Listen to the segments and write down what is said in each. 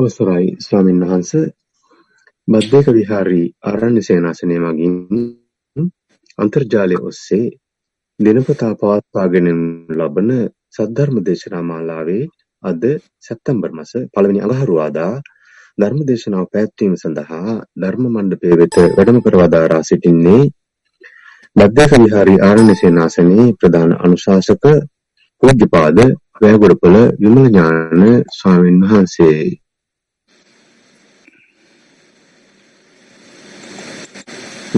අවසරයි ස්වාමීන් වහන්ස. බද්ධයක විහාරී ආරණ්‍ය සේනාසනය මගින් අන්තර්ජාලය ඔස්සේ දිනපතා පවත්වාගෙන ලබන සද්ධර්ම දේශනා මාලාවේ අද සැප්තැම්බර් මස පළවෙනි අඟහරුවාදා ධර්ම දේශනාව පැවැත්වීම සඳහා ධර්ම මණ්ඩපය වෙත වැඩම කර වදාරා සිටින්නේ බද්ධයක විහාරී ආරණ්‍ය සේනාසනයේ ප්‍රධාන අනුශාසක පූජ්‍යපාද වැෑගොඩපොළ විමල ඥාන ස්වාමීන් වහන්සේ.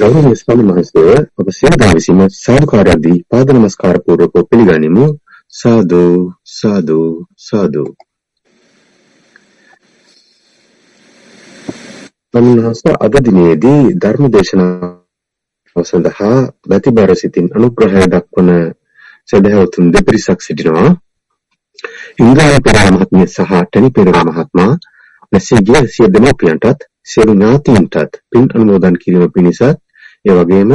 ගෞරවනීය ස්වාමීන් වහන්සේ ඔබ සියලු දෙනා විසින් සාදුකාරයක් දී පාද නමස්කාර පූර්වකව පිළිගනිමු. සාදු සාදු සාදු. අනුනහස අද දිනේදී ධර්ම දේශනාව සඳහා ප්‍රතිබර සිතින් අනුග්‍රහය දක්වන සදහවතුන් දෙපිරිසක් සිටිනවා. ඉන්ද්‍රාය පෙරේරා මහත්මිය සහ ටැනි පෙරේරා මහත්මයා මෙසේජය සිය දෙමව්පියන්ටත් සියලු ඥාතීන්ටත් පින් අනුමෝදන් කිරීම පිණිසත් ඒ වගේම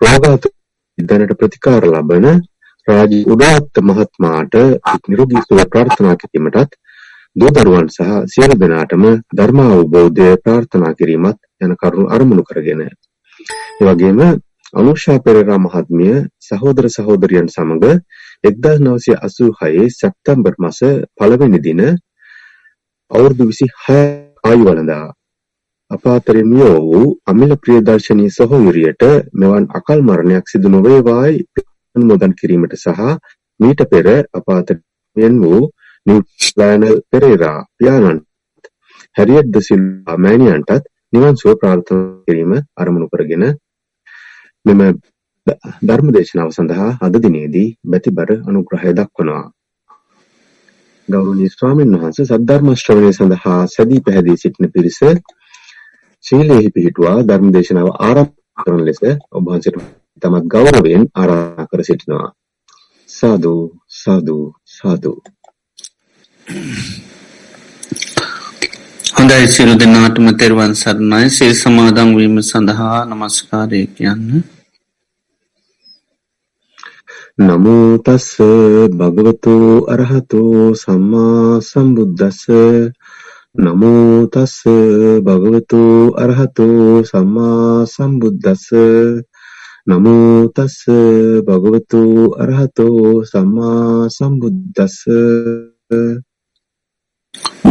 රෝගාතුර දැනට ප්‍රතිකාර ලබන රාජී උදාත්ත මහත්මයාට නිරෝගී සුව ප්‍රාර්ථනා කිරීමටත් දූ දරුවන් සහ සියලු දෙනාටම ධර්ම අවබෝධය ප්‍රාර්ථනා කිරීමත් යන කරුණු අරමුණු කරගෙන ඒ වගේම අනුෂා පෙරේරා මහත්මිය සහෝදර සහෝදරියන් සමග 1986 සැප්තැම්බර් මාස පළවෙනි දින අවුරුදු 26 ආයු වළඳා අප අතරින් මියෝ වූ අමිල ප්‍රියදර්ශනී සහෝදරියට මෙවන් අකල් මරණයක් සිදු නොවේවායි අනුමෝදන් කිරීමට සහ මීට පෙර අප අතරින් වූ නිව්ලෑනල් පෙරේරා පියාණන් හැරියට් ද සිල්වා මෑණියන්ටත් නිවන් සුව ප්‍රාර්ථනා කිරීම අරමුණු කරගෙන මෙම ධර්ම දේශනාව සඳහා අද දිනේදී බැතිබර අනුග්‍රහය දක්වනවා. ගෞරවනීය ස්වාමීන් වහන්සේ සද්ධර්ම ශ්‍රවණය සඳහා සැදී පැහැදී සිටින පිරිස ශීලයෙහි පිහිටුවා ධර්ම දේශනාව ආරම්භ කරන ලෙස ඔබ වහන්සේට තමත් ගෞරවයෙන් ආරාධනා කර සිටිනවා. සාදු සාදු සාදු. හොඳයි සිරු දෙනාටම තෙරුවන් සරණයි. සේ සමාදං වීම සඳහා නමස්කාරය කියන්න. නමෝ තස්ස භගවතු අරහතෝ සම්මා සම්බුද්දස්ස නමෝ තස්ස භගවතු අරහතෝ සම්මා සම්බුද්දස්ස. නමෝ තස්ස භගවතු අරහතෝ සම්මා සම්බුද්දස්ස.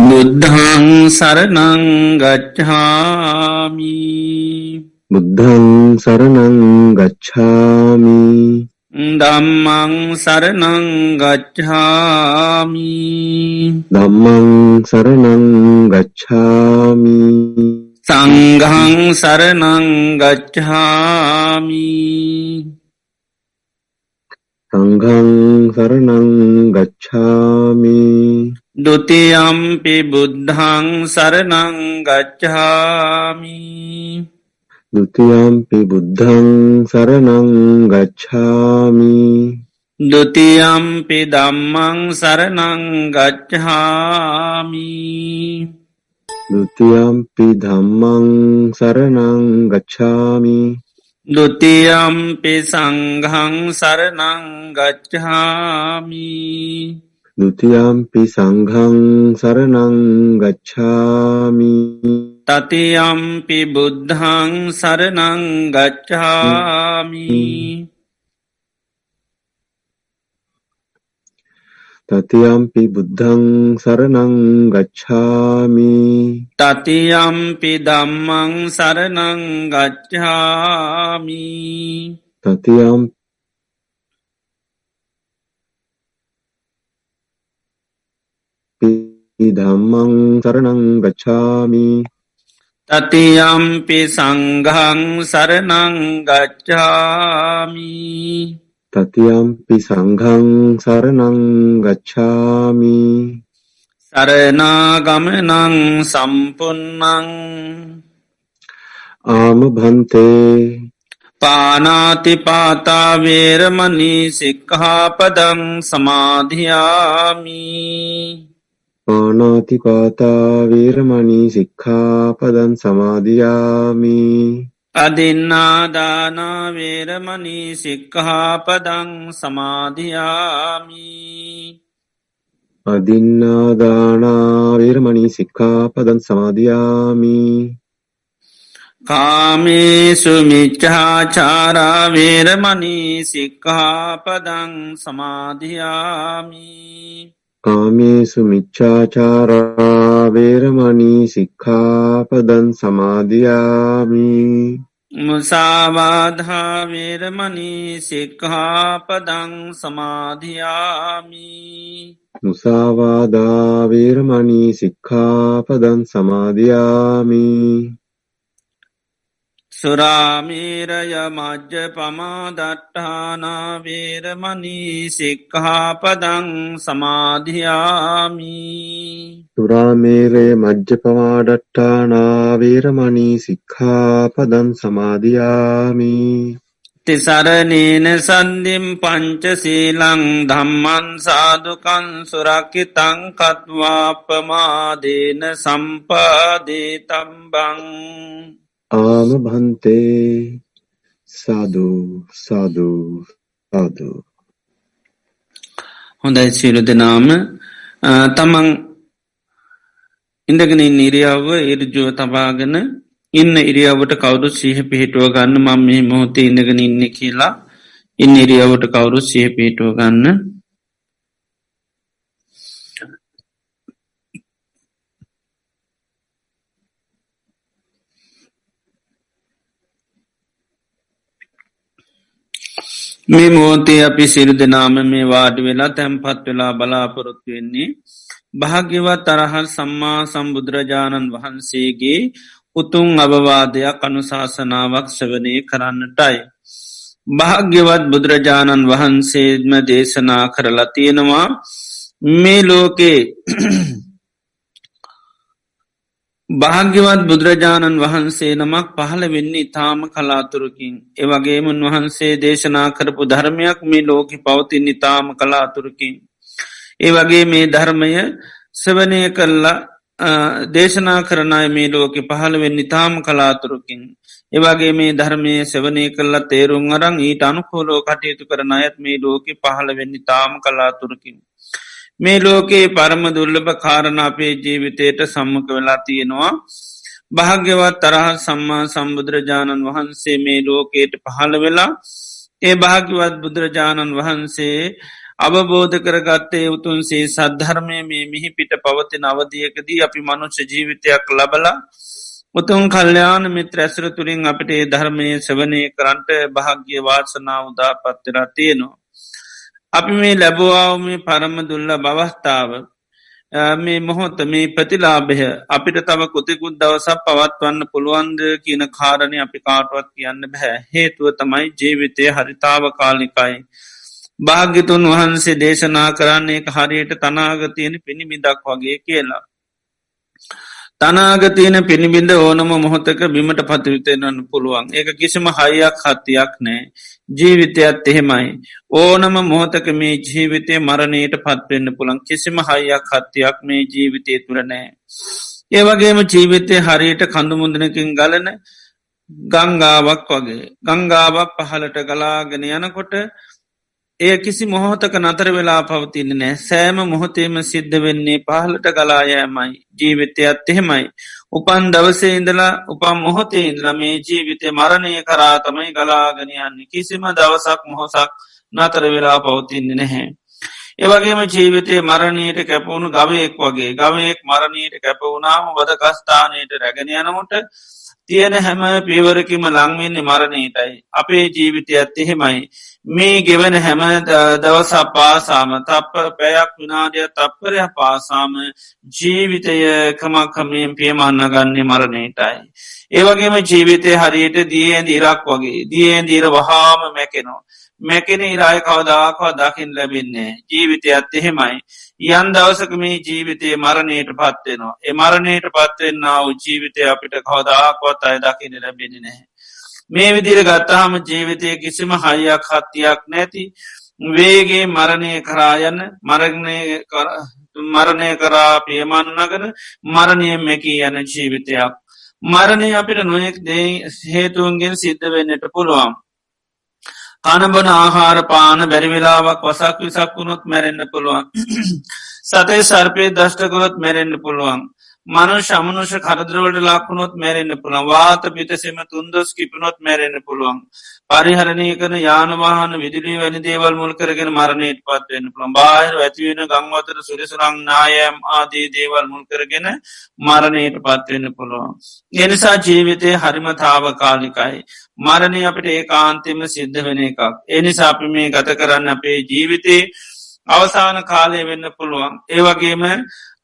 බුද්ධං සරණං ගච්ඡාමි. බුද්ධං සරණං ගච්ඡාමි ධම්මං සරණං ගච්ඡාමි. ධම්මං සරණං ගච්ඡාමි. සංඝං සරණං ගච්ඡාමි. සංඝං සරණං ගච්ඡාමි. ဒ ුතියම්පි බුද්ධං සරණං ගච්ඡාමි ဒ ුතියම්පි බුද්ධං සරණං ගච්ඡාමි ဒ ුතියම්පි ධම්මං සරණං ගච්ඡාමි ဒ ුතියම්පි ධම්මං සරණං ගච්ඡාමි ဒ ුතියම්පි සංඝං සරණං ගච්ඡාමි ဒ ුතියම්පි සංඝං සරණං ගච්ඡාමි තතියම්පි බුද්ධං සරණං ගච්ඡාමි තතියම්පි බුද්ධං සරණං ගච්ඡාමි තතියම්පි ධම්මං සරණං ගච්ඡාමි තතියම්පි ධම්මං සරණං ගච්ඡාමි තතියම්පි සංඝං සරණං ගච්ඡාමි තතියම්පි සංඝං සරණං ගච්ඡාමි සරණාගමනං සම්පුන්නං ආම භන්තේ පානාතිපාතා වේරමණී සික්ඛාපදං සමාධියාමි පානාතිපාතා වේරමණී සික්ඛාපදං සමාදියාමි. අදින්නාදානා වේරමණී සික්ඛාපදං සමාධියාමි අදින්නාදානාවේරමණී සික්ඛාපදං සමාදියාමි. කාමේසු මිච්චාචාරා වේරමණී සික්ඛාපදං සමාදියාමි කාමේසු මිච්ඡාචාරා වේරමණී සික්ඛාපදං සමාදියාමි. මුසාවාධා වේරමණී සික්ඛාපදං සමාධයාමි මුසාවාදා වේරමණී සික්ඛාපදං සමාදියාමි සුරාමීරය මජ්්‍ය පමාදට්ඨානා වේරමණී සික්හාපදං සමාධයාමි සුරාමේරය මජ්්‍ය පමාඩට්ඨානා වේරමණී සික්ඛාපදං සමාදියාමි තිසරණේන සන්දිම් පංචසීලං ධම්මන් සාදුකන් සුරක්කිතං කත්වාපමාදේන සම්පාදේ තම්බං ආම භන්තේ සාදු සාදු සාදු හොඳයි සියලු දෙනාම. තමන් ඉඳගෙන ඉරියාව ඉරජුව තබාගෙන ඉන්න ඉරියාවට කවුරු සීහ පිහිටුව ගන්න මම මේ මොහොතේ ඉඳගෙන ඉන්න කියලා ඉන්න ඉරියාවට කවුරු සීහ පිහිටුව ගන්න මේ මෝතේ අපි සිරු දෙනාම මේ වාඩි වෙලා තැන්පත් වෙලා බලාපොරොත්තු වෙන්නේ භාග්‍යවත් තරහල් සම්මා සම්බුදුරජාණන් වහන්සේගේ උතුන් අවවාදයක් අනුශාසනාවක් සවනය කරන්නටයි. භාග්‍යවත් බුදුරජාණන් වහන්සේම දේශනා කරලා තියෙනවා මේ ලෝකේ භාග්‍යවත් බුදුරජාණන් වහන්සේ නමක් පහළ වෙන්නේ ඉතාම කලාතුරකින්. ඒවගේම උන්වහන්සේ දේශනා කරපු ධර්මයක් මේ ලෝකි පවතින් ඉතාම කලාතුරකින්. ඒ වගේ මේ ධර්මය සවනය කල්ලා දේශනා කරනයි මේ ලෝකෙ පහළවෙන්න ඉතාම කලාතුරකින්. ඒවගේ මේ ධර්මය සවනය කල්ලා තේරුම් අරං ඊට අනුකෝලෝ කටයුතු කරන අයත් මේ ලෝකෙ පහළවෙන්න ඉතාම කලාතුරකින්. මේ ලෝකයේ පරම දුර්ලභ කාරණ අපේ ජීවිතයට සම්මක වෙලා තියෙනවා. භාග්‍යවත් තරහ සම්මා සම්බුදුරජාණන් වහන්සේ මේ ලෝකයට පහළ වෙලා ඒ භාග්‍යවත් බුදුරජාණන් වහන්සේ අවබෝධ කරගත්තේ උතුන්සේ සද්ධර්මය මේ මිහි පිට පවති නවදියකදී අපි මනුෂ්‍ය ජීවිතයක් ලබලා උතුන් කල්්‍යයාන මිත්‍ර ඇසර තුළින් අපට ඒ ධර්මය සවනය කරන්ට භාග්‍ය වාසනා උදා පත්තරා තියෙනවා. අපි මේ ලැබවාව මේ පරම දුල්ල බවස්ථාව මේ මොහොත මේ ප්‍රතිලාභය අපිට තම කොතිකුත් දවසක් පවත්වන්න පුළුවන්ද කියන කාරණය අපි කාටුවත් කියන්න බැහැ හේතුව තමයි ජීවිතය හරිතාව කාලිකයි. භාග්‍යතුන් වහන්සේ දේශනා කරන්නේ හරියට තනාගතියන පිණිමිදක් වගේ කියලා. තනාගතියන පිණිබිඳ ඕනම මොහොතක බිමට පතිවිතයනන්න පුළුවන් ඒක කිසිම හයියක් හත්තියක් නෑ ජීවිතයත් එහෙමයි. ඕනම මොහොතක මේ ජීවිතය මරණයට පත්වෙන්න පුළන් කිසිම හයියක් හත්තියක් මේ ජීවිතය තුළ නෑ. ඒවගේම ජීවිතය හරියට කඳුමුදනකින් ගලන ගංගාවක් වගේ ගංගාවක් පහලට ගලාගෙන යනකොට එය කිසි මොහොතක නතර වෙලා පවතින්න නෑ සෑම මොහොතේම සිද්ධ වෙන්නේ පහලට ගලායෑමයි ජීවිතයත් එහෙමයි. උපන් දවසේ ඉඳලා උපම් මොහොතේ ඉන්ද්‍ර මේ ජීවිතය මරණය කරා තමයි ගලාගෙන යන්නේ කිසිම දවසක් මොහොසක් නතර වෙලා පවතින්න නැහැ. ඒවගේම ජීවිතය මරණයට කැපවුණු ගවයෙක් වගේ ගවයෙක් මරණයට කැපවුණාම වද කස්ථානයට රැගෙන යනමුට තියෙන හැම පියවරකිම ලංවෙන්නේ මරණයටයි. අපේ ජීවිතයත් එහෙමයි. මේ ගෙවන හැම දවසා පාසාම තප්ප පැයක් විනාඩිය තප්පරය පාසාම ජීවිතය කමක්කමයෙන් පියමන්න ගන්නේ මරණයටයි. ඒවගේම ජීවිතය හරියට දියෙන් දිරක් වගේ දියෙන් දීර වහාම මැකෙනවා. මැකෙන ඉරාය කවදාකවා දකිින් ලැබින්නේ ජීවිතයත් එහෙමයි. යන් දවසක මේ ජීවිතය මරණයට පත්වෙනවා. එ මරණයට පත්වෙන්න්නාව ජීවිතය අපිට කවදාකවත් අය දකින ලැබෙන නැහැ. මේ විදිර ගත්තාහම ජීවිතය කිසිම හයියක් හත්තියක් නැති වේගේ මරණය කරායන්න මරගණය මරණය කරා පියමන්නගෙන මරණය මැකී යන ජීවිතයක්. මරණය අපිට නොයෙක් දේ හේතුවන්ගෙන් සිද්ධ වෙන්නට පුළුවන්. කනබන ආහාර පාන බැරිවෙලාවක් වසක් විසක් වුණොත් මැරෙන්න්න පුළුවන්. සතේ සර්පය දෂ්ටකොත් මැරෙන්න්න පුළුවන් මනු ශමනුෂ කරදරවලට ලක්ුණොත් මැරෙන්න්න පුළන් වාත පිතසෙම තුන්දොස් කිපනොත් මැරෙන්න්න පුළුවන් පරිහරණය කන යානවාහන විදිලි වැනි දේවල් මුල් කරගෙන මරණයට පත්වන්න පුළන් බාහිර ඇතිවෙන ගංවතර සුරසුරං නායම් ආදී දේවල් මුල් කරගෙන මරණයට පත්වන්න පුළුවන්. එනිසා ජීවිතය හරිම තාවකාලිකයි. මරණය අපට ඒ කාන්තිම සිද්ධ වෙන එකක්. එනිසා අපි මේ ගත කරන්න අපේ ජීවිතේ අවසාන කාලය වෙන්න පුළුවන්. ඒවගේම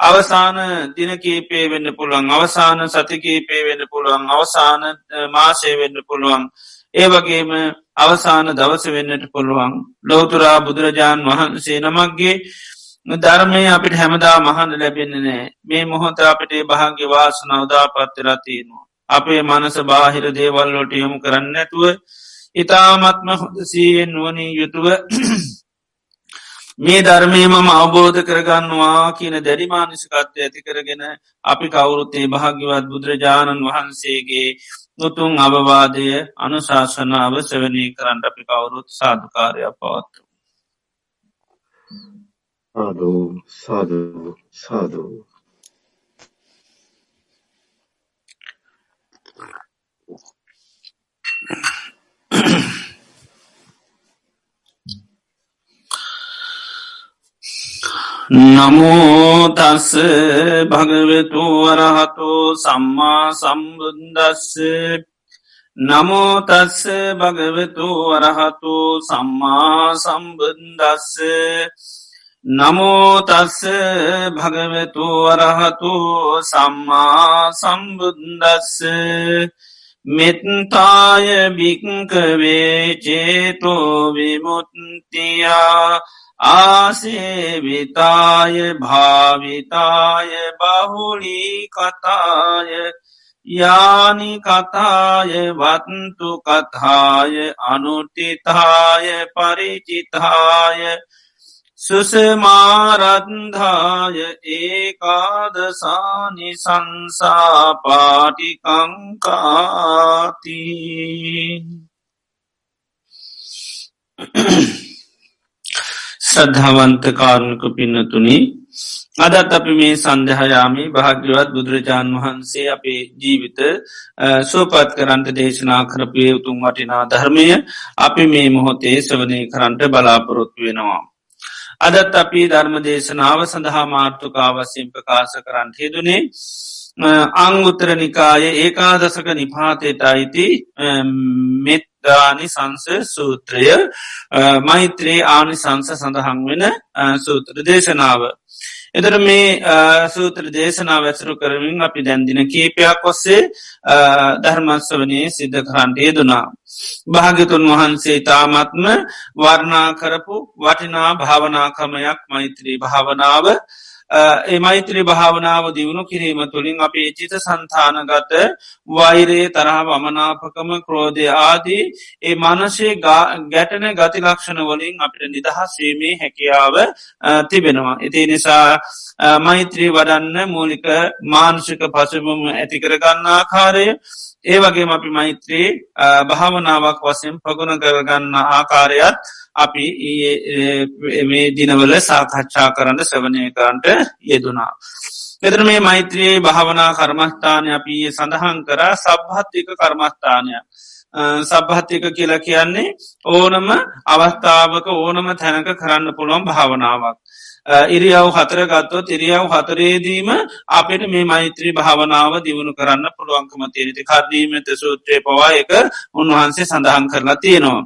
අවසාන දිනකීපේ වෙන්න පුළුවන්. අවසාන සතිකීපේ වෙන්න පුළුවන්. අවසාන මාසය වෙන්න පුළුවන්. ඒ වගේම අවසාන දවස වෙන්නට පුළුවන්. ලෝතුරා බුදුරජාණන් වහන්සේ නමක්ගේ ධර්මය අපිට හැමදා මහන්න ලැබෙන්න නෑ මේ මොහොත අපිට භාග්‍ය වාසන අවදා පත්තරතියනවා අපේ මනස බාහිර දේවල්ලොට යොමු කරන්න නැතුව ඉතාමත්ම හොඳ සීයෙන් නුවනී යුතුව මේ ධර්මයමම අවබෝධ කරගන්නවා කියන දැරිමානිසිකත්වය ඇති කරගෙන අපි කවුරුත්තේ භාග්‍යවත් බුදුරජාණන් වහන්සේගේ උතුන් අවවාදය අනුශාසනාව සවනී කරන්න අපි කවුරුත් සාධකාරය පවත්තු. සාධූ සාධූ සාධූ නමෝතස්ස භගවෙතු වරහතු සම්මා සම්බුද්දස්ස. නමෝතස්ස භගවෙතු වරහතු සම්මා සම්බුද්දස්ස. නමෝතස්ස භගවෙතු වරහතු සම්මා සම්බුද්දස්ස. මෙත්තාය භික්කවේ චේතෝ විමුත්තියා ආසේවිතාය භාවිතාය බහුලී කතාය යානි කතාය වත්තු කතාය අනුටිතාය පරිචිතාය සුසමාරන්ධාය ඒකාදසානි සංසාපාටිකංකාති. ශ්‍රද්ධාවන්ත කාරණක පින්නතුනි අදත් අපි මේ සන්දහයාමි භාග්‍යවත් බුදුරජාණන් වහන්සේ අපේ ජීවිත සෝපත් කරන්ට දේශනා කරපය උතුම් වටිනා ධර්මය අපි මේ මොහොතේ සවනය කරන්ට බලාපොරොත්තු වෙනවා. අදත් අපි ධර්ම දේශනාව සඳහා මාර්ථකාවස්යෙන් ප්‍රකාශ කරන්න හෙදුනේ අංගුත්තර නිකාය ඒකාදසක නිපාතයට අයිති මෙත්දානි සංස සූත්‍රය මෛත්‍රයේ ආනි සංස සඳහන් වෙන සූත්‍ර දේශනාව. එතර මේ සූත්‍ර දේශනාව ඇසරු කරමින් අපි දැන්දින කීපයක් ඔස්සේ ධර්මත්සවනයේ සිද්ධ කරන්ට යෙදුනා. භාගතුන් වහන්සේ තාමත්ම වර්ණා කරපු වටිනා භාවනාකමයක් මෛත්‍රී භාවනාව ඒ මෛත්‍රී භාවනාව දියුණු කිරීම තුළින් අපේ චිත සන්තානගත වෛරයේ තරහ වමනාපකම ක්‍රෝධය ආදී ඒ මනසේ ගැටන ගති ලක්ෂණ වලින් අපිට නිදහස්වීමේ හැකියාව තිබෙනවා. ඉති නිසා මෛත්‍රී වඩන්න මූලික මානුෂික පසුබම ඇතිකරගන්නා කාරය ඒ වගේ අපි මෛත්‍රී භාවනාවක් වසයෙන් පගුණ කරගන්න ආකාරයත් අපි මේ දිනවල සාකච්ඡා කරන්න සවනය කරන්ට යෙදුනා. එතර මේ මෛත්‍රයේ භාවනා කර්මස්ථානය අපි සඳහන් කර සබ්හත්තික කර්මස්ථානයක්. සබ්හත්තික කියලා කියන්නේ ඕනම අවස්ථාවක ඕනම තැනක කරන්න පුළුවන් භාවනාවක්. ඉරියව් හතර ගත්තොත් ඉරියව් හතරේදීම අපට මේ මෛත්‍රී භාවනාව දියුණු කරන්න පුළුවන්කම තේරති කර්දීමත සූත්‍රය පවා එක උන්වහන්සේ සඳහන් කරලා තියෙනවා.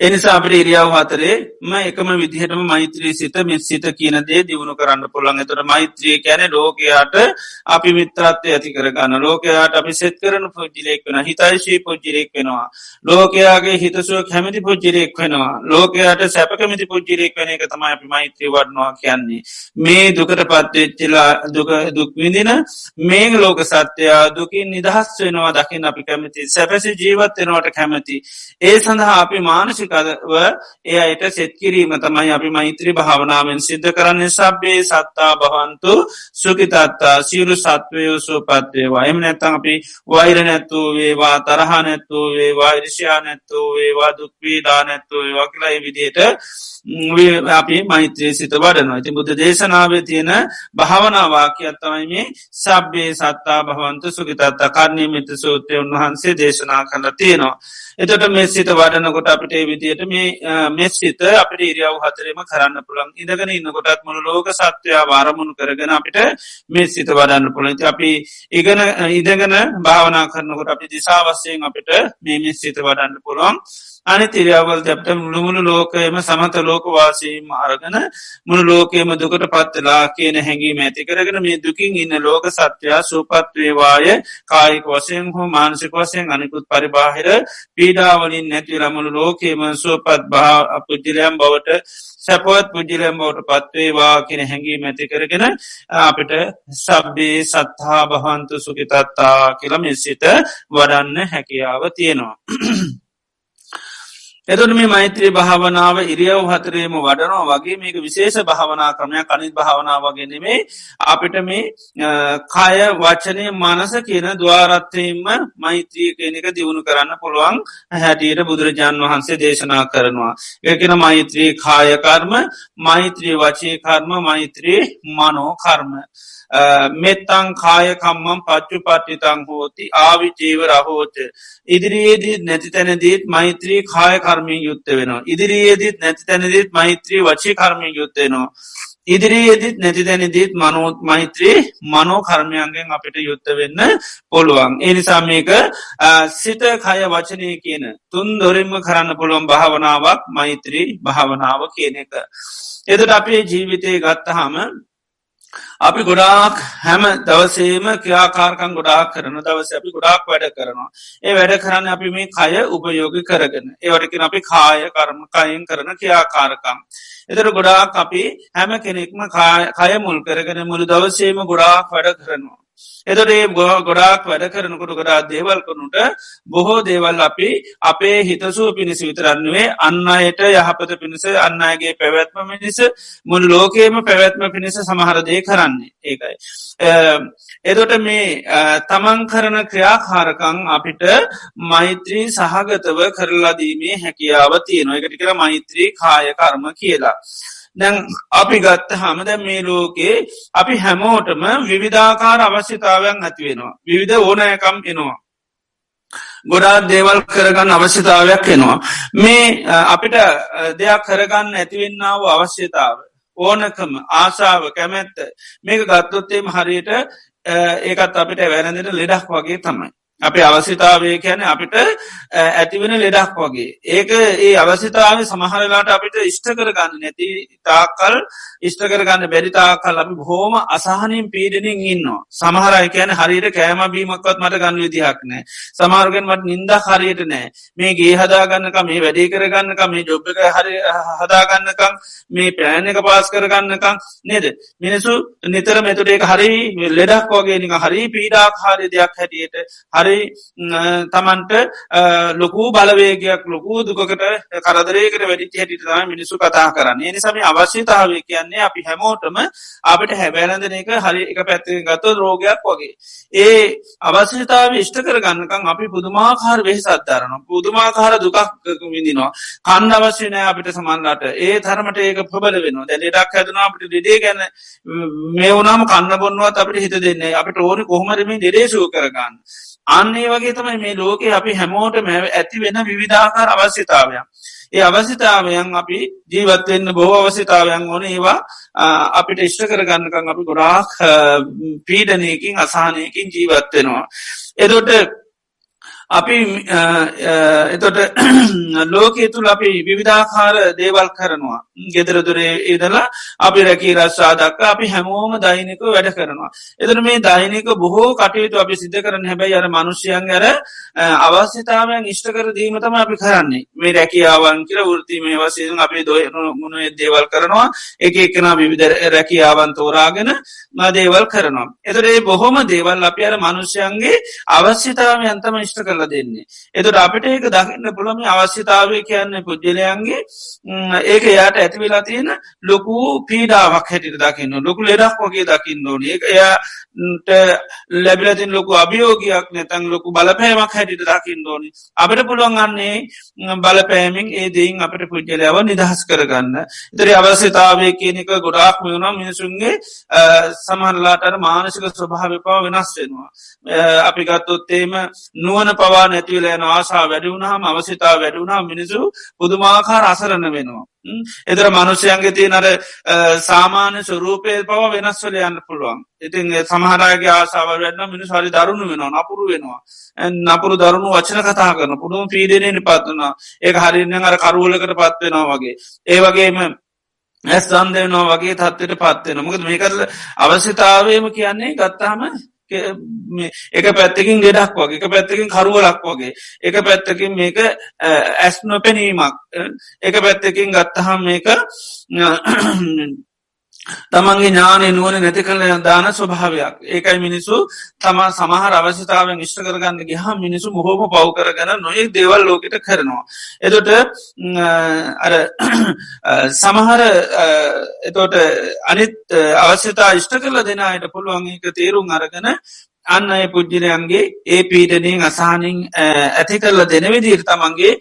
එනිසා අපට ඉරියාව හතරේ ම එකම විදිහටම මෛත්‍රී සිත මෙත් සිත කියනදේ දියුණු කරන්න පුළන් එතට මෛත්‍රී කැන ලෝකයාට අපි මිත්‍රත්වය ඇති කරගන්න. ලෝකයාට අපි සෙත් කරන පුද්ජිලෙක් වෙන හිතයිශී පුද්ජිරෙක් වෙනවා. ලෝකයාගේ හිතසුව කැමති පුද්ජිරෙක් වෙනවා. ලෝකයාට සැපකමති පුද්ජිරෙක් වෙන එක තමයි අපි මෛත්‍රී වඩනවා කියන්නේ. මේ දුකට පත්වෙච්චිලා දුක දුක්විදින මේ ලෝක සත්‍යයා දුකින් නිදහස් වෙනවා දකිින් අපි කැමති සැපැසි ජීවත් වෙනවට කැමති ඒ සඳහා අපි මානසිකව ඒ අයට සෙත් කිරීම තමයි අපි මෛත්‍රී භාවනාවෙන් සිද්ධ කරන්න. සබ්බේ සත්තා බහන්තු සුකිතත්තා සියලු සත්වයෝ සූපත්වේවා එම නැත්තං අපි වෛර නැත්තු වේවා තරහ නැත්තු වේවා ඉරිෂයා නැත්තු වේවා දුක්වීඩා නැත්තු වේවා කියලායි විදියට අපි මෛත්‍රී සිත වඩනවා. ඇති බුද්ධ දේශනාවේ තියෙන භාවනාවාකයක් තමයි මේ සබ්බේ සත්තා භවන්ත සුගිතත්තා කරණීමිත සූත්‍රය උන්වහන්සේ දේශනා කළ තියෙනවා. එතට මේ සිත වඩනකොට අපිට විදියට මේ මෙ සිත අපට ඉරියාව හතරම කරන්න පුළන් ඉදගෙන ඉන්න කොටත් මුළු ලෝක සත්වයා වාරමුණු කරගෙන අපිට මේ සිත වඩන්න පුළන්ති අපි ඉගෙන ඉදගෙන භාවනා කරනකොට අපි දිසාවස්සයෙන් අපිට මේ මෙ සිත වඩන්න පුළුවන්. අනි තිරියාවල් දැප්ට මුළුමුළු ලෝකයම සමත ලෝකවාසීම අරගන මුළු ලෝකයම දුකට පත්වෙලා කියන හැඟීම ඇති කරගෙන මේ දුකින් ඉන්න ලෝක සත්‍යයා සූපත්වේවාය කායික වසයෙන් හෝ මානසික වසයෙන් අනිකුත් පරිබාහිර පීඩාවලින් නැතිවල මුළු ලෝකේම සුවපත් භා පුද්ජිලයම් බවට සැපවත් පුද්ජිලයම් බවට පත්වේවා කියන හැඟීම ඇති කරගෙන අපිට සබ්බේ සත්හා බහන්තු සුකිතත්තා කියලම සිත වඩන්න හැකියාව තියෙනවා. එතුන මේ මෛත්‍රී භාවනාව ඉරියව් හතරේම වඩනවා වගේ මේක විශේෂ භාවනා ක්‍රමයක් අනිත් භාවනාව වගෙනෙමේ අපිට මේ කය වචනය මනස කියන දවාරත්තයෙන්ම මෛත්‍රී කෙනෙක දියුණු කරන්න පුළුවන් හැටියට බුදුරජාණන් වහන්සේ දේශනා කරනවා. ඒකෙන මෛත්‍රී කායකර්ම මෛත්‍රී වචේ කර්ම මෛත්‍රී මනෝ කර්ම. මෙත්තං කායකම්මම් පච්චු පට්ටිතං හෝති ආවිචීව රහෝච. ඉදිරියේදීත් නැති තැනදීත් මෛත්‍රී කාය කර්මින් යුත්ත වෙනවා. ඉදිරියේදීත් නැති තැනදීත් මෛත්‍රී වචී කර්මින් යුත්තෙනවා. ඉදිරියේදීත් නැති තැනදීත් මනෝත් මෛත්‍රී මනෝ කර්මයන්ගෙන් අපිට යුත්ත වෙන්න පුළුවන්. එනිසා මේක සිත කය වචනය කියන තුන් දොරින්ම කරන්න පුළුවන් භාවනාවක් මෛත්‍රී භාවනාව කියන එක. එදට අපේ ජීවිතය ගත්තහම අපි ගොඩාක් හැම දවසේම ක්‍රියාකාරකන් ගොඩාක් කරන දවස අපි ගොඩාක් වැඩ කරනවා. ඒ වැඩ කරන්න අපි මේ කය උපයෝගි කරගෙන. ඒවටකින් අපි කාය කරම කයින් කරන ක්‍රියාකාරකම්. එතර ගොඩාක් අපි හැම කෙනෙක්ම කය මුල් කරගෙන මුළු දවසේම ගොඩාක් වැඩ කරනවා. එතොටේ ගොඩාක් වැඩ කරනකොට ගොඩා දේවල් කනුට බොහෝ දේවල් අපි අපේ හිතසුව පිණිස විතරන්නුවේ අන්න අයට යහපත පිණිස අන්න අයගේ පැවැත්ම මිනිස මුල් ලෝකේම පැවැත්ම පිණිස සමහරදය කරන්නේ ඒකයි. එදොට මේ තමන් කරන ක්‍රියාකාරකං අපිට මෛත්‍රී සහගතව කරලාදීමේ හැකියාව තියෙනවා එකට කර මෛත්‍රී කාය කර්ම කියලා. දැන් අපි ගත්ත හමද මේ ලෝකේ අපි හැමෝටම විවිධාකාර අවශ්‍යතාවයන් ඇතිවෙනවා. විවිධ ඕනෑකම් එනවා. ගොඩා දේවල් කරගන්න අවශ්‍යතාවයක් එනවා. මේ අපිට දෙයක් කරගන්න ඇතිවෙන්නාව අවශ්‍යතාව. ඕනකම ආශාව කැමැත්ත මේක ගත්තොත්තේම හරියට ඒකත් අපිට වැරඳට ලෙඩක් වගේ තමයි. අපේ අවශ්‍යතාවය කැන අපිට ඇතිවෙන ලෙඩක් වගේ. ඒක ඒ අවශ්‍යතාව සමහරලාට අපිට ඉෂ්ට කරගන්න නැති තාකල් ඉෂ්ට කරගන්න බැරිතාකල් අපි හෝම අසාහනින් පීඩනින් ඉන්නවා. සමහරයි කියන හරියට කෑම බීමක්වත් මට ගන්න විදිහක් නෑ. සමාර්ගෙන් මට නින්ද හරියට නෑ. මේ ගේ හදාගන්නකම් මේ වැඩේ කරගන්නකම් මේ ජොබ්ක හරි හදාගන්නකම් මේ පෑන එක පාස් කරගන්නකම් නේද. මිනිසු නිතර මෙතුටේ හරි ලෙඩක් වගේ නික හරි පීඩාකාරය දෙයක් හැටියට හරි හරි තමන්ට ලොකු බලවේගයක් ලොකු දුකට කරදරේකට වැඩි හැටිතම මිනිසු කතා කරන්නේ. නිසම අවශ්‍යතාවය කියන්නේ අපි හැමෝටම අපට හැබැලඳන එක හරි එක පැත්ති ගත රෝගයක් වගේ. ඒ අවශ්‍යතාව ඉෂ්ට කරගන්නකම් අපි පුදුමාකාර වෙහි සත්ධරන පුදුමාකාර දුකක් විඳිනවා. කන්න අවශ්‍යනය අපිට සමන්ලාට ඒ තරමට ඒක ප්‍රබල වෙන දැ ලෙඩක් හැදන අපට ඩේ ගැන මේ වනාම කන්න බොන්නුවත් අපට හිත දෙන්නේ අපට ඕනි කොහමරමින් දෙරේශූ කරගන්න. අන්නේ වගේ තමයි මේ ලෝකෙ අපි හැමෝට මැ ඇති වෙන විවිධාකාර අවශ්‍යතාවයක්. ඒ අවසිතාවයන් අපි ජීවත්වවෙන්න බොහෝ අවසිතාවයන් ඕන ඒවා අපිට ඉෂ්ට කරගන්නකං අපි ගොඩාක් පීඩනයකින් අසානයකින් ජීවත්වෙනවා. එදොට අපි එතොට ලෝකයේ තුළ අපි විවිධාකාර දේවල් කරනවා ගෙදරදුරේ ඉදලා අපි රැකී රස්සා දක්ක අපි හැමෝම දෛනික වැඩ කරනවා. එතන මේ දෛනික බොහෝ කටයුතු අපි සිද්ධ කරන හැබැයි අර මනුෂ්‍යයන් ගැර අවස්්‍යතාවයන් ඉෂ්ට කර දීමතම අපි කරන්නේ මේ රැකියාවන් කියර ෘති මේ වසයෙන් අපි දොය මුණ දේවල් කරනවා එක එකන විවිධ රැකියාවන් තෝරාගෙන දේවල් කරනවා. එතරේ බොහොම දේවල් අපි අර මනුෂ්‍යයන්ගේ අවශ්‍යතාව අන්තම ඉෂ්ට කර කල දෙන්නේ. එතුට අපිට ඒක දකින්න පුළම අවශ්‍යතාවය කියන්නේ පුද්ගලයන්ගේ ඒක එයාට ඇති වෙලා තියෙන ලොකු පීඩාවක් හැටිට දකින්න ලොකු ලෙඩක් වගේ දකින්න ඕන. ඒ එයාට ලැබිලතින් ලොකු අභියෝගයක් නැතන් ලොකු බලපෑමක් හැටිට දකින්න ඕනි. අපට පුළුවන් අන්නේ බලපෑමින් ඒ දෙයින් අපට පුද්ගලයාව නිදහස් කරගන්න. ඉතරි අවශ්‍යතාවය කියනක ගොඩාක් වුණම් මිනිසුන්ගේ සමහරලාට මානසික ස්වභාවිපාව වෙනස් වෙනවා. අපි ගත්තොත්තේම නුවන පවා නැතිවල යන ආශා වැඩිවුණහම අවශ්‍යතාව වැඩිවුණා මිනිසු පුදුමාකාර අසරණ වෙනවා. එදර මනුෂ්‍යයන්ගේ තිය නර සාමාන්‍ය ස්වරූපය පව වෙනස්වල යන්න පුළුවන්. ඉතින් සමහරගේ ආසාාව වෙන්න මිනිස් හරි දරුණු වෙනවා නපුරු වෙනවා. නපුරු දරුණු වචන කතා කරන පුදුම පීඩනයට පත්වනා ඒ හරින්න අර කරුවලකට පත්වෙනවා වගේ. ඒ වගේම ඇස් සන්දයනවා වගේ තත්වට පත්වෙන මොකද මේකරල අවශ්‍යතාවයම කියන්නේ ගත්තාම එක පැත්තකින් ගෙඩක් වගේ එක පැත්තකින් කරුවලක් වගේ. එක පැත්තකින් මේක ඇස් නොපැනීමක්. එක පැත්තකින් ගත්තහම් මේක තමන්ගේ ඥානය නුවන නැති කළ දාන ස්වභාවයක් ඒකයි මිනිසු තමා සමහර අවශ්‍යතාවෙන් ඉෂ්ට කරගන්න ගහ මිනිසු මොහෝම පව් කරගන්න නොයෙක් දේවල් ලෝකට කරනවා. එතොට අර සමහර එතෝට අනිත් අවශ්‍යතා ඉෂ්ට කරල දෙනායට පුළුවන් එක තේරුම් අරගන අන්න අය පුද්ජිරයන්ගේ ඒ පීඩනින් අසානින් ඇති කරල දෙන විදිර තමන්ගේ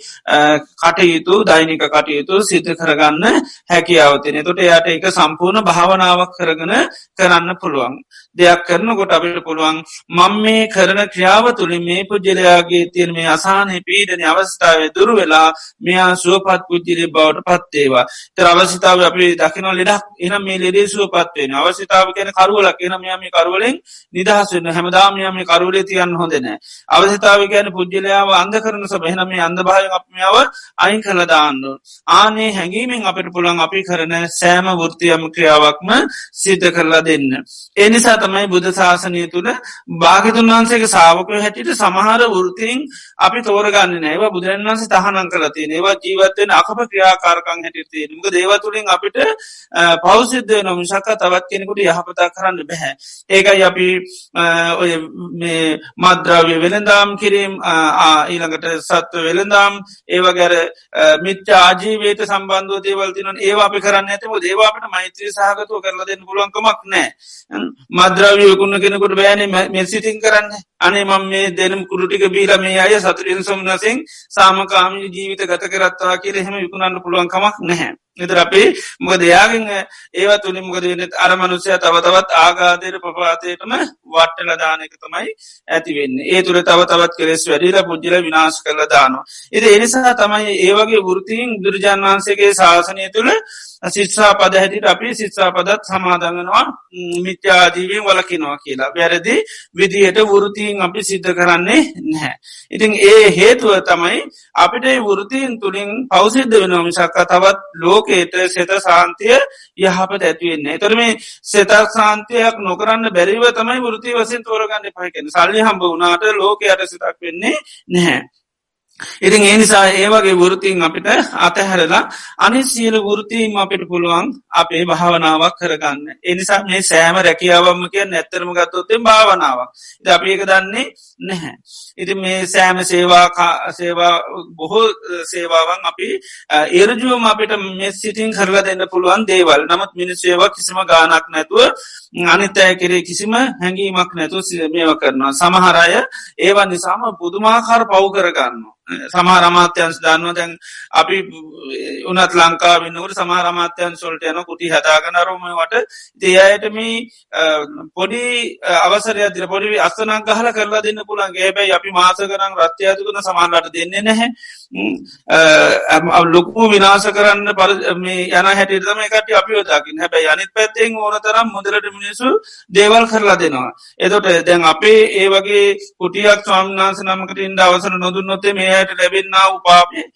කටයුතු දෛනික කටයුතු සිත කරගන්න හැකියාවතින තොට යට එක සම්පූර්ණ භාවනාවක් කරගෙන කරන්න පුළුවන්. දෙයක් කරනකොට අපිට පුළුවන් මං මේ කරන ක්‍රියාව තුළින් මේ පුද්ජලයාගේ තියෙන මේ අසානය පීඩන අවස්ථාවේ දුරු වෙලා මෙයා සුවපත් පුද්ජිලි බවට පත්තේවා තර අවස්ථාව අපි දකින ලෙඩක්. එන මේ ලෙඩේ සුවපත්වෙන අවස්ථාව කියන කරුවලක්. එන මෙයා මේ කරුවලින් නිදහස් වෙන හැමද දාමයම කරුලේ තියන්න හොඳනෑ අවසතාව ගැන පුද්ජලයාව අන්ද කරන සබහෙන මේ අන්දභාය අපමියාව අයින් කළ දාන්න ආනේ හැඟීමෙන් අපට පුළන් අපි කරන සෑම වෘතියම ක්‍රියාවක්ම සිද්ධ කරලා දෙන්න. එනිසා තමයි බුද්ධ ශාසනය තුළ භාගතුන් වහන්සේගේ සාාවකය හැටියට සමහර වෘතිීන් අපි තෝරගන්න නෑව බුදුරන් වන්සේ තහනන් කලති ඒවා ජීවත්වෙන් අකප ක්‍රියාකාරකං හැටිතේ මක දේවතුළින් අපිට පෞසිද්ධ නොමිසක්ක තවත් කෙනෙකුට යහපතා කරන්න බැහැ. ඒකයි අපි ඔය මේ මද්‍රාව්‍ය වෙළඳාම් කිරීම් ඊළඟට සත්ව වෙළඳාම් ඒවගැර මිච්ච ආජීවයට සම්බන්ධ දේවල්තින ඒවා අපි කරන්න ඇතම දේවාපට මෛත්‍රී සහගතුව කරල දෙන්න පුළුවන්කමක් නෑ මද්‍රාවියකුන්න කෙනෙකුට බෑන මෙසිටිං කරන්න. අනේ මම මේ දෙනම් කුරුටික බීල මේ අය සතුරෙන් සොමනසින් සාමකාමී ජීවිත ගත කරත්තා කියල හෙම විකුණන්න පුළුවන්කමක් නැහැ. එතර අපේ මොක දෙයාගෙන් ඒවා තුළි මොකද වෙනෙත් අරමනුසය තවතවත් ආගාදයට පපාතයටම වට්ටල දානක තමයි ඇතිවෙන්න ඒ තුළ තව තවත් කෙරෙස් වැඩිල පුද්ජල විනාශ කරල දානවා. එති එනිසා තමයි ඒවගේ වෘතිීන් දුරජාන් වහන්සේගේ ශාසනය තුළ ශිත්සා පද හැටිට අපි ශිත්සා පදත් සමාදඟනවා මිත්‍යාජීවෙන් වලකිනවා කියලා වැරදි විදිහයට වෘතිීන් අපි සිද්ධ කරන්නේ නැහැ. ඉතින් ඒ හේතුව තමයි අපිට වෘතිීන් තුළින් පෞසිද්ධ වෙනවා මිසක්ක තවත් ලෝකේට සෙත සාන්තිය යහපට ඇතිවෙන්නේ. එතරම සෙතක් සාන්තියක් නොකරන්න බැරිව තමයි වෘති වසින් තෝරගන්න පහිකෙන සල්ලි හම්බ වනාට ලෝකයට සිතක් වෙන්නේ නැහැ. ඉතින් ඒ නිසා ඒවගේ වෘතින් අපිට අතහැරලා අනි සියලු වෘතිීම අපිට පුළුවන් අපේ භාවනාවක් කරගන්න. එනිසා මේ සෑම රැකියාවම කිය නැත්තරම ගත්තොත්තේ භාවනාවක්. ද අපි ඒක දන්නේ නැහැ. ඉති මේ සෑම සේවා සේවා බොහෝ සේවාවන් අපි ඒරජුවම අපිට මෙ සිටිං කරලා දෙන්න පුළුවන් දේවල් නමුත් මිනිස් සේවා කිසිම ගානක් නැතුව අනිතෑ කරේ කිසිම හැඟීමක් නැතු මේව කරනවා. සමහරය ඒවන් නිසාම පුදුමාකාර පව් කරගන්නවා. සමහර අමාත්‍යන්ස් දන්නවා දැන් අපි උනත් ලංකා වන්නකට සමහර අමාත්‍යයන් සොල්ට යන කුටි හදාගන රෝමවට දේයටම පොඩි අවසරය දිර පොඩි අස්සනක් ගහල කරලා දෙන්න පුළන්ගේ හැබැයි අපි මාස කරන්න රත්්‍යයතුකන සමාන්ලට දෙන්නේ නැහැ. ලොකු විනාස කරන්න පර යන හැටිතම එකට අපි යෝදාකින් හැබැයි අනිත් පැත්තෙන් ඕන තරම් මුදලට මිනිසු දේවල් කරලා දෙනවා. එතොට දැන් අපේ ඒ වගේ කුටියක් ස්වාම්නාස නමකට ඉන්ඩ අවසර නොදුන් නොතේ මේයට ලැබෙන්න්න උපාපේ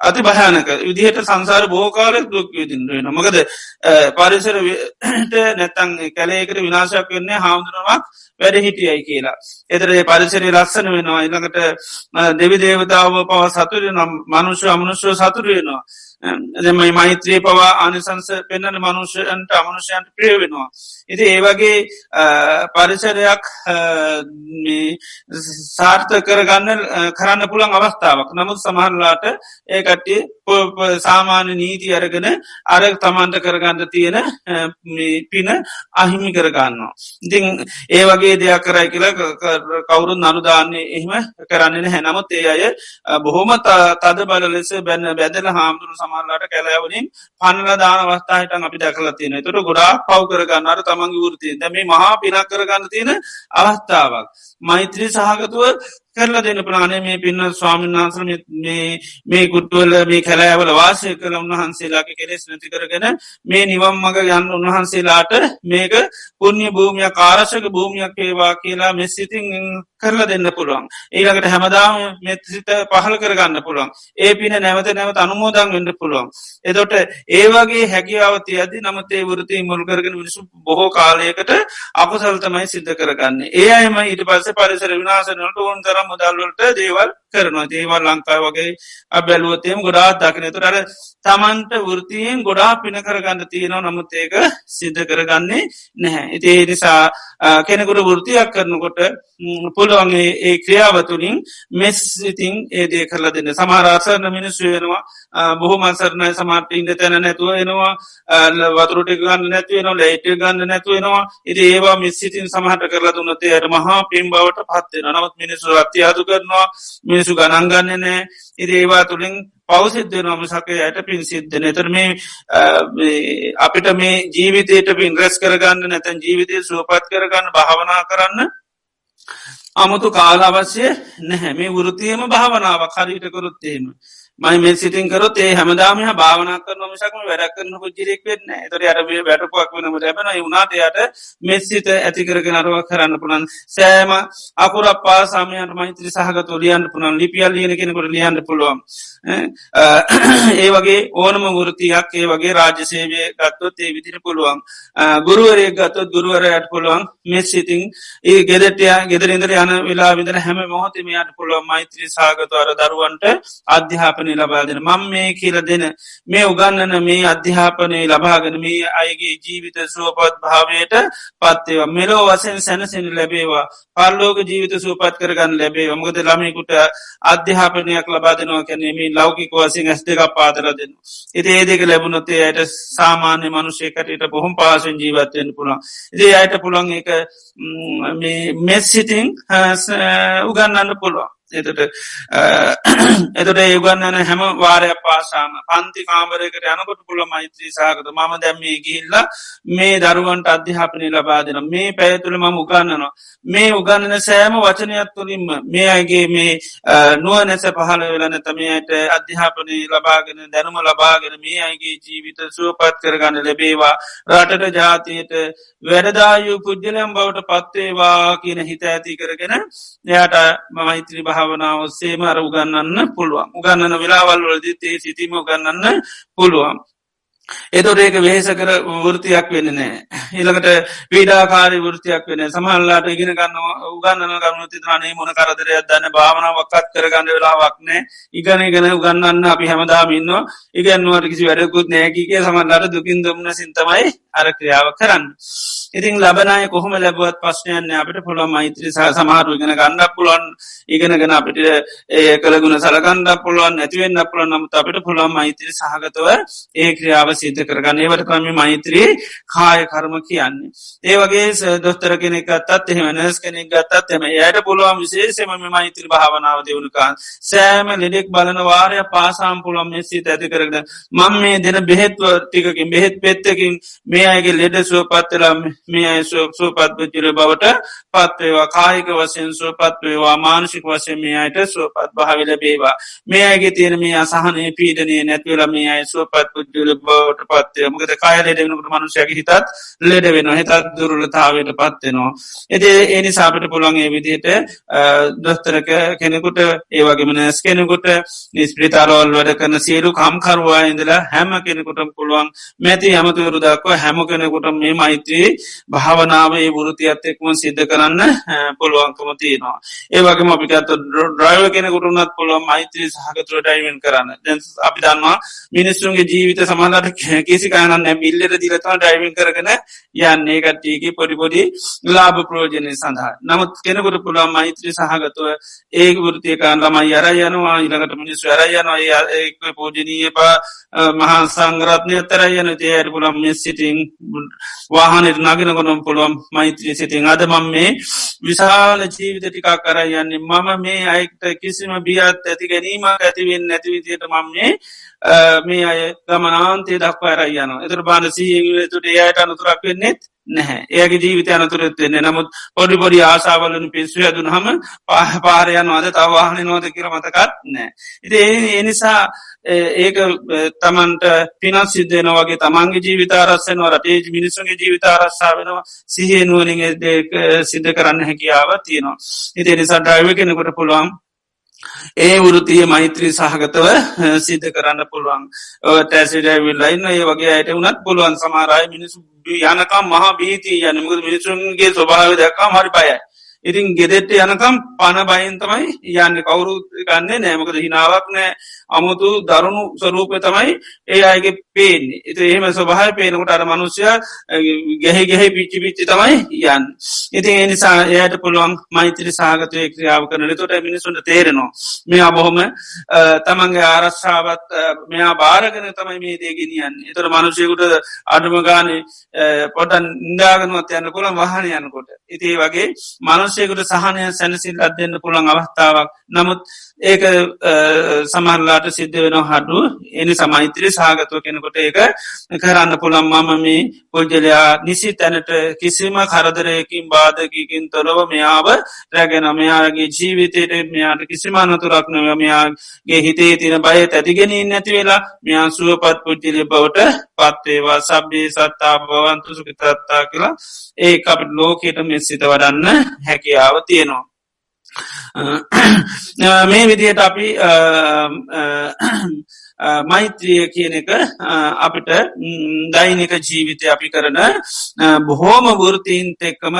අති භයානක විදිහට සංසාර බෝකාලෙක් දුක් විදින්ටෙන මොකද පරිසරට නැත්තන් කැලේකට විනාශයක් වෙන්නේ හාමුදුරුවක් වැඩ හිටියයි කියලා. එතරේ පරිසරය ලස්සන වෙනවා ඉළඟට දෙවි දේවතාව පව සතුර නම් මනුෂ්‍ය අමනුෂ්‍යව සතුරයෙනවා. එමයි මෛත්‍රී පවා අනිසංස පෙන්න්නන මනුෂයන්ට අමනුෂයන්ට ප්‍රිය වෙනවා. ඉති ඒවගේ පරිසරයක් සාර්ථ කරගන්න කරන්න පුළන් අවස්ථාවක්. නමුත් සමහරලාට ඒකට්ටි සාමාන්‍ය නීති අරගෙන අර තමන්ට කරගන්න තියෙන පින අහිමි කරගන්නවා. ඉතිං ඒ වගේ දෙයක් කරයි කියල කවුරුන් නනුදාන්නේ එහෙම කරන්න හැනමුත් ඒ අය බොහොම තද බල ලෙස බැන්න බැදල හාමුදුරු සමල්ලට කැලෑවලින් පන්නල දාන අවස්ථාහිටන් අපි දැකල තියෙන තුට ගොඩා පව් කරගන්නට තමන්ගේ වෘතිය දැ මේ මහා පිනක් කරගන්න තියෙන අවස්ථාවක්. මෛත්‍රී සහගතුව කරලා දෙන්න ප්‍රාණය මේ පින්න ස්වාමීන් වහන්සර මේ කුට්ටුවල මේ කැලෑවල වාසය කළ උන්වහන්සේලාගේ කෙරෙස් නැති කරගෙන මේ නිවම් මඟ යන්න උන්වහන්සේලාට මේක පුුණ්‍ය භූමිය කාරශක භූමියක් ඒවා කියලා මෙස්සිතින් කරලා දෙන්න පුළුවන්. ඒකට හැමදාම මෙසිත පහල කරගන්න පුළුවන්. ඒ පින නැවත නැවත අනුමෝදන් වෙන්න පුළුවන්. එදොට ඒවාගේ හැකියාවති අදි නමතේ වෘති මුල් කරගෙන මිනිසු බොහෝ කාලයකට අපසල්තමයි සිද්ධ කරගන්න. ඒ අයම ඊට පස්ස පරිසර විනාසනට ඕන් තර මුදල්වලට දේවල් කරනවා. දේවල් ලංකායි වගේ අබැලුවතයම ගොඩා දකිනතුර අර තමන්ට වෘතියෙන් ගොඩා පින කරගන්න තියෙනවා. නමුත් ඒක සිද්ධ කරගන්නේ නැහැ. ඉති නිසා කෙනෙකුට වෘතියක් කරනකොට පුළුවන්ගේ ඒ ක්‍රියාවතුලින් මෙස් ඉතින් ඒදේ කරල දෙන්න. සමහරාසරන මිනිස්සු වෙනවා. බොහොමන්සරණය සමාට ඉන්ද තැන නැතුව එනවා. වතුරට ගන්න නැතිවෙනවා ලයිට ගන්න නැතුවෙනවා ඉති ඒවා මිස්සිතින් සමහට කරලා දුන්නතේ අයට මහා පින් බවට පත්වෙන නවත් මිනිසු අත්්‍යයාතු කරනවා. මිනිසු ගණන්ගන්න නෑ ඉරි ඒවා තුළින් පවසිද්ධ නොම සකය යට පින් සිද්ධන එතර මේ අපිට මේ ජීවිතයට පින් රැස් කරගන්න නැතැන් ජීවිතය සුවපත් කරගන්න භාවනා කරන්න අමුතු කාල අවශ්‍ය නැහැ. මේ වෘතියම භාවනාවක් හරිට කොරොත්තේම මයි මේ සිටින් කරොත් ඒ හැමදාම භාවනා කරන මිසක්ම වැඩ කරන පුජිරෙක් වෙන්න තොර අරබේ වැටපුක් වනම ලැබෙන වුණනාටයට මෙස්සිත ඇතිකරගෙන අරුව කරන්න පුළන් සෑම අකුර පාසාමයන්ට මෛත්‍රී සහගත ලියන්න පුළන් ලිපියල් ලියන කෙනකොට ලියන්න පුළුවන්. ඒ වගේ ඕනම වෘතියක් ඒ වගේ රාජසේවය ගත්තොත් ඒ විදිර පුළුවන්. ගුරුවරය ගත්තොත් ගුරුවරයට පුළුවන් මෙස්සිතින් ඒ ගෙදටය ගෙදරින්දර යන වෙලා විදර හැම මොහොතමයට පුළුවන් මෛත්‍රී සාගතවර දරුවන්ට අධ්‍යාපන අධ්‍යාපනය ලබාදෙන මං මේ කියල දෙන මේ උගන්නන මේ අධ්‍යාපනය ලබාගෙන මේ අයගේ ජීවිත සුවපත් භාවයට පත්තේවා මෙලෝ වසෙන් සැනසෙන ලැබේවා. පල්ලෝක ජීවිත සූපත් කරගන්න ලැබේ මොකද ළමයකුට අධ්‍යාපනයක් ලබාදනවා කැනෙමේ ලෞකික වසින් ඇස් දෙක පාතර දෙන්න. එති ඒ දෙක ලැබුණොතේ අයට සාමාන්‍ය මනුෂයකටට බොහොම පාසෙන් ජීවත්වයෙන් පුළන්. ඉදේ අයට පුළන් එක මෙස් සිතිං උගන්නන්න පුළුවන්. එතට එතට ඒගන්නන හැම වාරය පාසාම පන්ති කාමරයකට යනකොට පුළ මෛත්‍රී සාකත මම දැම්මේ ගිල්ල මේ දරුවන්ට අධ්‍යාපනය ලබාදෙන මේ පැයතුළ මම උගන්නනවා මේ උගන්නන සෑම වචනයක් තුළින්ම මේ අගේ මේ නුව නැස පහල වෙලන තමයට අධ්‍යාපනය ලබාගෙන දැනුම ලබාගෙන මේ අයිගේ ජීවිත සුවපත් කරගන්න ලැබේවා. රටට ජාතියට වැඩදායු පුද්ජලයම් බවට පත්වේවා කියන හිත ඇති කරගෙන එයාට මෛත්‍රී භාවනාව සේම අර උගන්නන්න පුළුවන්. උගන්නන වෙලාවල් වලදී තේ සිතීම උගන්නන්න පුළුවන්. එතොට ඒක වෙහෙස කර වෘතියක් වෙන්න නෑ ඊළඟට පීඩාකාරි වෘතියක් වෙන සමහල්ලාට ඉගෙන ගන්න උගන්නන ගන්න තිරනේ මොන කරදරයක් දන්න භාවනාවක්කත් කරගන්න වෙලාවක්නෑ ඉගන ගෙන උගන්නන්න අපි හැමදාමන්න ඉගන්නුවට කිසි වැඩකුත් නෑකිගේ සමල්ලාට දුකින් දම්න සිතමයි අර ක්‍රියාව කරන්න. ඉතින් ලබනය කොහොම ලැබුවත් පශ්නයන්න අපට පුළොම මෛත්‍රී සහ සමහරු ඉගෙන ගන්න පුළොන් ඉගෙනගෙන අපිට ඒ කළගුණ සලකන්ඩ පුළුවන් නැතිවෙන්න පුළන් නමුත් අපට පුළොම් මෛත්‍රී සහගතව ඒ ක්‍රියාව සිද්ධ කරගන්න. ඒවට කම මෛත්‍රී කාය කර්ම කියන්නේ. ඒ වගේ දොස්තර කෙනෙක් අත්තත් එහෙම නැස් කෙනෙක් ගත්තත් එම යට පුළුවන් විශේෂම මෛත්‍රී භාවනාව දෙවුණුකා සෑම ලෙඩෙක් බලන වාරය පාසාම් පුළොම් මෙසී ඇති කරගන. මං මේ දෙන බෙහෙත්ව ටිකකින් බෙහෙත් පෙත්තකින් මේ අයගේ ලෙඩ සුවපත්තලා මේ අය සුවපත්පචිර බවට පත්වේවා කායික වසයෙන් සුවපත්වේවා මානසික වසය මේ අයට සුවපත් භාවිල බේවා මේ අයගේ තියෙන මේ අසහනය පීඩනය නැතිවල මේ අය සුවපත් පුද්ජුල බව බවට පත්තය මකද කාය ලෙඩෙනකට මනුෂයගේ හිතත් ලෙඩ වෙන හිතත් දුරලතාවට පත්වෙනවා. එති ඒනි සාපට පුළන්ගේ විදියට දොස්තරක කෙනෙකුට ඒවගේම නැස් කෙනෙකුට නිස්ප්‍රිතාරවල් වැඩ කරන සියලු කම්කරවා ඉඳලා හැම කෙනෙකුටම් පුළුවන් මැති ඇමතුවරු දක්ව හැම කෙනෙකුට මේ මෛත්‍රී භාවනාවේ වෘති අත්තෙක්ම සිද්ධ කරන්න පුළුවන්කම තියෙනවා. ඒවගේ අපිකත් ඩ්‍රයිව කෙනෙකුටුනත් පුළුවන් මෛත්‍රී සහගතුර ඩයිවෙන් කරන්න දැ අපි දන්නවා මිනිස්සුන්ගේ ජීවිත සමහලට කිසි කානන්න මිල්ලට දිලතම ඩයිවින් කරගෙන යන්නේ. කට්ටියගේ පොඩිපොඩි ලාභ ප්‍රෝජනය සඳහා. නමුත් කෙනෙකුට පුළුවන් මෛත්‍රී සහගතුව ඒ වෘතියකාන් ළමයි අර යනවා. ඉළඟට මිනිස්සු අර යනවා. ඒක පෝජනීය පා මහා සංගරත්නය තර යන තේයට පුළම් මෙ සිටිං වාහනට නගෙන කොනම් පුළුවන් මෛත්‍රී සිටිං අද මම මේ විශාල ජීවිත ටිකා කර යන්නේ. මම මේ අයික්ට කිසිම බියත් ඇති ගැනීමක් ඇතිවෙන් නැතිවිදියට මම මේ Eh, මේ අය ගමනාන්තේ දක්වා ඇරයන එතර බාන සීතුට ඒයට අනතුරක් වෙන්නෙත් නැහැ. ඒගේ ජීවිත අනතුරත් වෙන්නේ නමුත් පොඩි පොඩි ආසාවලන පිස්සු ඇදුන හම පාහ පාරයන් අද තවාහන නොද කියර මතකත් නෑ ඉති එනිසා ඒක තමන්ට පිනත් සිද්ධයන වගේ තමන්ගේ ජීවිත අරස්සනවා රටේ මිනිස්සුන්ගේ ජීවිත අරස්සා වෙනවා. සිහේ නුවනින් සිද්ධ කරන්න හැකියාව තියෙනවා. ඉති නිසා ඩයිව කෙනෙකොට පුළුවන් ඒ වෘතිය මෛත්‍රී සහගතව සිද්ධ කරන්න පුළුවන්. ටැසිඩවිල්ලයින්න ඒ වගේ අයට වනත් පුළුවන්. සමාරයි මිනිසු යනකම් මහ බීති යනමුද මිනිසුන්ගේ ස්වභාව දක්කා මරි බයයි. ඉතින් ගෙදෙට්ට යනකම් පණ බයින් තමයි යන්න. කවුරු ගන්නේ නෑමකද හිනාවක් නෑ. අමුතු දරුණු ස්වරූපය තමයි ඒ අයගේ පේන්නේ. එත එහෙම ස්වභාය පේනකොට අර මනුෂ්‍ය ගැහෙ ගැහෙ පිච්චි පිච්චි තමයි යන් ඉතින් එනිසා එයට පුළුවන් මෛත්‍රි සාගතය ක්‍රියාව කරන. තොට මිනිසුන්ට තේරෙනවා. මෙයා බොහොම තමන්ගේ ආරශ්ාවත් මෙයා බාරගෙන තමයි මේ දේගෙනියන් එතර මනුෂයකුට අඩුම ගානේ පොටන් ඉන්ඩාගනුවත් යන්න කොළන් වහන යනකොට. ඉතිේ වගේ මනුෂයකුට සහනය සැනසිල් අත් දෙන්න පුළන් අවස්ථාවක්. නමුත් ඒක සමරලාට සිද්ධ වෙන හඩු එනි සමෛත්‍රී සාගතුව කෙනකොට ඒක කරන්න පුළන් මම මේ පුද්ජලයා නිසි තැනට කිසිම කරදරයකින් බාධකිකින් තොරව මෙයාව රැගෙන මෙයාගේ ජීවිතයට මෙයාට කිසිමනතුරක් නොව මෙයාගේ හිතේ තින බය ඇතිගෙනින් නැති වෙලා මෙයා සුවපත් පුද්ජලි බවට පත්වේවා සබ්බේ සත්තා බවන්තුසුක තත්තා කියලා ඒ අපට ලෝකයට මෙස්සිත වඩන්න හැකියාව තියෙනවා. මේ විදියට අපි මෛත්‍රිය කියන එක අපිට දෛනික ජීවිතය අපි කරන බොහෝම වෘතීන්ත එක්කම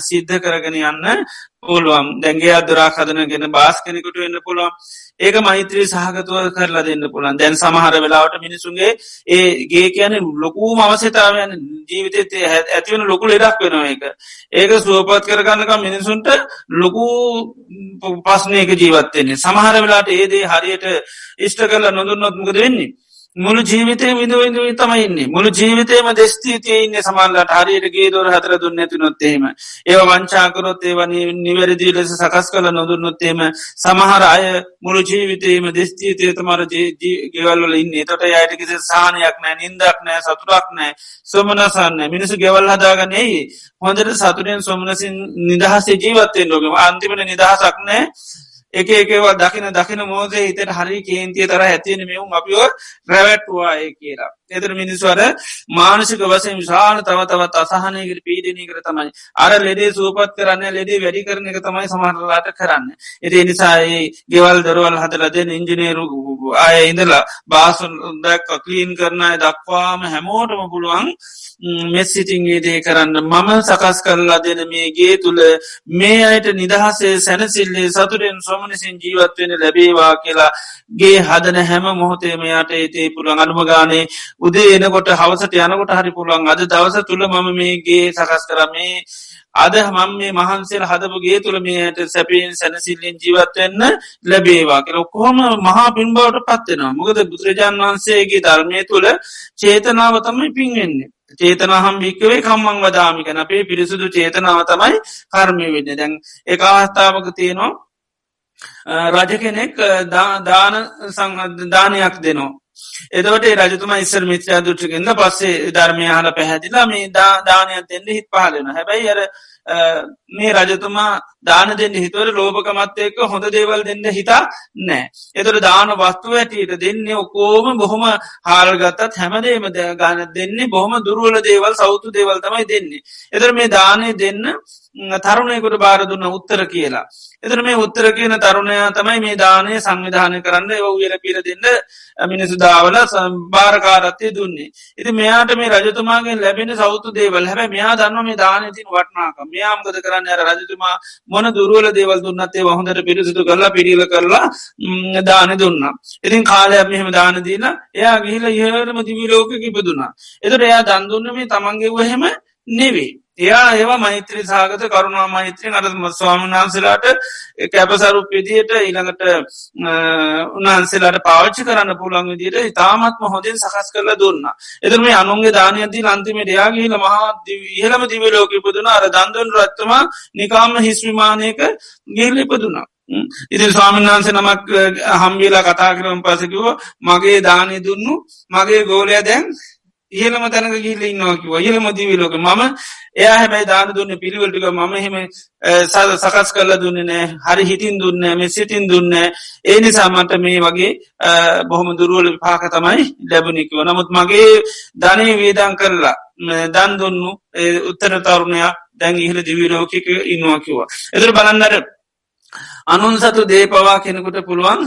සිද්ධ කරගෙන යන්න පුළුවන්. දැන්ගේ අදරා හදනගෙන බාස් කෙනෙකුට වෙන්න පුළුවන්. ඒක මෛත්‍රී සහගතුව කරලා දෙන්න පුළන් දැන් සමහර වෙලාවට මිනිසුන්ගේ ඒගේ කියන ලොකූ අවසතාවයන් ජීවිතය ඇතිවන ලොකු ලෙඩක් වෙනවා එක ඒක සුවපත් කරගන්නක මිනිසුන්ට ලොකු පස්නයක ජීවත්තෙන්නේ සමහර වෙලාට ඒදේ හරියට ඉෂ්ට කරලා නොදුන්නොත්මකද වෙන්නේ? මුළු ජීවිතය විඳවිඳ තමයින්නේ මුළු ජීවිතයම දෙස්තීතිය ඉන්න සමල්ලට හරියටගේ දොර හතර දුන්න ඇති නොත්තේම ඒව වංචාකරොත් ඒව නිවැරදි ලෙස සකස් කල නොදුන්නොත්තේම සමහර අය මුළු ජීවිතයම දෙස්තීතය තමර ගෙවල්ල ඉන්න. තොට අයටකිස සානයක් නෑ නින්දක් නෑ සතුරක් නෑ සොමනසන්න මිනිසු ගෙවල් හදාගන්නේ හොඳට සතුරෙන් සොමනසින් නිදහසේ ජීවත්තයෙන් ලෝකම අන්තිමට නිදහසක් නෑ. එක එකවා දකින දකින මෝදේ හිතට හරි කේන්තිය තර ඇතියෙන මෙවුම් අපිෝ රැවැට්වා ඒ කියලා. එතර මිනිස්වර මානසික වසයෙන් විශාල තව තවත් අසහනයකට පීඩනය කර තමයි. අර ලෙඩේ සූපත් කරන්න ලෙඩේ වැඩි කරන එක තමයි සමහරලාට කරන්න. එති නිසායි ගෙවල් දරුවල් හදලදෙන ඉංජිනේරු අය ඉඳලා බාසුන් දැක් කලීන් කරනය දක්වාම හැමෝටම පුළුවන් මෙස්සිටිංගේ දේ කරන්න මම සකස් කරලා දෙන මේගේ තුළ මේ අයට නිදහසේ සැනසිල්ලේ සතුරෙන් සොමනිසින් ජීවත්වෙන ලැබේවා කියලා ගේ හදන හැම මොහොතේමයාට ඒතේ පුළන් අනුම ගානේ උදේ එනකොට හවසට යනකොට හරි පුළුවන්. අද දවස තුළ මම මේගේ සකස් කරමේ අද හමම් මේ මහන්සේල හදපුගේ තුළ මේයට සැපීන් සැනසිල්ලෙන් ජීවත්වවෙන්න ලැබේවා කෙ ඔක්කොහොම මහා පින්බවට පත්වෙනවා මොකද බුදුරජාන් වහන්සේගේ ධර්මය තුළ චේතනාව තමයි පින්වෙන්නේ චේතනහම් භික්කවේ කම්මං වදාමිකන අපේ පිරිසුදු චේතනාව තමයි කර්මය වෙන්න. දැන් එක අවස්ථාවක තියෙනවා. රජ කෙනෙක් දාන දානයක් දෙනවා. එදවට රජතුම ඉස්සර මිත්‍රයා දුට්ටිගෙන්ද පස්සේ ධර්මය හල පැහැදිලා මේ දානයක් දෙන්න හිත් පහලෙන හැබැයි අර මේ රජතුමා දාන දෙන්න හිතුවර ලෝභකමත්තයක හොඳ දේවල් දෙන්න හිතා නෑ. එතට දාන වස්තුව ඇටියට දෙන්නේ ඔකෝම බොහොම හාල්ගත්තත් හැමදේම ගාන දෙන්නේ බොහොම දුරුවල දේවල් සෞතු දේවල් තමයි දෙන්නේ. එතර මේ දානය දෙන්න තරුණයකුට බාර දුන්න උත්තර කියලා. එතර මේ උත්තර කියන තරුණයා තමයි මේ දානය සංවිධානය කරන්න ඔ වියල පිර දෙන්න මිනිසු දාවල භාරකාරත්තය දුන්නේ. ඉති මෙයාට මේ රජතුමාගේ ලැබෙන සෞතු දේවල් හැබ මෙයා දන්න මේ දානතින් වටනාක මෙයාම්ගත කරන්න අර රජතුමා මොන දුරුවල දේවල් දුන්නත්තේ වහොඳට පිරිසිතු කරලා පිරිල කරලා දාන දුන්න. ඉතින් කාලයක් මෙහෙම දාන දීලා එයා ගිහිල ඉහරම දිවිලෝක කිපදුනා. එතට එයා දන්දුන්න මේ තමන්ගේ වහෙම නෙවේ. එයා ඒවා මෛත්‍රී සාගත කරුණා මෛත්‍රී අරම ස්වාමන් වහන්සේලාට කැපසරුප විදියට ඊළඟට උන්හන්සේලාට පාච්චි කරන්න පුළන් විදියට ඉතාමත්ම හොඳින් සකස් කරලා දුන්න. එතර මේ අනුන්ගේ දානයදී අන්තිමේ ඩයාගේල මහා ඉහළම දිව ලෝක ඉපදුන අර දන්දුන් රත්තමා නිකාම හිස්විමානයක ගිහිල ඉපදුනා. ඉතින් ස්වාමීන් වහන්සේ නමක් හම්බිලා කතා කරම පසකිව මගේ දානය දුන්නු මගේ ගෝලය දැන් ඉහලම තැනක ගිල්ල ඉන්නවාකිව ඉහලම දිවිලෝක මම එයා හැබැයි දාන දුන්න පිළිවලටික මම හෙම සද සකස් කරල දුන්න නෑ හරි හිතින් දුන්න මෙ සිතින් දුන්න ඒ නිසාමට මේ වගේ බොහොම දුරුවල පාක තමයි ලැබුණනිකිව නමුත් මගේ ධනය වේදන් කරලා දන් දුන්නු උත්තර තරුණයක් දැන් ඉහල දිවිලෝකික ඉන්නවා කිවා එදර බලන්නට අනුන් සතු දේ පවා කෙනෙකුට පුළුවන්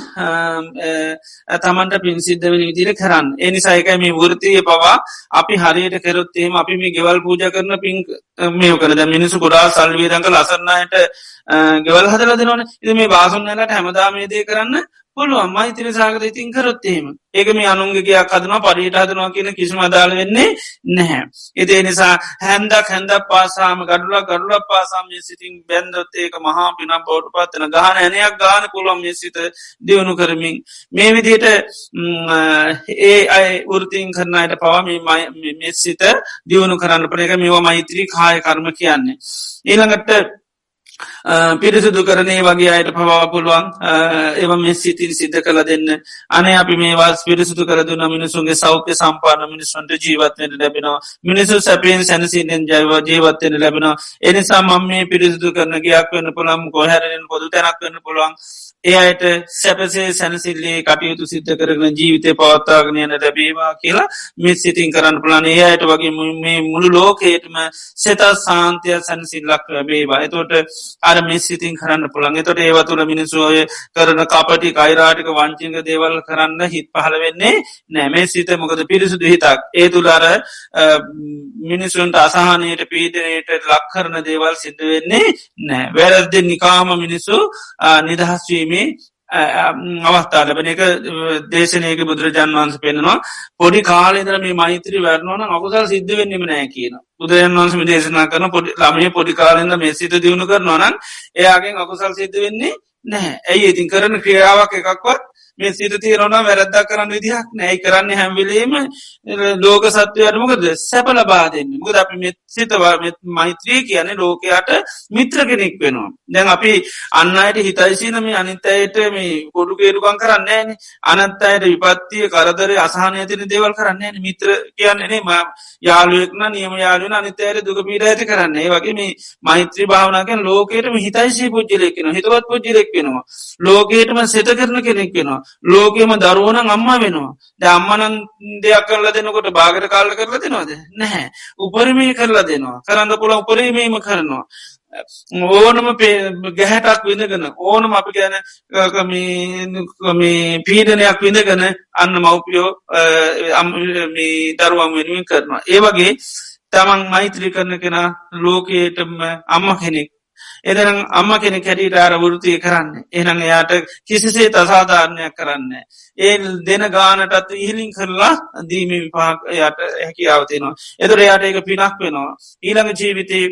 තමන්ට පින් සිද්ධ වෙන විදිර කරන්න. එනිසායකයි මේ වෘතිය පවා අපි හරියට කරොත්තේම අපි මේ ගෙවල් පූජ කරන පින් මේ කරද මිනිසු ගොඩා සල්වීදක ලසරන්නයට ගෙවල් හදල දෙනවන ඉ මේ බාසුන්නලට හැමදාමේදය කරන්න පුළුවන් මෛත්‍ර සාගත ඉතින් කරොත්තේම ඒක මේ අනුන්ගේයක් හදනවා පරිට හදනවා කියන කිසිම අදාල වෙන්නේ නැහැ. එදේ නිසා හැන්දක් හැන්ද පාසාම ගඩුල ගඩුල පාසාම සිතින් බැන්දොත් ඒක මහා පින පෝට පත්වන ගාන ඇනයක් ගාන පුළොම් සිත දියුණු කරමින් මේ විදියට ඒ අයි වෘතින් කරන්නයට පවා මේ සිත දියුණු කරන්න පන එක මේවා මෛත්‍රී කාය කර්ම කියන්නේ. ඊළඟට පිරිසිදු කරනේ වගේ අයට පවා පුළුවන්. එම මේ සිතින් සිද්ධ කළ දෙන්න. අනේ අපි මේවාස් පිරිසිදු කරදුන මිනිසුන්ගේ සෞඛ්‍ය සම්පාන මිනිසුන්ට ජීවත්වයට ලැබෙනවා. මිනිසු සැපයෙන් සැනසිීනෙන් ජයව ජීවත්වයට ලැබෙනවා. එනිසා මම මේ පිරිසිදු කරන ගයක් වන්න පුළම් කොහැරෙන් පොදු තැනක් වන්න පුළුවන්. එයට සැපසේ සැනසිල්ලේ කටයුතු සිද්ධ කරන ජීවිතය පවත්තාගනයන ලැබේවා කියලා මිත් සිතින් කරන්න පුලන ඒයට වගේ මේ මුළු ලෝකේටම සෙතා සාන්තය සැනසිල්ලක් ලැබේවා. එතොට අර මිස්සිතින් කරන්න පුළන් එතොට ඒවතුළ මිනිසුවය කරන කපටි කයිරාටික වංචිංග දේවල් කරන්න හිත් පහල වෙන්නේ නෑමේ සිත මොකද පිරිසුදු හිතක්. ඒ තුළර මිනිසුන්ට අසාහනයට පීඩනයට ලක් කරන දේවල් සිද්ධ වෙන්නේ නෑ වැරද්ද නිකාම මිනිස්සු නිදහස්වීම කිරීමේ අවස්ථා ලැබෙන එක දේශනයක බුදුරජාන් වන්ස පෙන්නවා පොඩි කාලෙදර මේ මෛත්‍රී වැරනවන අකුසල් සිද්ධ වෙන්නම නෑ කියන බුදුරජන් වන්සම දේශනා කරන පොඩි ළමේ පොඩි කාලෙද මේ සිත දියුණු කරනවනන් එයාගෙන් අකුසල් සිද්ධ වෙන්නේ නැහැ. ඇයි? ඉතින් කරන ක්‍රියාවක් එකක්වත් මේ සිත තීරණ වැරද්දා කරන්න විදිහක් නෑයි කරන්න හැම්විලීම ලෝක සත්වයටමකද සැප ලබාදන්න මුද අපි මෙ සිතවා මෛත්‍රී කියන ලෝකයාට මිත්‍ර කෙනෙක් වෙනවා. දැන් අපි අන්න අයට හිතයිසිනම අනිතයට මේ කොඩු කේරුකන් කරන්න අනත් අයට විපත්තිය කරදර අසාහනය තින දේවල් කරන්නේ මිත්‍ර කියන්නේනේ ම යාලුවෙක්න නියම යාලුවන අනිතයට දුක පීඩ ඇති කරන්නේ. වගේ මේ මෛත්‍රී භාවනාගෙන් ලෝකයටම හිතයිසි පුද්ජලෙක්ෙන හිතවත් පුද්ජලෙක් වෙනවා. ලෝකයටම සෙත කරන කෙනෙක් වෙනවා. ලෝකෙම දරුවන අම්ම වෙනවා. ද අම්මනන් දෙයක් කරලා දෙනකොට බාගර කාල්ල කරලා දෙනවාද? නැහැ. උපරමය කරලා දෙනවා. කරන්න පුළ උපරීමීම කරනවා. ඕනම ගැහැටක් විඳගෙන ඕනම අපි ගැන පීඩනයක් විඳගෙන අන්න මවපියෝ දරුවන් වෙනුවෙන් කරනවා. ඒ වගේ තමන් මෛත්‍රී කරන කෙන ලෝකයටම අම්ම කෙනෙක් එදනම් අම්ම කෙනෙ කැඩීට අර වෘතිය කරන්න. එහන එයාට කිසිසේ අසාධාරණයක් කරන්න ඒ දෙන ගානටත් ඉහිලින් කරලා දීම විපාක් යට හැකි අවතිනවා එදර එයාට එක පිනක් වෙනවා. ඊළඟ ජීවිතී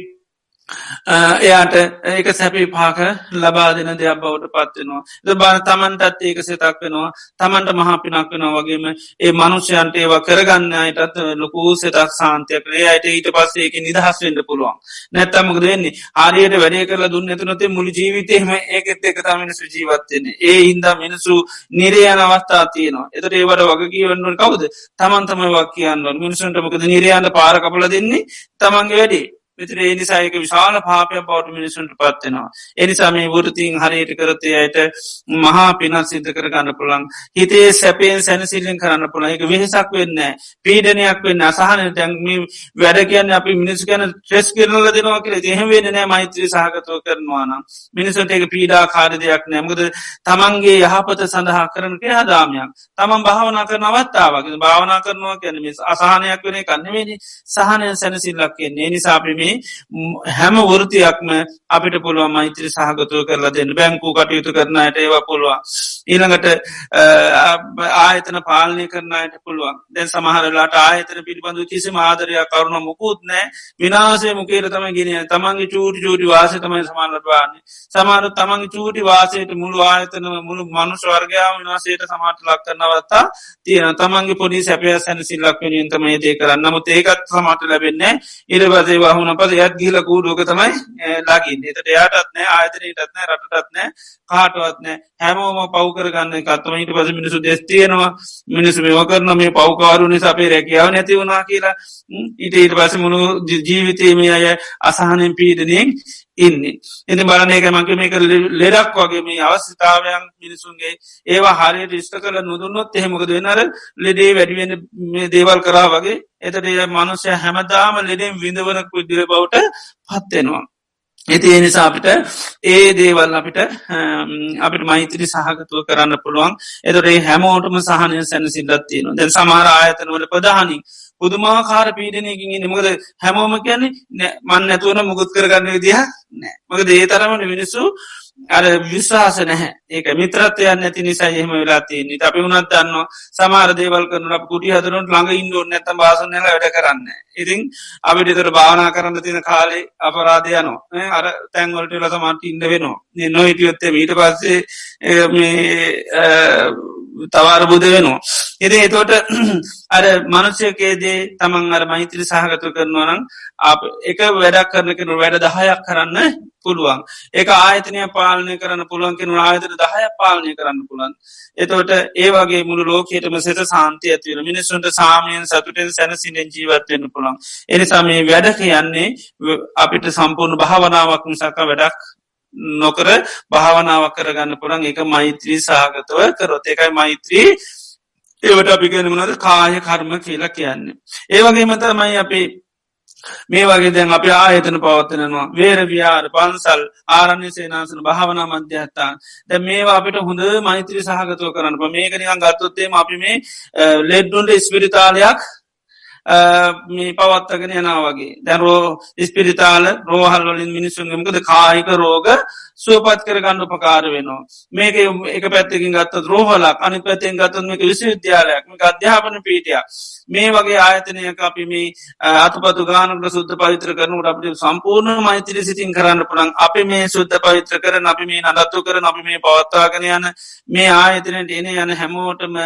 එයාට ඒක සැපි පාක ලබා දෙන දෙයක් බවට පත්වෙනවා. ද බාන තමන්ටත් ඒක සතක් වෙනවා. තමන්ට මහා පිනක් වෙනවා. වගේම ඒ මනුෂ්‍යයන්ට ඒවා කරගන්න අයටත් ලොකූ සතක් සාන්තයක් ඒ අයට ඊට පස්සේක නිදහස් වෙන්ඩ පුළුවන්. නැත්තමක දෙන්නේ ආරයට වැඩේ කරලා දුන්න ඇතුනතේ මුළි ජීවිතයම ඒකෙත් එක මිනිසු ජීවත්වෙන ඒ හින්දා මිනිසු නිරයන අවස්ථා තියනවා. එතට ඒවට වගකී වන්නුවට කවුද? තමන් තම වක් කියන්න මිනිසුන්ට මොකද? නිරයන්ට පාර කපල දෙන්නේ තමන්ගේ වැඩේ. විතර එනිසායක විශාල පාපය බෞට් මිනිසුන්ට පත්වෙනවා. එනිසා මේ වෘතින් හරියට කරතය අයට මහා පිනත් සිද්ධ කරගන්න පුළන් හිතේ සැපයෙන් සැනසිල්ලෙන් කරන්න පුළ එක වෙහෙසක් වෙන්න පීඩනයක් වෙන්න අසාහන දැන්ම වැඩ කියන්න අපි මිනිස් ගැන ට්‍රෙස් කරනල දෙනවා කියල එහෙම වෙන නෑ මෛත්‍රී සහගතව කරනවා නම්. මිනිසට එක පීඩා කාර දෙයක් නෑමකද තමන්ගේ යහපත සඳහා කරන ක්‍රයාදාමයක්. තමන් භාවනා කර නවත්තාවගේ භාවනා කරනවා කියන අසාහනයක් වන කන්නවෙනි සහනය සැනසිල්ලක් කියන්නේ. නිසාපිමේ හැම වෘතියක්ම අපිට පුළුවන් මෛත්‍රී සහගතුව කරලා දෙන්න. බැංකූ කටයුතු කරනයට ඒවා පුළුවන්. ඊළඟට ආයතන පාලනය කරනයට පුළුවන්. දැන් සමහරලාට ආයතන පිළිබඳු කිසි ආදරයක් කරුණ මුකුත් නෑ විනාසේ මුකේර තම ගෙන තමන්ගේ චූටි චූටි වාසය තමයි සමානටවාන්නේ සමාර තමන්ගේ චූටි වාසයට මුළු ආයතන මුළු මනුෂ වර්ගයා විනාසයට සමාට ලක් කරනවත්තා තියෙන තමන්ගේ පොඩි සැපය සැනසිල්ලක් වෙනින් තමයි දේ කරන්න. නමුත් ඒකත් සමට ලැබෙන්නේ ඉරබසේ වහුණ පද යත් ගිල කූඩුවක තමයි ලගින් එතට යාටත් නෑ ආයතනයටත්නෑ රටත්නෑ කාටවත්නෑ හැමෝම පවකර ගන්න කත්තම ඊට පස මිනිසු දෙස්තියනවා මිනිසු මේව කරන මේ පවකාරු නිසාපේ රැකියාව නැති වුණනා කියලා. ඊට ඊට පස මුණු ජීවිතේම අය අසාහනෙන් පීඩනෙන් ඉන්නේ. එති බලනයක මගේ මේක ලෙඩක් වගේ මේ අවස්ථාවයන් මිනිසුන්ගේ ඒවා හරි රිෂ්ට කල නොදුන්නොත් එහෙමකද වෙනර ලෙඩේ වැඩිවෙන මේ දේවල් කරා වගේ එතට මනුසය හැමදාම ලෙඩෙන් විඳවන කුද්දිර බවට පත්වෙනවා ඇති එනිසා අපිට ඒ දේවල් අපිට අපිට මෛත්‍රී සහගතුව කරන්න පුළුවන්. එතොරේ හැමෝටම සහනය සැන සිල්ලත්තියන දැන් සමහර ආයතනවල ප්‍රධානින් පුදුමාකාර පීඩනයකින් නිමකද හැමෝම කියන්නේ මන් ඇතුවන මුකුත් කරගන්න විදිහ නෑ. මක දේ තරමට මිනිස්සු අර විශ්වාස නැහැ. ඒක මිත්‍රත්වයන් නැති නිසා එහෙම වෙලා තියන්නේ. අපි වුණත් දන්න සමාර දේවල් කරන කුටි හදරුට ළඟ ඉන්ඩුව නැත බාසනල වැඩ කරන්න ඉතින් අපිට තර භාවනා කරන්න තින කාලේ අපරාධයනෝ අර තැන්වලට ලසමට ඉන්න වෙනවා. නොහිටියොත්තේ මීට පස්සේ තවාර බුද වෙනවා. එති එතෝට අර මනුෂ්‍යකේදේ තමන් අර මහිතරි සහගතු කරනවනම් එක වැඩක් කරනකෙනු වැඩ දහයක් කරන්න පුළුවන්. එක ආයතනය පාලනය කරන්න පුළුවන් කෙනු ආයතන දහය පාලනය කරන්න පුළන් එතවට ඒ වගේ මුළු ලෝකයටම සෙත සාන්තිය ඇතිවල මිනිස්සුන්ට සාමයෙන් සතුටෙන් සැනසිනෙන් ජීවත්වයන්න පුළන් එනිසා මේ වැඩ කියන්නේ අපිට සම්පූර්ණ භාවනාවක් මිසක වැඩක් නොකර භාවනාවක් කරගන්න පුළන් එක මෛත්‍රී සාගතව කරොත්. එකයි මෛත්‍රී. ඒවට අපි ගෙනමනද කාය කර්ම කියලා කියන්නේ. ඒවගේ මතමයි අපි මේ වගේ දැන් අප ආයතන පවත්තනවා වේර විහාර පන්සල් ආරණ්‍ය සේනාසන භාවනා මධ්‍යහත්තා ද මේවා අපිට හොඳ මෛත්‍රී සහගතුව කරන්න මේකනිකන් ගත්තොත්තේම අපි මේ ලෙඩ්ඩුන්ට ස්පිරිතාලයක් මේ පවත්තගෙන යනාවගේ දැරෝ ස්පිරිතාල රෝහල් වලින් මිනිස්සුන්ගමකද කායික රෝග සුවපත් කරගන්න උපකාර වෙනවා. මේක එක පැත්තකින් ගත්ත රෝහලක් අනි පැත්තෙන් ගත්තන් මේක විශ විද්‍යාලයක් මේක අධ්‍යාපන පීටිය මේ වගේ ආයතනයක අපි මේ අතුපතු ගානකට සුද්ධ පවිත්‍ර කරනට අපට සම්පූර්ණ මෛත්‍රී සිතින් කරන්න පුළන් අපි මේ සුද්ධ පවිත්‍ර කරන අපි මේ නඩත්තු කරන අපි මේ පවත්වාගෙන යන මේ ආයතනයට එන යන හැමෝටම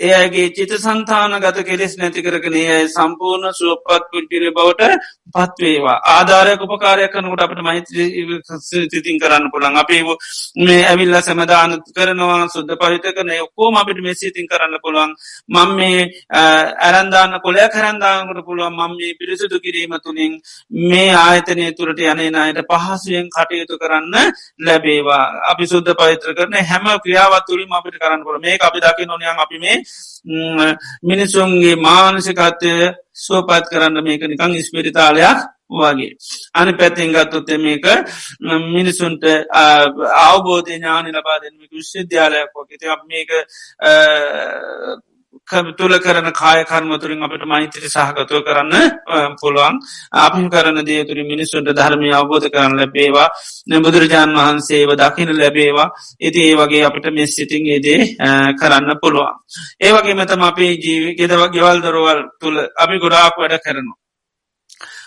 එයගේ චිත සන්තාන ගත කෙලෙස් නැති කරගෙන ඒ සම්පූර්ණ සුවපත් පුද්ගිර බවට පත්වේවා ආධාරය උපකාරයක් කනකට අපට මහිත තිතින් කරන්න පුළන් අපේ මේ ඇවිල්ල සැමදාන කරනවා සුද්ධ පහිත කරන ඔක්කෝම අපිට මෙසිතින් කරන්න පුළුවන්. මං මේ ඇරන්දාන්න කොලය කරන්දාකට පුළුවන්. මං මේ පිරිසුදු කිරීම තුළින් මේ ආයතනය තුරට යනනයට පහසුවෙන් කටයුතු කරන්න ලැබේවා. අපි සුද්ධ පවිත්‍ර කරන හැම ක්‍රියාවත් තුළින් අපිට කරන්න පුළ මේ අපි දකි නොනයන් අපි මේ මිනිසුන්ගේ මානසිකත්වය සුවපත් කරන්න මේක නිකං ස්පිරිතාලයක් වගේ. අනි පැතින් ගත්තොත්ත මේක මිනිසුන්ට අවබෝධය ඥානි ලබාදමික විශ්වවිද්‍යාලයක් වගේ මේක තුළ කරන කාය කර්මතුරින් අපට මෛත්‍රී සහගතුව කරන්න පුළුවන්. අපින් කරන දේතුරි මිනිස්සුන්ට ධර්මය අවබෝධ කරන්න ලැබේවා. බුදුරජාණන් වහන්සේව දකින ලැබේවා. ඉති ඒ වගේ අපට මෙස් සිටිං ඒදේ කරන්න පුළුවන්. ඒවගේ මෙතම අපේ ජීවි ගෙදව ගෙවල් දොරවල් තුළ අපි ගොඩාක් වැඩ කරනවා.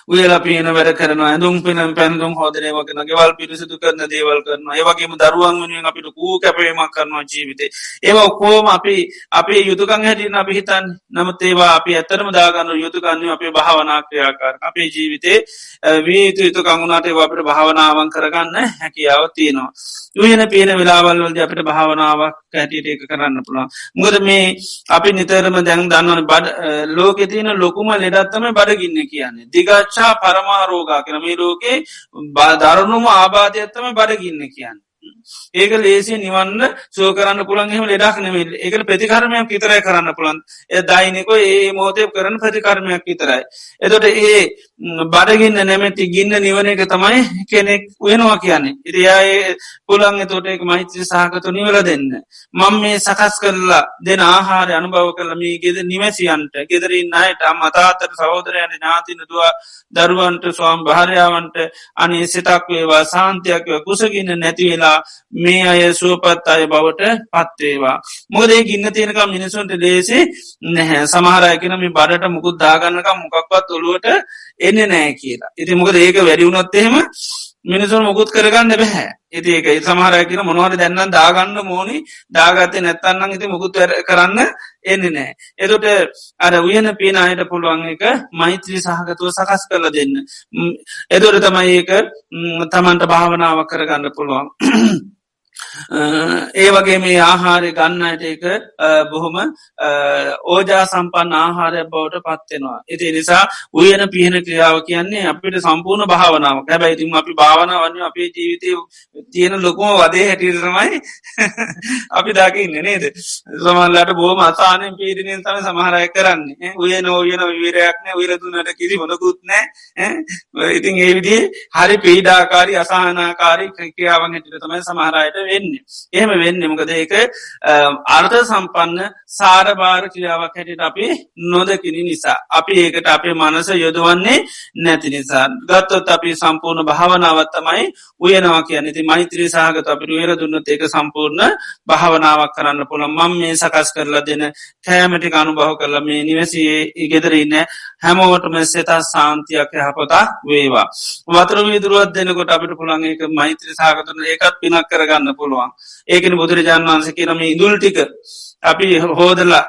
උයලා පීන වැඩ කරන ඇඳුම් පිනම් පැන්දුම් හෝදනයවගෙන ගෙවල් පිරිසිදු කරන දේවල් කරන ඒවගේම දරුවන් වනුවෙන් අපිට කූ කැපේමක් කරනවා ජීවිතේ. ඒව ඔක්කෝම අපි අපේ යුතුකං හැටින අපි හිතන් නමුත් ඒවා අපි ඇත්තරම දාගන්න යුතුකන්න අපේ භාවනාක්‍රයාකාර අපේ ජීවිතේ වීතු යුතුකංගුණට අපට භාවනාවන් කරගන්න හැකියාව තියෙනවා. යන පේන වෙලාවල්වලද අපට භාවනාවක් හැටියට එක කරන්න පුළා මුද මේ අපි නිතරම දැන් දන්නවන බඩ ලෝකෙ තියෙන ලොකුම ලෙඩත්තම බඩගින්න කියන්නේ. දිගච්ච මච්චා පරමාරෝගා කන මේ ලෝකේ දරුණුම ආබාධයත්තම බඩගින්න කියන්න. ඒක ලේසිය නිවන්න සෝ කරන්න පුළන් එහම ලෙඩක් නෙමල් ඒකට ප්‍රතිකර්මයක් විතරයි කරන්න පුළන් එ දයිනෙක ඒ මෝතය කරන ප්‍රතිකර්මයක් විතරයි. එතොට ඒ බඩගින්න නැමැති ගින්න නිවන එක තමයි කෙනෙක් වෙනවා කියන්නේ. ඉරියායේ පුළන් එතොට එක මහිත්‍ර සහකතු නිවල දෙන්න. මං මේ සකස් කරලා දෙන ආහාර අනුභව කරලම ගෙද නිවැසියන්ට ගෙදරින් අයට අම්මතාතර සහෝදරයන නාතිනතුව දරුවන්ට ස්වාම් භාරයාවන්ට අනි සිතක් වේවා සාන්තියක්ව කුසගින්න නැතිවෙලා මේ අය සුවපත් අය බවට පත්වේවා. මොදේ ගින්න තියෙනකම් මිනිසුන්ට ලේසි නැහැ සමහරයකෙන මේ බඩට මුකුත් දාගන්නකම් මොකක්වත් ඔළුවට එන්න නෑ කියලා. ඉති මොකද ඒක වැඩිවුණොත් එහෙම මිනිසුන් මුකුත් කරගන්න බැහැ ඉති ඒක සමහරයකෙන මොනවට දැන්න දාගන්න මෝනි දාගත්තය නැත්තන්නම් ඉති මුකුත් කරන්න එන්න නෑ. එතොට අර උයන පීනායට පුළුවන් එක මෛත්‍රී සහගතුව සකස් කරල දෙන්න. එදොට තමයි ඒක තමන්ට භාවනාව කරගන්න පුළුවන්. ඒ වගේ මේ ආහාරය ගන්නට එක බොහොම ඕජා සම්පන්න ආහාරය බවට පත්වෙනවා. ඉති නිසා උයන පියන ක්‍රියාව කියන්නේ අපිට සම්පූර්ණ භාවනාව හැබැයිතිම අපි භාවනාවන්න අපේ ජීවිතය තියෙන ලොකුම වදේ හැටිරමයි අපි දකින්න නේද? සමල්ලට බෝම අසානය පීඩනෙන් තම සමහරය කරන්නේ. උයන ඕයන විවරයක්න විරදුනට කිසි මොනකුත් නෑ. ඉතින් ඒවිදි හරි පීඩාකාරි අසාහනාකාරි ක්‍රියාවන් හැටිට තමයි සමහරයට වෙන්නේ. එහෙම වෙන්න මොකද ඒක අර්ථ සම්පන්න සාරභාර ක්‍රියාවක් හැටිට අපි නොදකිනි නිසා. අපි ඒකට අපේ මනස යොදවන්නේ නැති නිසා. ගත්තොත් අපි සම්පූර්ණ භාවනාවත්තමයි උයනවා කියන ති මෛත්‍රී සහගත අපි උයර දුන්නත් ඒක සම්පූර්ණ භාවනාවක් කරන්න පුළ මං මේ සකස් කරලා දෙන කෑමටි අනුභව කරල මේ නිවැසියේ ඉගෙදරන්න හැමෝටම සෙතා සාන්තියක් යහපතා වේවා. වතර විදුරුවත් දෙනකොට අපිට පුළන් ඒක මෛත්‍රී සාගතන ඒකත් පිනක් කරගන්න පුළුවන් ඒකන බුදුරජාන් වන්ස කියනම ඉදුල් ටික අපි හෝදලා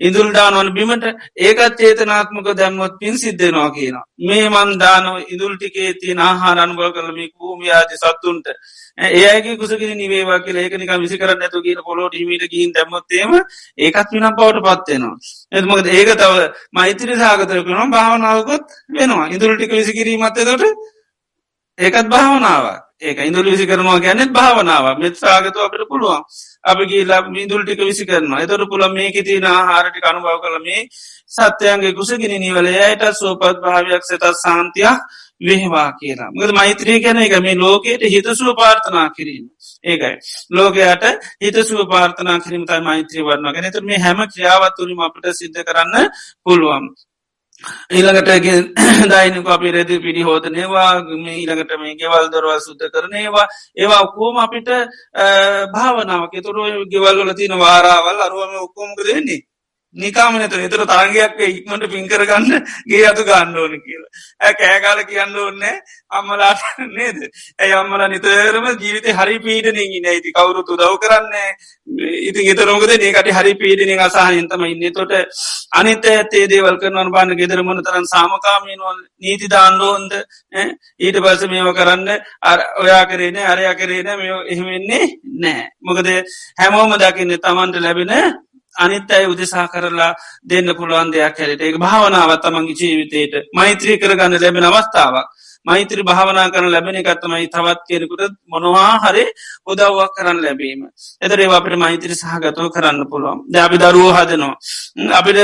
ඉදුල්ඩානවල බිමට ඒකත් චේතනාත්මක දැම්මොත් පින් සිද්ධනවා කියන. මේ මන්දානව ඉදුල්ටිකේ තියන ආහාරන්බව කළම කූමියාති සත්තුන්ට ඒයගේ කුසගෙන නිවේවා කියල ඒකනික විසි කරන්න ඇතු කියන පොලොට හිමට ගීන් දැමොත්තේම ඒකත් විනම් පවට පත්වෙනවා. එත්මකද ඒක තව මෛත්‍රි සාගතර කනම් භාවනාවකොත් වෙනවා ඉදුල්ටික විසිකිරීමත්තේ තොට ඒකත් භාවනාවක්. ඒක ඉඳුල් විසි කරනවා ගැනෙත් භාවනාව මෙත්සාගතු අපට පුළුවන්. අපි ගේලා මිදුල් ටික විසි කරනවා. එතොට පුළ මේක තින ආහාරටි අනුභව කළ මේ සත්‍යයන්ගේ කුසගෙන නිවල යට සෝපත් භාවයක් සතත් සාන්තියක් වෙහවා කියලා. මද මෛත්‍රී කැන එක මේ ලෝකයට හිතසුව පාර්ථනා කිරීම. ඒකයි. ලෝකයට හිතසුව පාර්ථනා කිරීමතයි මෛත්‍රී වරන්න ගැනතුර මේ හැම ක්‍රියාවත්තුරිම අපට සිද්ධ කරන්න පුළුවන්. ඊළඟට දයිනක අපි රෙදි පිඩි හෝදනේවා ඊළඟට මේ ගෙවල් දොරවා සුද්ධ කරනේවා ඒවා. ඔක්කෝම අපිට භාවනාවක. තුර ගෙවල්වල තින වාරාවල් අරුවම ඔක්කෝම කරන්නේ නිකාමනත එතර තරගයක් ඉක්මට පින්කරගන්න ගේ අතු ගන්න ඕන කියලා. ඇ කෑකාල කියන්න ඕන්නෑ අම්මලාට නේද. ඇයි අම්මල නිතරම ජීවිත හරි පීඩනගින් ඇති කවුරුතු දව් කරන්න ඉති ගෙතරොකද ඒකට හරි පීඩන අසාහයන්තම ඉන්න. තොට අනිත ඇත්තේ දේවල් කරනවන් බන්න ගෙදර මොන තරන් සාමකාමීනවල් නීති දාණ්ඩෝන්ද ඊට පස මේව කරන්න ඔයා කරේන අරයා කරේන මෙ එහෙමෙන්නේ නෑ. මොකද හැමෝම දකින්න තමන්ට ලැබෙන අනිත් අයි උදෙසා කරලා දෙන්න පුළුවන් දෙයක් හැරට ඒ භාවනාවත් තමන්ගේ ජීවිතයට මෛත්‍රී කරගන්න ලැබෙන අවස්ථාවක් මෛත්‍රී භාවනා කරන ලැබෙන එකත්තමයි තවත් කෙනෙකුට මොනවා හරි උදව්වක් කරන්න ලැබීම. එතරේ අපට මෛත්‍රී සහගතව කරන්න පුළුවන් ද අපි දරුවෝ හදනවා. අපිට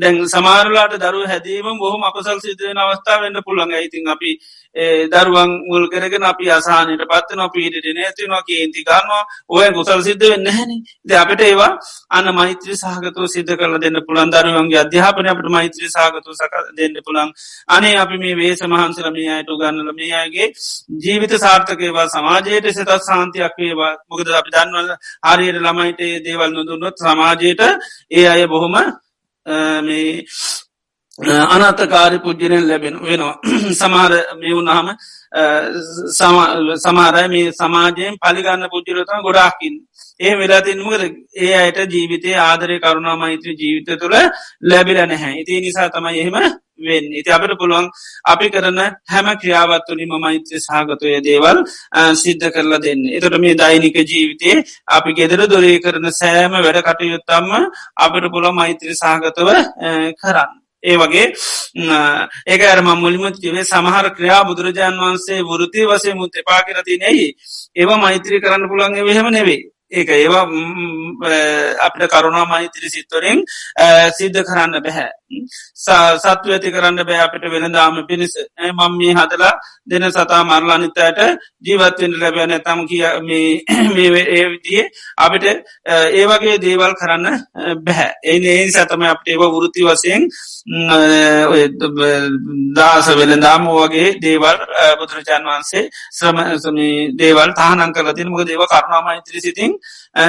දැන් සමාරලාට දරුව හැදීම බොහම අපසල් සිදුවෙන අවස්ථාව වෙන්න පුළන් ඉතින් අපි දරුවන් මුල් කරගෙන අපි අසානයට පත්වන පීටට නෑතිනවා කේන්ති ගන්නවා. ඔය ගුසල් සිද්ධ වෙන්න හැන ද අපට ඒවා අන්න මෛත්‍රී සහගතු සිද්ධ කරල දෙන්න පුළන් දරුවන්ගේ අධ්‍යාපන අපට මෛත්‍රී සහගතු සක දෙන්න පුළන් අනේ අපි මේ වේ සමහන්සල මේ අයට ගන්නල මේ අයගේ ජීවිත සාර්ථකයවා සමාජයට සතත් සාන්තියක් වේවා. මොකද අපි දන්නවල හරියට ළමයිට දේවල් නොදුන්නොත් සමාජයට ඒ අය බොහොම මේ අනත්තකාරි පුද්ජනයෙන් ලැබෙන වෙනවා. සමහර මේ වුණහම සමාරය මේ සමාජයෙන් පලිගන්න පුද්ජලතන ගොඩාකින් ඒ වෙලාතින්මකද ඒ අයට ජීවිතය ආදරය කරුණා මෛත්‍රී ජීවිත තුළ ලැබිල නැහැ. ඉති නිසා තමයි එහෙම වෙන් ඉති අපට පුළුවන් අපි කරන හැම ක්‍රියාවත්තුලිම මෛත්‍ර සාගතය දේවල් සිද්ධ කරලා දෙන්න. එතට මේ දෛනික ජීවිතේ අපි ගෙදර දොරේ කරන සෑම වැඩ කටයුත්තම්ම අපට පුළ මෛත්‍ර සාගතව කරන්න. ඒ වගේ ඒක අරම මුලිමුත් කිවේ සමහර ක්‍රියා බුදුරජාන් වහන්සේ වෘති වසේ මුත් එපා කරති නෙයි ඒවා මෛත්‍රී කරන්න පුළන්ගේ වෙහෙම නෙවෙයි ඒක ඒවා අපට කරුණා මහිතരി සිත්වරෙන් සිද්ධ කරන්න බැහැ. සත්ව ඇති කරන්න බෑ අපිට වෙනදාම පිණිස. මම් මේ හදලා දෙන සතා මරලානිතයට ජීවත්වෙන් ලැබැන තම කිය මේ ඒවිදිේ අපිට ඒවගේ දේවල් කරන්න බැහැ ඒ ඒ සතම අපට ඒව වෘති වසයෙන් දාස වෙන දාම වගේ දේවල් බුදුරජාන් වහන්සේ ශ්‍රම දේවල් තානන් කලතින මොක දේව කරුණාමයිත්‍රි සිතින්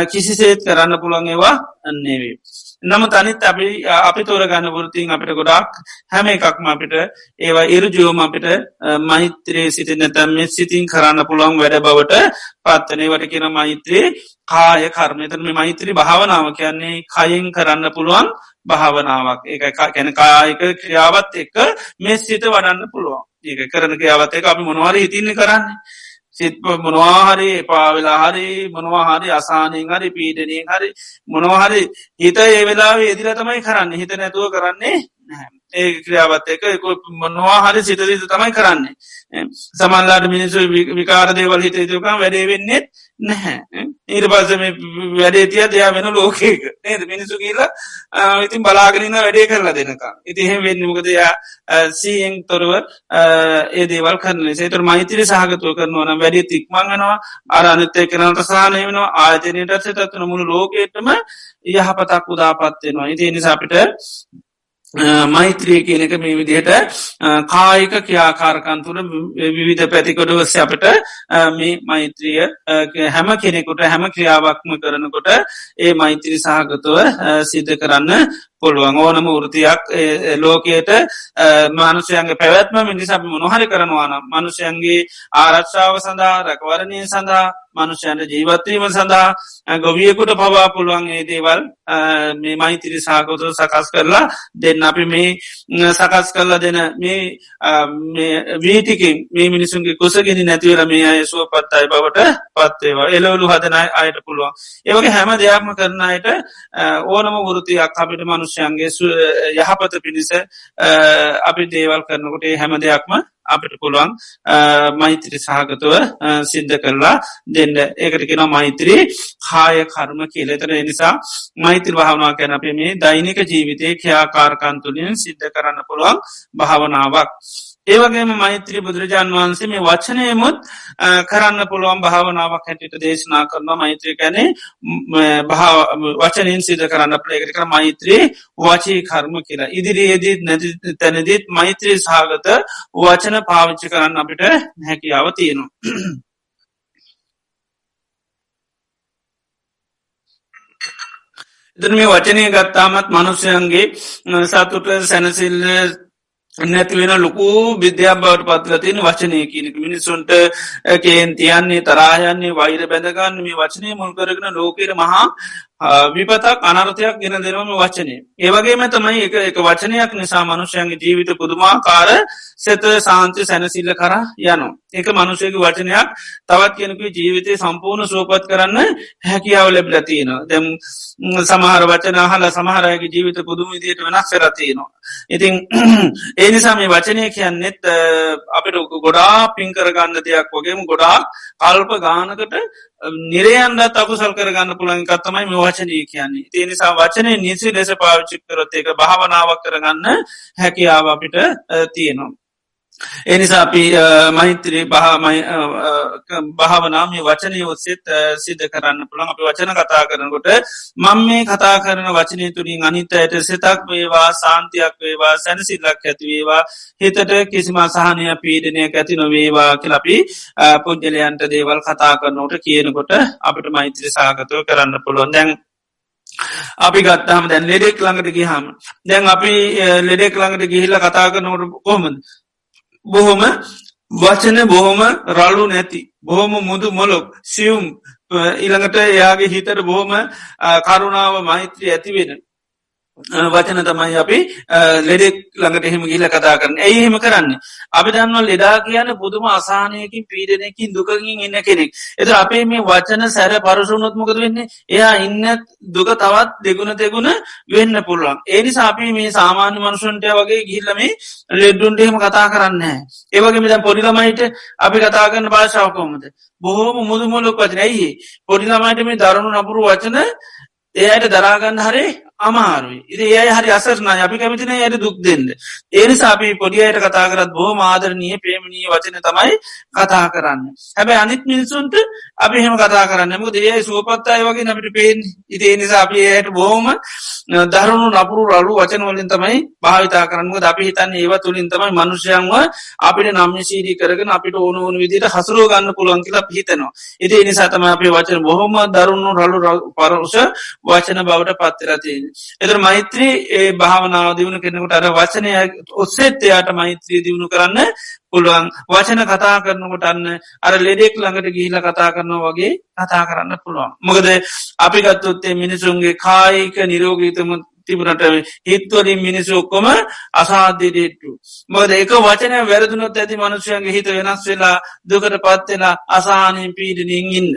කිසිසේත් කරන්න පුළන් ඒවා අන්නේවේ. නම තනිත් අපි අපි තෝරගන්න පුරතින් අපිට ගොඩක් හැම එකක්ම අපිට ඒවා ඉරජුවම අපිට මහිත්‍රයේ සිටින තැම සිතින් කරන්න පුළුවන් වැඩ බවට පත්තනයවට කියෙන මෛත්‍රයේ කාය කර්මයතන මේ මෛත්‍රී භාවනාව කියන්නේ කයින් කරන්න පුළුවන් භාවනාවක්. ඒ කැන කායක ක්‍රියාවත් එක්ක මෙ සිත වඩන්න පුළුවන්. ඒක කරන ක්‍රියාවත් එක අපි මොනවාර හිතින්න කරන්නේ? සිත් මොනවාහරි එපාවෙලා හරි මොනවාහරි අසානයෙන් හරි පීඩනයෙන් හරි මොනවාහරි හිත ඒ වෙලා එදිර තමයි කරන්න. හිත නැතුව කරන්නේ ඒ ක්‍රියාවත් එක මොනවා හරි සිතදීත තමයි කරන්නේ. සමල්ලාට මිනිසු විකාරදේවල් හිත යුකම් වැඩේ වෙන්නෙත් නැහැ. ඊට පස වැඩේ තිය දෙයා වෙන ලෝකේක නේද? මිනිසු කියලා ඉතින් බලාගෙනන්න වැඩේ කරලා දෙනකා ඉතිහෙම වෙන්න මොකදයා සීයෙන් තොරව ඒ දේවල් කරන සේතුර මෛතිරි සහගතුව කරනවන වැඩි තික්මංගනවා අරනිත්තය කරනට සානය වෙනවා. ආයතනයට සතත්වන මුළු ලෝකේටම යහපතක් උදාපත්වෙනවා ඉති නිසාපිට මෛත්‍රිය කියනක මේ විදිහට කායික ක්‍යාකාරකන්තුර විවිධ පැතිකොඩවස්ස අපට මේ මෛත්‍රිය හැම කෙනෙකුට හැම ක්‍රියාවක්ම කරනකොට ඒ මෛත්‍රී සහගතව සිද්ධ කරන්න පුළුවන්. ඕනම ෘතියක් ලෝකයට මනුෂයන්ගේ පැවැත්ම මිනිසාපි මොනොහරි කරනවාන මනුෂයන්ගේ ආරක්ෂාව සඳහා රැකවරණය සඳහා මනුෂ්‍යයන්ට ජීවත්වීම සඳහා ගොවියකුට පවා පුළුවන් ඒ දේවල් මේ මෛතිරි සාකෝතු සකස් කරලා දෙන්න. අපි මේ සකස් කරලා දෙන මේ වීටිකින් මේ මිනිසුන්ගේ කුසගෙන නැතිවර මේ අය සුව පත්තයි බවට පත්වේවා එලවලු හදනයි අයට පුළුවන්. ඒවගේ හැම දෙයක්ම කරනයට ඕනම වෘතියක් අපිට මනුෂ්‍යයන්ගේ යහපත පිණිස අපි දේවල් කරනකොට හැම දෙයක්ම අපිට පුළුවන් මෛත්‍රී සහගතුව සිද්ධ කරලා දෙන්න ඒකට කෙන මෛත්‍රී කාය කර්ම කියලෙතර නිසා මෛත්‍ර භාවනා කැන අපේ මේ දෛනික ජීවිතය ක්‍යාකාරකන්තුලින් සිද්ධ කරන්න පුළුවන් භාවනාවක්. ඒවගේම මෛත්‍රී බුදුරජාන් වහන්සේ මේ වචනයමුත් කරන්න පුළුවන් භාවනාවක් හැටිට දේශනා කරනවා. මෛත්‍රී කැනේ වචනින් සිද කරන්න ප්‍රේකට කර මෛත්‍රී වචී කර්ම කියලා. ඉදිරියේදීත් නැති තැනදීත් මෛත්‍රී සාගත වචන පාවිච්චි කරන්න අපිට හැකියාව තියෙනවා. එතන මේ වචනය ගත්තාමත් මනුෂ්‍යයන්ගේ සතුට සැනසිල්ල නැතිවෙන ලොකු විද්‍යා බවට පත්ලතින වචනය කියනක මිනිසුන්ට කේන් තියන්නේ තරායන්නේ වෛර බැඳගන්න මේ වචනය මුල් කරගෙන ලෝකෙර මහා විපතක් අනර්ථයක් ගෙන දෙනවම වචනය. ඒවගේම තමයි එක එක වචනයක් නිසා මනුෂ්‍යයන්ගේ ජීවිත පුදුමාකාර සෙත සාන්ති සැනසිල්ල කර යනු. එක මනුෂයක වචනයක් තවත් කෙනෙකු ජීවිතය සම්පූර්ණ සෝපත් කරන්න හැකියාව ලැබ්ලතියන. දැම් සමහර වචන හල සමහරයගේ ජීවිත පුදුම විදියට වෙනස් කරතියනවා. ඉතින් ඒ නිසා මේ වචනය කියන්නෙත් අපිට ගොඩා පින් කරගන්න දෙයක් වගේම ගොඩා කල්ප ගානකට නිරයන්ද අකුසල් කරගන්න පුළන්කත්තමයි මේ වචනය කියන්නේ තිය නිසා වචනය නිසි ලෙස පාවිච්චික්කරොත් ඒක භාවනාවක් කරගන්න හැකියාව අපිට තියෙනවා. එනිසා අපි මහිත්‍රී භාවනාම වචනය ඔස්සෙත් සිද්ධ කරන්න පුළන් අපි වචන කතා කරනකොට මං මේ කතා කරන වචනය තුළින් අනිතයට සිතක් වේවා සාන්තියක් වේවා සැනසිල්ලක් ඇතිවේවා හිතට කිසිම සහනය පීඩනය ඇති නොවේවා කියලපි පුද්ගලයන්ට දේවල් කතා කරනෝට කියනකොට අපිට මෛත්‍රී සාගතව කරන්න පුළුවන්. දැන් අපි ගත්තහම දැන් ලෙඩෙක් ළඟට ගිහාම දැන් අපි ලෙඩෙක් ළඟට ගිහිල්ල කතා කරනවට කොහොමද? බොහොම වචන බොහොම රලු නැති බොහොම මුදු මොලොක් සියුම් ඉළඟට එයාගේ හිතට බොහොම කරුණාව මෛත්‍රී ඇතිවෙන වචන තමයි අපි ලෙඩෙක් ළඟට එහෙම ගිල කතා කරන. ඇයි එහෙම කරන්න. අපි දන්වල් ලෙඩා කියන පුදුම අසානයකින් පීඩනයකින් දුකකින් ඉන්න කෙනෙක්. එත අපේ මේ වචන සැර පරසුනොත්මකද වෙන්නේ? එයා ඉන්න දුක තවත් දෙගුණ දෙගුණ වෙන්න පුළුවන්. ඒනි සාපි මේ සාමාන්‍ය මනුෂන්ටය වගේ ගිල්ලමේ ලෙඩ්ඩුන්ට එහෙම කතා කරන්න ඒවගේ මෙද පොඩිළමයිට අපි කතා කරන්න භාෂාවකෝමද බොහෝම මුදුමුලොක් වචන. ඇයි පොඩිළමයිට මේ දරුණු නපුරු වචන එයට දරාගන්න හරේ අමාරුයි. ඉති ඒ හරි අසරන අපි කැමතින යට දුක් දෙන්න. ඒනි අපි පොඩියට කතා කරත් බෝ මාදරණය පේමණී වචන තමයි කතා කරන්න. හැබැ අනිත් මිනිසුන්ට අපි හෙම කතා කරන්න මක දේ සුවපත්තාය වගේ නමිට පේෙන් ඉතිේ නිසා අපි ඒයට බෝම දරුණු නපුරු රලු වචන වලින් තමයි භාවිතා කරන්නක අපි හිතන්න ඒව තුළින් තමයි මනුෂ්‍යයන්ව අපිට නම්්‍යශීරී කරගෙන අපිට ඕන ඕන විදිට හසුරුව ගන්න පුළුවන් කියලා හිතනවා. ඉති නිසා තම අපේ වචන බොහොම දරුණු රලු පරෂ වචන බවට පත්තරතිය එතර මෛත්‍රී ඒ භාවනාව දියුණු කෙනෙකුට අර වචනය ඔස්සෙත් එයාට මෛත්‍රී දියුණු කරන්න පුළුවන්. වචන කතා කරනකොට අන්න අර ලෙඩෙක් ළඟට ගිහිල කතා කරනවා වගේ කතා කරන්න පුළුවන්. මොකද අපි ගත්තොත්තේ මිනිසුන්ගේ කායික නිරෝගීතම තිබුණට හිත්වලින් මිනිස්සු ඔක්කොම අසාධ්‍යඩේට්ටු. මොද එක වචනය වැරදුනොත් ඇති මනුෂ්‍යයන්ගේ හිත වෙනස් වෙලා දුකට පත්වෙලා අසානයෙන් පීඩනින් ඉන්න.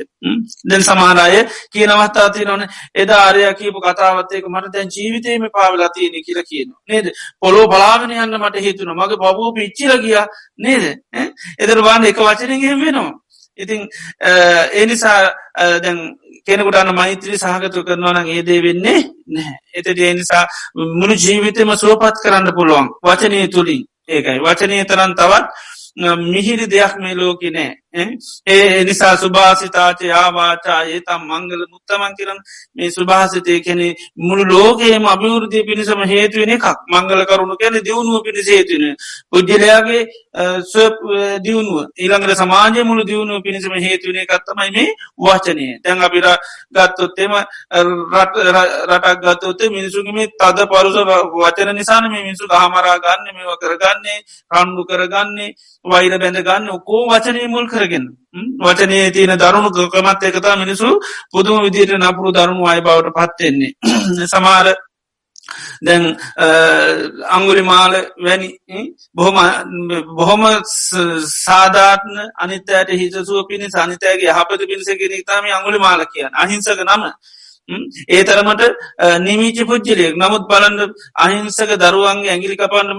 දැන් සමාරය කියන අවස්ථාති නොන එදා ආරය කියපු කතාවත්තයක මට දැන් ජීවිතයම පාවලා තියෙන කියල කියන. නේද පොලෝ බලාගෙන යන්න මට හිතුන මගේ බබූ පිච්චිල ගිය නේද එදර වාන්න එක වචනගෙන් වෙනවා. ඉතිං එනිසා දැන් කෙනෙකුට අන්න මෛත්‍රී සහගතු කරනවා නම් ඒදේ වෙන්නේ නැහැ. එතට ඒ නිසා මුළු ජීවිතම සුවපත් කරන්න පුළුවන් වචනය තුළින් ඒකයි. වචනය තරන් තවත් මිහිරි දෙයක් මේ ලෝකි නෑ ඒ නිසා සුභාසිතාචය ආවාචායේ තම් මංගල මුත්තමන් කරන මේ සුභාසිතය කැනෙ මුළු ලෝකේම අභිවෘතිය පිණිසම හේතුවෙන එකක්. මංගල කරුණු කැන දියුණුව පිණිස හේතුවන පුද්ජලයාගේ දියුණුව. ඊළඟට සමාජය මුළු දියුණුව පිණිසම හේතුවන එකත්තමයි මේ වචනය. තැන් අපිර ගත්තොත්තෙම රටක් ගත්තොත්තේ මිනිසුගම තද පරුස වචන නිසාන මේ මිනිසු හමරා ගන්න මේවා කරගන්නේ කණ්ඩු කරගන්නේ වෛර බැඳ ගන්න ඔකෝ වචනය මුල් කරගෙන වචනය තියෙන දරුණු කමත් එකතා මිනිසු පුදුම විදියට නපුරු දරුණු අයි බවට පත්වෙන්නේ සමාර දැන් අංගුලි මාල වැනි බොහොම බොහොම සාධාත්න අනිතයට හිතසුව පිණි සනිතයගේ යහපත පිණිසගෙන තාම අංගුලි මාල කියන්න. අහිංසක නම. ඒ තරමට නිමීචි පුද්ජලයෙක් නමුත් බලන්න අහිංසක දරුවන්ගේ ඇගිලි කපන්න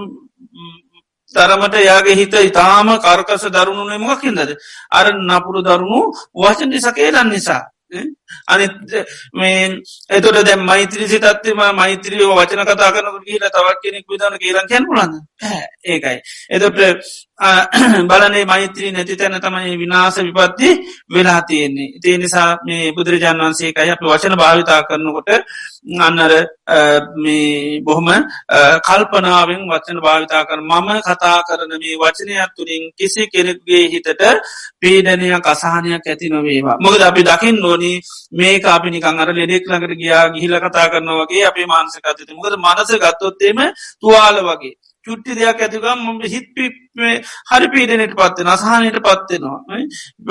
තරමට යාගේ හිත ඉතාම කර්කස දරුණුනේ මොකින්දද අර නපුරු දරුණු වචන්ටි සකේලන් නිසා. අනි මේ එතොට දැ මෛත්‍රී සිතත්ම මෛත්‍රියෝ වචන කතා කරනක කියල තවක් කෙනෙක් විදන කියලන් කැන්පුලන්න ඒකයි. එතොට බලනේ මෛත්‍රී නැති තැන තමයි විනාස විපත්ති වෙලා තියෙන්නේ. ඉතිේ නිසා මේ බුදුරජාන් වන්සේකයි අප වචන භාවිතා කරනකොට අන්නර මේ බොහොම කල්පනාවෙන් වචන භාවිතා කර මම කතා කරන මේ වචනයක් තුළින් කිසි කෙනෙක්ගේ හිතට පීඩනයක් අසාහනයක් ඇති නොවේවා. මොකද අපි දකිින් නොනි මේ අපි නිකං අර ලෙඩෙක් ළඟට ගියා ගිහිල කතා කරනවගේ අපේ මාන්සක අතති. මොකද මනස ගත්තොත්තේම තුවාල වගේ. චුට්ටි දෙයක් ඇතිකම් ම හිත් හරි පීඩනයට පත්වෙන අසාහනයට පත්වෙනවා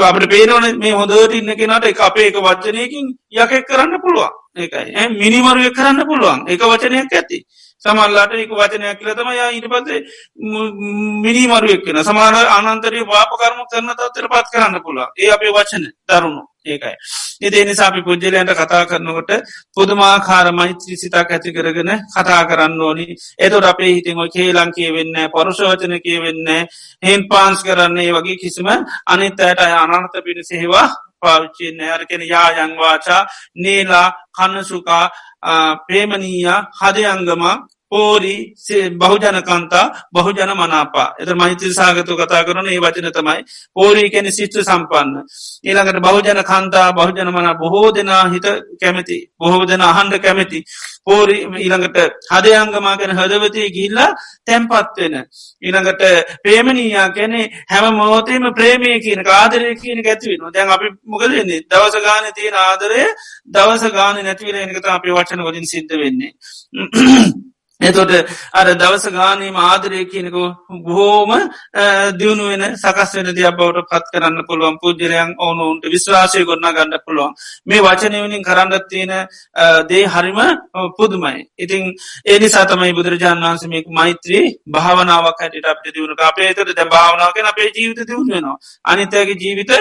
අපට පේනවන මේ හොඳට ඉන්න කෙනට එක අපේ එක වචනයකින් යකෙක් කරන්න පුළුවන්. ඒකයි. මිනිමරුව කරන්න පුළුවන්. එක වචනයක් ඇති. සමල්ලාට එක වචනයක් කියලතම යා ඉට පසේ මිනිමරුවක් වෙන සමාන අනන්තරය වාපකරම කරන තත්තර පත් කරන්න පුළුව ඒ අපේ වචන දරුණු. ඒකයි. ඉදේ නිසා අපි පුද්ජලයන්ට කතා කරනකොට පුදුමාකාර මෛත්‍රී සිතා ඇති කරගෙන කතා කරන්න ඕනි. එතුට අපේ හිතින් ඔ කේලං කියවෙන්න පරුෂවචන කියවෙන්න හෙන් පාන්ස් කරන්නේ වගේ කිසිම අනිත්තයට අනර්ථ පිණිසෙහිවා පාවිච්චින්න අරකෙන යායංවාචා නේලා කන්නසුකා ප්‍රේමණීය හදයංගම පෝරි බහුජනකන්තා බහුජන මනාපා එත මෛත්‍රී සාගතු කතා කරන ඒ වචන තමයි පෝරී කැන සිිත්්‍ර සම්පන්න. ඊළඟට බහුජන කන්තා බහුජන මන බොහෝ දෙනා හිත කැමති බොහෝ දෙන අහන්ඩ කැමති. පෝරි ඊළඟට හදයංගමා ගැන හදවතය ගිල්ලා තැම්පත්වෙන ඊළඟට ප්‍රේමණීයා කැනෙ හැම මෝතේම ප්‍රේමය කියන ආදරය කියන ඇතිවෙන දැන් අපි මොකදන්නේ දවස ගාන තියෙන ආදරය දවස ගාන නැතිවල එනකත අපි වචන වලින් සිද්ධ වෙන්නේ. එතොට අර දවස ගානීම ආදරය කියනකෝ බොහෝම දියුණු වෙන සකස් වෙන දිය බවට පත් කරන්න පුළුවන්. පුද්ජරයන් ඕනුන්ට විශ්වාසය ගොන්න ගන්න පුළුවන්. මේ වචනයවනින් කරන්නත් තියෙන දේ හරිම පුදුමයි. ඉතිං ඒනි සතමයි බුදුරජාන් වන්සමක් මෛත්‍රී භාවනාවක් හැට අප දියුණු අපේ තර ද භාවනාවකෙන අපේ ජීවිත දියුණ වෙනවා. අනිතයගේ ජීවිත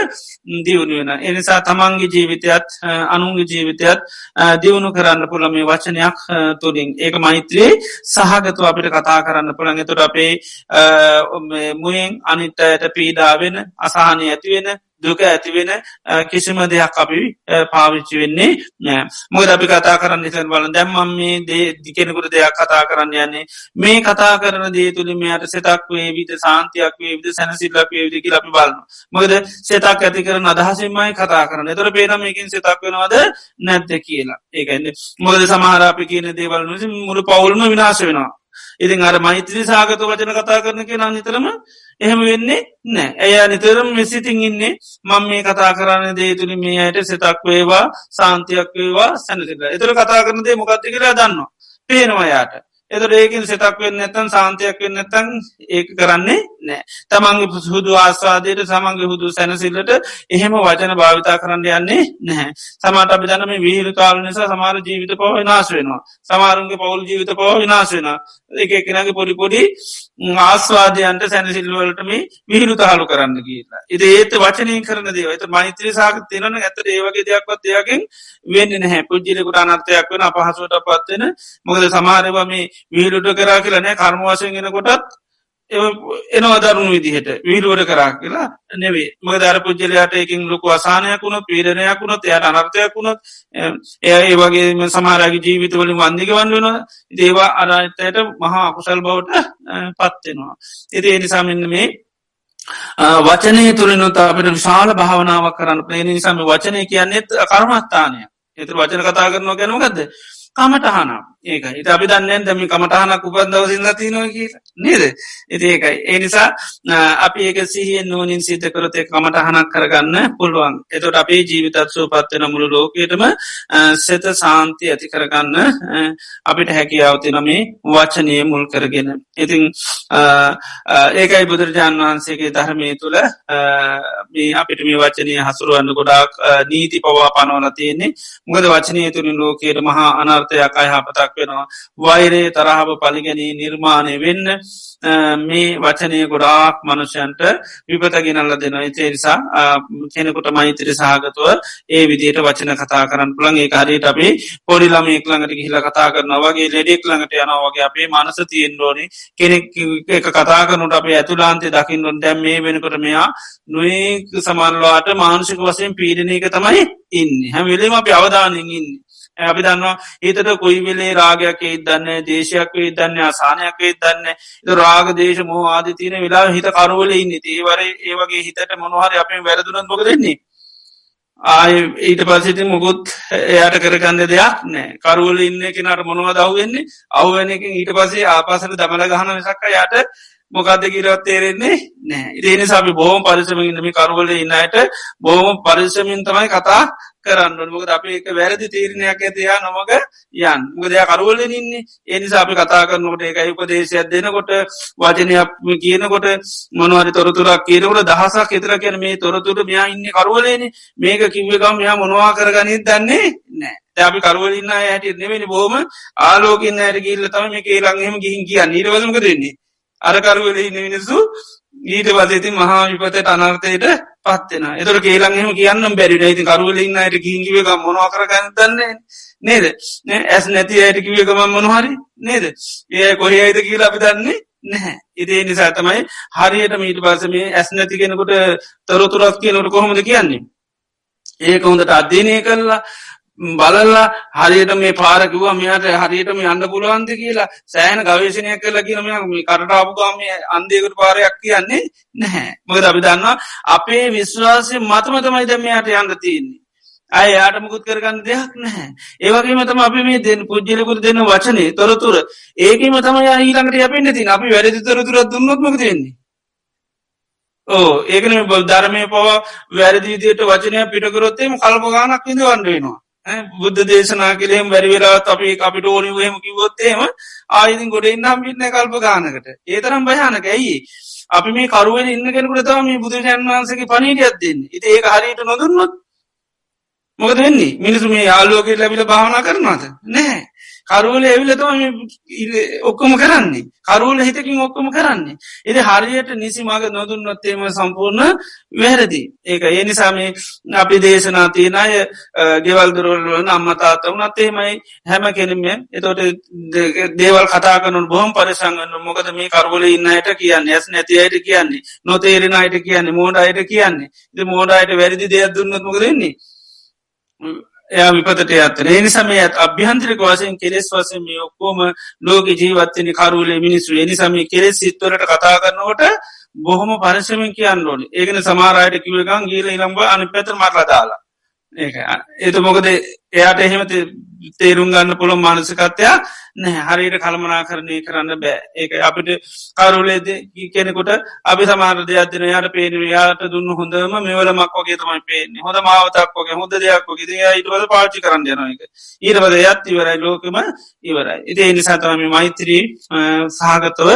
දියුණු වෙන එනිසා තමන්ගේ ජීවිතයත් අනුන්ගේ ජීවිතයත් දියුණු කරන්න පුළ මේ වචනයක් තුළින් ඒක මෛත්‍රී සහගතු අපිට කතා කරන්න පුළන් එතුට අපේ මුයෙන් අනිත්තයට පීඩාවෙන අසාහනය ඇතිවෙන දුක ඇතිවෙන කිසිම දෙයක් අපි පාවිච්චි වෙන්නේ නෑ. මොද අපි කතා කරන්න නිසන් බල දැම්මම් මේ දේ දිකෙනකුට දෙයක් කතා කරන්න යන්නේ. මේ කතා කරන දේ තුළි මෙයට සෙතක් වේ විද සාන්තියක් වේ විද සැනසිල්ලක් වේ විදි අපි බලන්න මොකද සෙතක් ඇති කරන අදහසෙන්මයි කතා කරන තොර පේනමකින් සෙතක් වෙනවාද නැද්ද කියලා. ඒකන්න මොකද සමහරාපි කියන දේවල් මුළු පවුල්ම විනාශ වෙනවා. ඉතින් අර මෛත්‍රී සාගත වචන කතා කරන කෙනා නිතරම එහෙම වෙන්නේ නෑ ඇය නිතරම් මෙසිතින් ඉන්නේ මං මේ කතා කරන්න දේ තුළි මේ අයට සෙතක් වේවා සාන්තියක් වේවා සැනසිට එතුර කතා කරන දේ මොකක්ති කියලා දන්න පේනවා යායට එතට ඒකින් සෙතක් වෙන්න නැතන් සාන්තියක් වෙන්න නැතන් ඒක කරන්නේ නෑ. තමන්ගේ හුදු ආස්වාදයට සමන්ගේ හුදු සැනසිල්ලට එහෙම වචන භාවිතා කරන්න යන්නේ නැහැ. සමට අපි දනම විහිරු කාල නිසා සමාර ජීවිත පව විනාශ වෙනවා. සමාරුන්ගේ පවුල් ජීවිත පව විනාශ වෙන එක එකනගේ පොඩිපොඩි ආස්වාදයන්ට සැනසිල්වලටම විහිරු තාලු කරන්න කියලා. ඉද ඒත වචනය කරන දේව ඇත මෛත්‍රී සාක තිරන ඇත ඒවගේ දෙයක්වත් දෙයකින් වෙන්න නැහැ. පුද්ජිලකුට අනර්ථයක් වෙන අපහසුවට පත්වෙන මොකද සමාරව මේ විහිලුට කරා කියලනෑ කර්මවාසයෙන් ගෙන කොටත් එනවා දරුණු විදිහට විහිලුවට කරා කියලා නෙවේ මක දර පුද්ජලයාට එකින් ලොකු අසානයක් වුණොත් පීරණයක් වුණොත් එයට අනර්ථයක් වුණොත් එය ඒ වගේ සමාරගේ ජීවිතවලින් වන්දික වන් වෙන දේවා අරාතයට මහා අකුසල් බවට පත්වෙනවා. එති එනිසාමන්න මේ වචනය තුළිනුත් අපට විශාල භාවනාවක් කරන්න ප්‍රේණ නිසාම වචනය කියන්නෙත් කර්මස්ථානය එතු වචන කතා කරනවා ගැනමගදද කමටහනම් ඒක හිත අපි දන්නයෙන් දම කමටහනක් උපන්දව සිල්ලති නො කිය නේද? ඉති ඒකයි. ඒ නිසා අපි ඒක සිහියෙන් නෝනින් සිත කරතේ කමටහනක් කරගන්න පුළුවන්. එතොට අපේ ජීවිතත් සූපත්වන මුළු ලෝකයටම සෙත සාන්ති ඇති කරගන්න අපිට හැකියාවතින මේ වචනය මුල් කරගෙන. ඉතිං ඒකයි බුදුරජාන් වහන්සේගේ ධර්මය තුළ මේ අපිට මේ වචනය හසුරුවන්න ගොඩක් නීති පවා පනවල තියෙන්නේ. මොකද වචනය තුළින් ලෝකයට මහා අනර්ථයක් අයහපතක් වෙනවා. වෛරේ තරහාව පලිගැනී නිර්මාණය වෙන්න මේ වචනය ගොඩාක් මනුෂයන්ට විපත ගෙනල්ල දෙන ඉතේ නිසා කෙනෙකුට මෛතර සහගතුව ඒ විදියට වචන කතා කරන්න පුළන් ඒ හරියට අපේ පොඩිලම එක්ළඟට හිල කතා කරනවාගේ ලෙඩෙක් ළඟට යනවාගේ අපේ මනස තියෙන්ඩෝනි කෙනෙක් එක කතා කරනුට අපේ ඇතුලාන්තේ දකිින්ඩොන් දැම් මේ වෙනකොට මෙයා නොඒ සමල්වාට මානුෂික වසයෙන් පීඩනයක තමයි ඉන්න. හැම වෙලේම අපි අවධානයෙන් ඉන්න. අපි දන්නවා හිතට කොයි වෙලේ රාගයක් ඒත් දන්න දේශයක් වේ දන්න අසානයක් වේ දන්න රාග දේශ මෝ ආද තියන වෙලා හිත කරුවල ඉන්න. ඒවර ඒවගේ හිතට මොනහරි අපේ වැරදුනත් මොක දෙන්නේ ආය ඊට පසිති මුකුත් එයට කරගන්න දෙයක් නෑ. කරුවල ඉන්න කෙනට මොනව දව්වෙන්නේ අවුවනකින් ඊට පසේ ආපාසට දමල ගහන විසක්ක යට මොකක්ද කිරවත් තේරෙන්නේ? නෑ. ඉතිනි සබි බොහම පරිසමින්ම කරුවල ඉන්නයට බොහම පරිසමින් තමයි කතා කරන්න මොකද අප එක වැරදි තීරණයක් ඇතියා නොමග යන් මොකදයා කරුවලෙන් ඉන්නේ. එනිසා අපි කතා කරනකොට එක උපදේශයක් දෙනකොට වචනයක් කියනකොට මොනවරි තොරතුරක් කියනකට දහසක් එතර කියන මේ තොරතුර මෙයා ඉන්න කරුවලේන මේක කිව්වකම් මෙයා මොනවා කරගනිත් දන්නේ නෑ. අපි කරුවලන්න ඇයට නෙවෙනි බෝම ආලෝකන්න ඇයට ගිල්ල තම මේ කේලන්හෙම ගිහින් කිය නිරවසමක දෙන්නේ අරකරුවල ඉන්න මිනිසු ඊට පසේති මහා විපතට අනර්ථයට පත්වෙන එතර කේලන්හෙම කියන්න බැරිට ඉති කරුවලින්න අයට කිහිකිවක මොනවා කරගන්න දන්නේ නේද? ඇස් නැති අයට කිවකම මොනහරි නේද? ඒ කොහ අයිද කියලා අපි දන්නේ නැහැ. ඉදේ නිසා තමයි හරියට මීට පස මේ ඇස් නැති කෙනකොට තොරතුරක් කියනට කොහොමද කියන්නේ? ඒක හොඳට අධ්‍යනය කරලා බලල්ලා හරියට මේ පාරකිව මෙයාට හරියටම යන්න පුළුවන්ද කියලා සෑන ගවේශනය කරලා කියනම මේ කරටාපුගාම අන්දයකට පාරයක් කියන්නේ නැහැ. මොකද අපි දන්නවා අපේ විශ්වාසය මතමතමයි දමයාට යන්න තියන්නේ. අය යාටමකුත් කරගන්න දෙයක් නැහැ. ඒවගේම තම අපි මේ දෙන්න පුද්ජලකුර දෙන්න වචනේ තොරතුර. ඒකම තම ඊළඟට යපෙන්න්න තින් අපි වැරදි තොරතුර දුන්නොත්මක දෙන්නේ ඕ ඒකන බල් ධර්මය පවා වැරදිීතියට වචනය පිටකරොත්තේම කල්පගානක් විඳ වන්ඩ වෙනවා. බුද්ධ දේශනා කලෙම වැරිවෙලාත් අපි අපිට ඕනි හම කිවොත්තේම ආයතින් ගොඩ ඉන්නම් පින්න කල්ප ගානකට. ඒතරම් භයානක ඇයි අපි මේ කරුවෙන් ඉන්න කෙනකුට තම මේ බුදුරජන් වන්සගේ පනීටයක් දෙන්න. ඉති ඒ හරියට නොදුන්නොත් මොකද වෙන්නේ? මිනිසු මේ යාලෝකෙට ලැබිල භාවනා කරනවාද? නෑ කරුවල ඇවිලතම ඔක්කොම කරන්නේ. කරුවල හිතකින් ඔක්කොම කරන්නේ. එති හරියට නිසි මග නොදුන්නොත්තේම සම්පූර්ණ වැරදි. ඒක ඒ නිසාම අපි දේශනා තියන අය ගෙවල්දුරවලන අම්මතාත වනත්තේමයි හැම කෙනෙම එතොට දේවල් කතාකනු බොහම පරිසංගන්න මොකද මේ කරුවල ඉන්නයට කියන්න ඇස් නැති අයට කියන්නේ නොතේරෙන අයට කියන්නේ මෝඩ අයට කියන්නේ. ද මෝඩයට වැරදි දෙයක් දුන්නත් මොකදන්නේ එයා විපතට අත්තන එනිසම ඇත් අභ්‍යන්ත්‍රික වසයෙන් කෙලෙස් වසම ඔක්කෝම ලෝක ජීවත්තන කරුලේ මිනිස්සු. එනිසම කෙලෙස් සිත්වලට කතා කරනවට බොහොම පරිසමෙන් කියන්න ඕන. ඒකන සමාරයට කිවගන් ගීල ඉළම්බ අනි පැතර මරලා දාලා. ඒක ඒතු මොකද එයාට එහෙම තේරුම් ගන්න පුළුවන් මානසිකත්වයක් නෑ හරියට කළමනා කරණය කරන්න බෑ. ඒක අපිට කරුලේද කෙනෙකුට අපි සමාර දෙයක්දන යාට පේනව යාට දුන්න හොඳම මෙවල මක් වගේ තමයි පේන්නේ. හොඳ මාවතක් වගේ හොඳ දෙයක් වගේ. ඉටවල පාචි කරන්න යන එක ඊරවද යත් ඉවරයි. ලෝකම ඉවරයි. ඉති එනිසාතම මෛත්‍රී සහගතව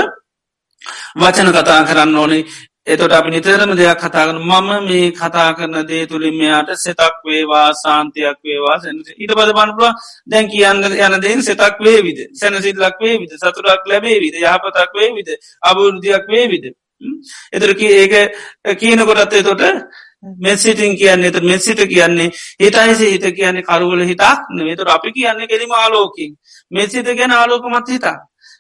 වචන කතා කරන්න ඕනේ. එතොට අපි නිතරම දෙයක් කතාගන මම මේ කතා කරන දේ තුළින් මෙයාට සෙතක් වේවා සාන්තියක් වේවා ඊට පද බන්පුල දැන් කියන්න යන දෙන් සෙතක් වේවිද? සැනසිල්ලක් වේවිද? සතුරක් ලැබේ විද යහපතක් වේවිද? අබුෘදියක් වේවිද? එතරක ඒක කියන කොටත්තේ තොට මෙසිටින් කියන්නේ එත මෙසිට කියන්නේ හිතයිස හිත කියන්නේ කරුවල හිතක් නේතුර අපි කියන්නේ කෙරීම ආලෝකින් මෙසිත ගැන ආලෝකමත් හිතා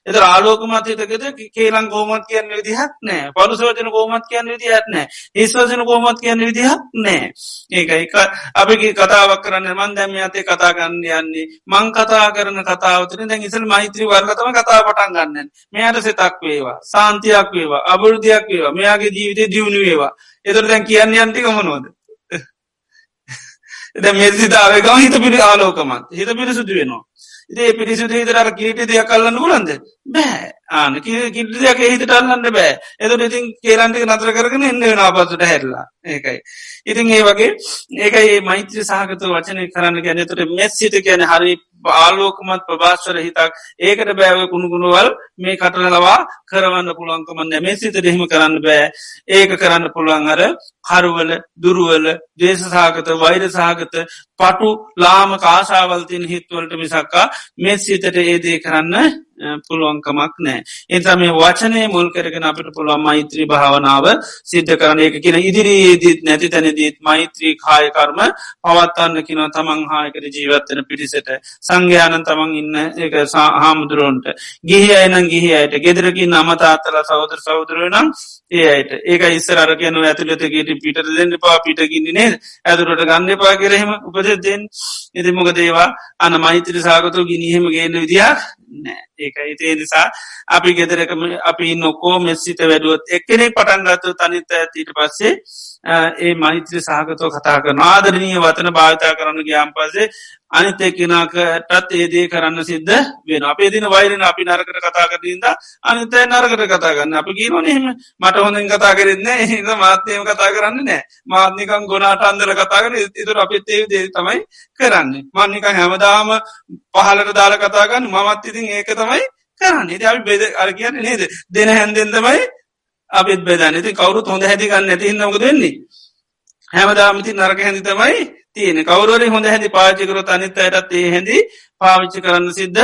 එත ආලෝකමත් හිතකද? කේලන් කෝමත් කියන්න විදිහක් නෑ. පලුසවචන කෝමත් කියන්න විදිහත් නෑ. ඒස්වසන කෝමත් කියන්න විදිහක් නෑ. ඒක එක අපි කතාවක් කරන්න. මන් දැම අතේ කතා ගන්න යන්නේ. මං කතා කරන කතාවතන දැන් ඉසල් මෛත්‍රී වර්ගතම කතා පටන් ගන්න මෙයාට සෙතක් වේවා. සාන්තියක් වේවා. අබෘධයක් වේවා. මෙයාගේ ජීවිතය දියුණු වේවා. එතර දැන් කියන්න යන්ති කමනෝද එ මෙසිතාවේ ගම හිත පිරි ආලෝකමත්. හිත පිරිසුදු වෙනවා. ඉේ පිරිසුදු හිතරර කීට දෙයක් කල්ලන්න පුලන්ද බෑ. ආන කිට දෙයක් හිතට අල්ලන්න බෑ. එතු ඉතින් කේරන්ටික නතර කරගෙන එන්න වෙන අපසට හැරලා. ඒකයි. ඉතින් ඒ වගේ ඒකයි මෛත්‍ර සහගත වචනය කරන්න ගැන තුට මෙස්සිට කියන හරි ආලෝකමත් ප්‍රභාශ්වර හිතක්. ඒකට බෑව කුණුගුණුවල් මේ කටනලවා කරවන්න පුළුවන්කමන්න මෙසිත දෙහිම කරන්න බෑ. ඒක කරන්න පුළුවන් අර හරුවල දුරුවල දේශසාගත වෛර සාගත පටු ලාම කාශාවල්තින් හිත්වලට මිසක්කා මෙස්සිතට ඒදේ කරන්න පුළුවන්කමක් නෑ. එතම මේ වචනය මුල් කරගෙන අපට පුළුවන් මෛත්‍රී භාවනාව සිද්ධ කරන එක කියන ඉදිරියේදීත් නැති තැනදීත් මෛත්‍රී කායකර්ම පවත්වන්න කින තමන් හායකර ජීවත්තන පිරිසට සංඝයානන් තමන් ඉන්න එක හාමුදුරුවන්ට ගිහි අයනන් ගිහි අයට ගෙදරකින් අමතාත්තල සෞදර සෞදරුවනම් ඒ අයට ඒක ඉස්සර අර කියන ඇතුලතකට පිට දෙන්න පා පිටකින්නේ නේ ඇතුරට ගන්න පා කරහෙම උපද දෙෙන් එති මොක දේවා අන මෛත්‍ර සාගතු ගිනිහෙම ගේන්න විදියක් නෑ. ඒක ඉතිේ නිසා අපි ගෙදරකම අපි නොකෝ මෙස්සිත වැඩුවත් එක්කෙනෙ පටන්ගත්තු තනිත ඇතීට පස්සේ ඒ මෛත්‍ර සහගතව කතා කරන ආදරනීය වතන භාවිතා කරන්න ගයාම් පසේ අනිත එක්කෙනකටත් ඒදේ කරන්න සිද්ධ වෙන අපේ දින වෛරන අපි නරකට කතා කරදීද අනිතය නරකට කතා කරන්න. අප කියීනොනෙම මට හොඳින් කතා කරන්න හිද මාත්‍යයම කතා කරන්න නෑ මාත්නිකම් ගොනාට අන්දර කතා කර ඉතුර අපිත් ඒ දේ තමයි කරන්න. මන්නිකං හැමදාම පහලට දාල කතාගන්න මමත් ඉතින් ඒක තමයි කරන්න. ඉති අපි බෙද අර කියන්න නේද? දෙන හැන්දෙන් තමයි අපිත් බෙදන්න. ඉති කවරුත් හොඳ හැදිකන්න ඇති නමුද වෙන්නේ? හැමදාමති නරක හැඳි තමයි තියෙන කවරුවර හොඳ හැදි පාචිකරොත් අනිත අයටත් ඒ හැදි පාවිච්චි කරන්න සිද්ධ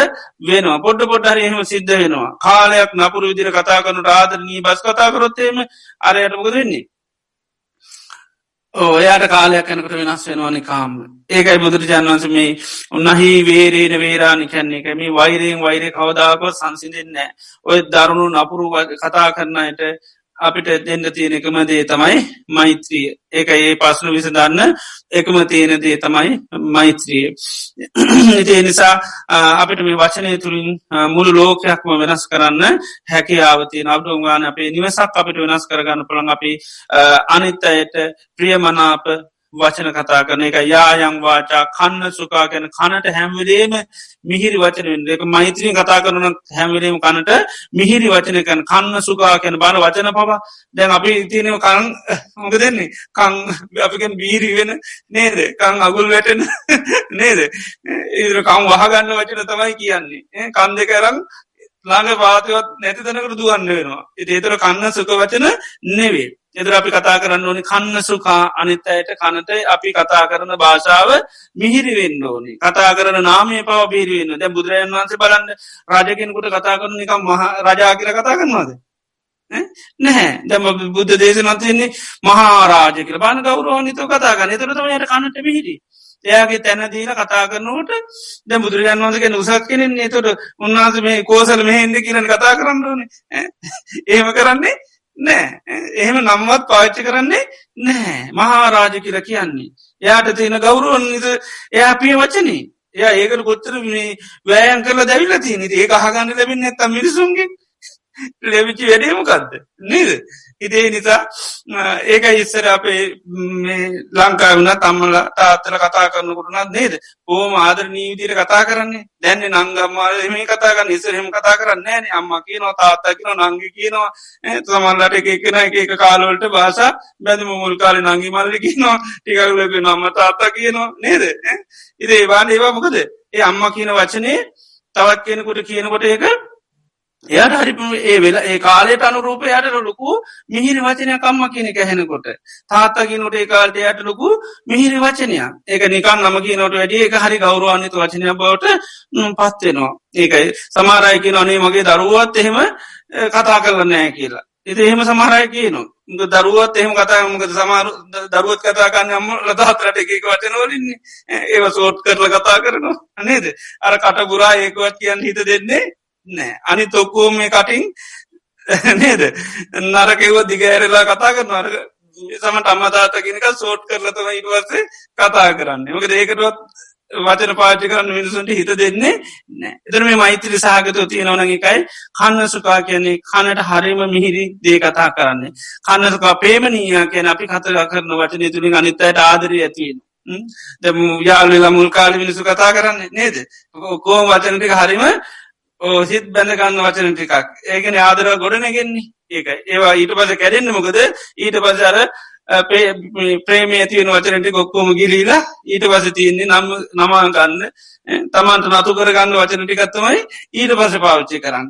වෙනවා. පොඩ්ඩ පොඩ්ඩ හරිහෙම සිද්ධ වෙනවා. කාලයක් නපුරු විදිර කතා කරනු ආදරනී බස් කතා කරොත්තේම අරයටමක වෙන්නේ? ඔයාට කාලයක් යනකට වෙනස් වෙනවානි කාම ඒකයි බුදුරජාන් වන්ස මේ උන්නහි වේරේන වේරානි කැන්නේ එක මේ වෛරයෙන් වෛරය කවදාකව සංසිඳෙන්නේ ඔය දරුණු නපුරු කතා කරන්නයට අපිට දෙන්න තියෙන එකම දේ තමයි මෛත්‍රිය. ඒක ඒ පස්සන විසඳන්න එකම තියෙන දේ තමයි මෛත්‍රිය. ඉතිේ නිසා අපිට මේ වචනය තුළින් මුළු ලෝකයක්ම වෙනස් කරන්න හැකියාවති නබ්ඩුගාන අපේ නිවසක් අපිට වෙනස් කරගන්න පුළන් අපි අනිත් අයට ප්‍රියමනාප වචන කතා කරන එක යායං වාචා කන්න සුකා ගැන කනට හැම්වලේම මිහිරි වචනෙන් එක මෛත්‍රීන් කතා කරන හැම්වලේම කනට මිහිරි වචන කන කන්න සුකා කැන බාන වචන පවා. දැන් අපි ඉතිනව කං හොඟ දෙන්නේ? කං අපිකෙන් බීරි වෙන නේද? කං අගුල් වැටෙන නේද? ඉදර කම් වහගන්න වචන තමයි කියන්නේ. කන් දෙකරම් ළඟ පාතිවත් නැති තැනකට දුවන්න වෙනවා. ඉති ඒතර කන්න සුක වචන නෙවේ. එදර අපි කතා කරන්න ඕනි කන්න සුකා අනිත් අයට කනට අපි කතා කරන භාෂාව මිහිරිවෙන්න ඕනි. කතා කරන නාමය පව පිරිවෙන්න දැ බුදුරජන් වන්සේ බලන්න රජගෙන්කුට කතා කරන නිකම් මහ රජා කියල කතා කරනවාද? නැහැ. දැම බුද්ධ දේශනත්යන්නේ මහාරාජ කියල. බාන ගෞරෝනිතව කතා ගන්න එතරතම යට කනට මිහිරි. එයාගේ තැන දීල කතා කරනවට ද බුදුරජන් වන්සගේ උසක් කෙනෙන් එතොට උන්වහස මේ කෝසල මෙහෙන්ද කියරන කතා කරන්න ඕනේ. ඒම කරන්නේ නෑ. එහෙම නම්වත් පාච්චි කරන්නේ නෑ. මහාරාජ කියල කියන්නේ. එයාට තියෙන ගෞරුවන් එයා පිය වචනේ. එයා ඒකට කොත්තර මේ වෑයන් කරලා දැවිල්ල තියනි ඒ අහගන්න ලැබෙන ඇත්තම් මිනිසුන්ගේ ලැබිචි වැඩේමකක්ද නේද? ඉදේ නිසා ඒක ඉස්සර අපේ ලංකා වුණ තම්මල තාත්තල කතා කරනකුරුණත් නේද? ඕම ආදර නීවිදිර කතා කරන්නේ. දැන්න නංගම්මාල මේ කතාගන්න ඉස්සරහෙම කතා කරන්න. ෑන. අම්ම කියනවා තාත්තා කියන නංගි කියනවා. තමල්ලට එක එකන එක කාලවලට භාෂා බැඳම මුල් කාල නංගි මල්ලි කියනවා. ටිකලක නම්ම තාත්තා කියනවා. නේද? ඉදේ වාන ඒවා මොකද? ඒ අම්ම කියන වචනේ තවත් කෙනෙකුට කියනකොට ඒක එයට හරි ඒ වෙලා ඒ කාලයට අනුරූප යට ලොකු මිහිරි වචනය කම්ම කියන කැහෙනකොට තාත්තකිනට ඒ කාල්ට යට ලොකු මිහිරි වචනයක්. ඒක නිකන් නම කියනට වැඩිය එක හරි ගෞරවාන්නිත වචනය බවට පත්වෙනවා ඒකයි සමාරයකි අනේ මගේ දරුවත් එහෙම කතා කරන්නෑ කියලා. එති එහෙම සමහරය කියනවා. දරුවත් එහෙම කතාමකද සමාර දරුවත් කතාකන්න අම්ම ලදහතරට එකක වචනවලින්නේ ඒව සෝට් කරල කතා කරනවා. නේද? අර කට ගුරා ඒකවත් කියන්න හිත දෙන්නේ නෑ. අනි තොක්කෝම මේ කටින් නේද? නරකෙව දිගඇරලා කතා කරන අරග සමට අම්මතාතගෙනක සෝට් කරලතම ඉටවස්සේ කතා කරන්න. මක ඒකටවත් වචන පාචි කරන්න මිනිසුන්ට හිත දෙන්නේ නෑ. එතර මේ මෛත්‍රී සහගතව තියෙනවන එකයි කන්න සුකා කියන්නේ කනට හරිම මිහිරි දේ කතා කරන්නේ. කන්නසුකා පේමනීය කියන අපි කතර කරන වචනය තුළින් අනිත්තයට ආදරී ඇතියෙන දැම යාලවෙලා මුල් කාලි මිනිසු කතා කරන්නේ නේද? කෝම වචනටික හරිම ඕ සිත් බැඳගන්න වචන ටිකක්. ඒගෙන ආදර ගොඩනගෙන්නේ. ඒක ඒවා ඊට පස කැරෙන්න්න මොකද? ඊට පසර ප්‍රේමේ ඇතිවෙන වචනට ගොක්කෝම ගිලීලා ඊට පස තියන්නේ නම් නමාගන්න තමන්ට නතු කරගන්න වචන ටිකත්තමයි ඊට පස පාවිච්චි කරන්න.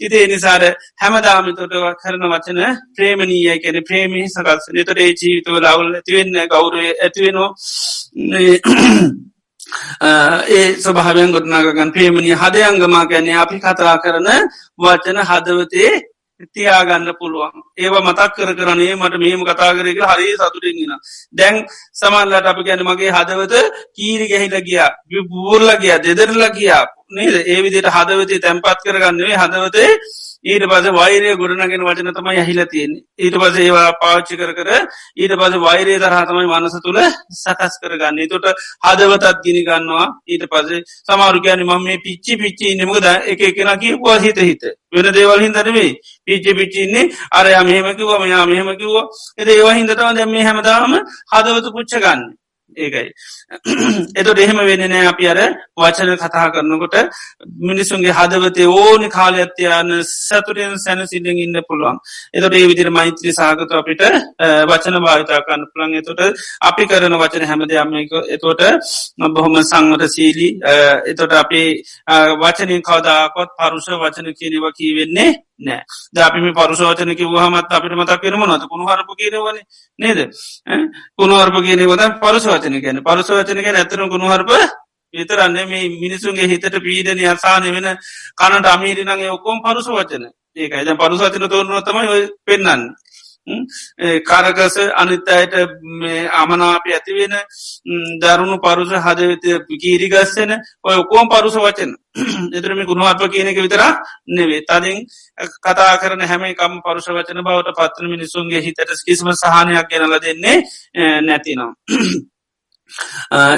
ඉතිේ නිසාර හැමදාමිතොට කරන වචන ප්‍රේමණීය කැන ප්‍රේමී සකස් නිතොට ඒ ජීවිතවල අවුල් ඇතිවෙන්න ගෞරය ඇතිවෙනවා ඒ ස්වභාවයන් ගොටනාගගන් පේමණි හදයංගමා ගැන්නේ අපි කතා කරන වචන හදවතේ තියාගන්න පුළුවන්. ඒව මතක් කර කරනේ මට මෙහම කතා කරක හරි සතුරෙන්ගෙන දැන් සමල්ලට අපි ගැන මගේ හදවත කීරි ගැහිල ගියා බූර්ල ගිය දෙදරල ගියා නේද? ඒ විදිට හදවතේ තැන්පත් කරගන්නවේ හදවතේ ඊට පස වෛරය ගොඩනගෙන වචන තමයි ඇහිල තියෙන ඊට පස ඒවා පාච්චි කර කර ඊට පස වෛරය තරහතමයි මනස තුළ සකස් කරගන්න. තොට හදවතත් ගිනි ගන්නවා. ඊට පසේ සමාරුකයන මම මේ පිච්චි පිච්චි නමකද එක එකෙන කිව්වා හිත හිත. වෙන දේවල් හිදරවේ පිච්චි පිච්චින්නේ අරය මෙහමකිව මෙයා මෙහමකිව්ව එද ඒවා හිදතම දැම හැමදාම හදවතු පුච්ච ගන්න ඒකයි. එතොට එහෙම වෙනනෑ අපි අර වචන කතා කරනකොට මිනිසුන්ගේ හදවතේ ඕනි කාලයක්ත්‍යයන සතුරෙන් සැනසිල්ලෙන් ඉන්න පුළුවන්. එතොට ඒ විදිර මෛත්‍රී සාගත අපිට වචන භාවිතාකන්න පුළන් එතොට අපි කරන වචන හැමදයම එතොට බොහොම සංවත සීලී එතොට අපි වචනින් කවදාකොත් පරුෂ වචන කියනව කීවෙන්නේ නෑ. ද අපිම පරුෂවචනක වහමත් අපිට මතක් කරම නත කුණු හරප කියනවන. නේද? කුණුවර්ප කියන ොද පරුෂවචන ගැන පරුෂවචන ගැන ඇතර කුණුහරප විතරන්න මේ මිනිසුන්ගේ හිතට පීඩන අසාන වෙන කනට අමීරිනගේ ඔක්කොම් පරුෂ වචන ඒකයි. ද පරුසවචන තෝරනුව තමයි පෙන්න්න කරගස අනිත්තයට අමනාප ඇතිවෙන දරුණු පරුස හදවිත කීරිගස්සෙන ඔය ඔකෝම් පරුස වචන. එතරම ගුණුවත්ව කියනක විතර නෙවේ තදින් කතා කරන හැමකම් පරුෂ වචන බවට පත්න මිනිසුන්ගේ හිතට කිසිම සහනයක් ගැනල දෙන්නේ නැතිනම්.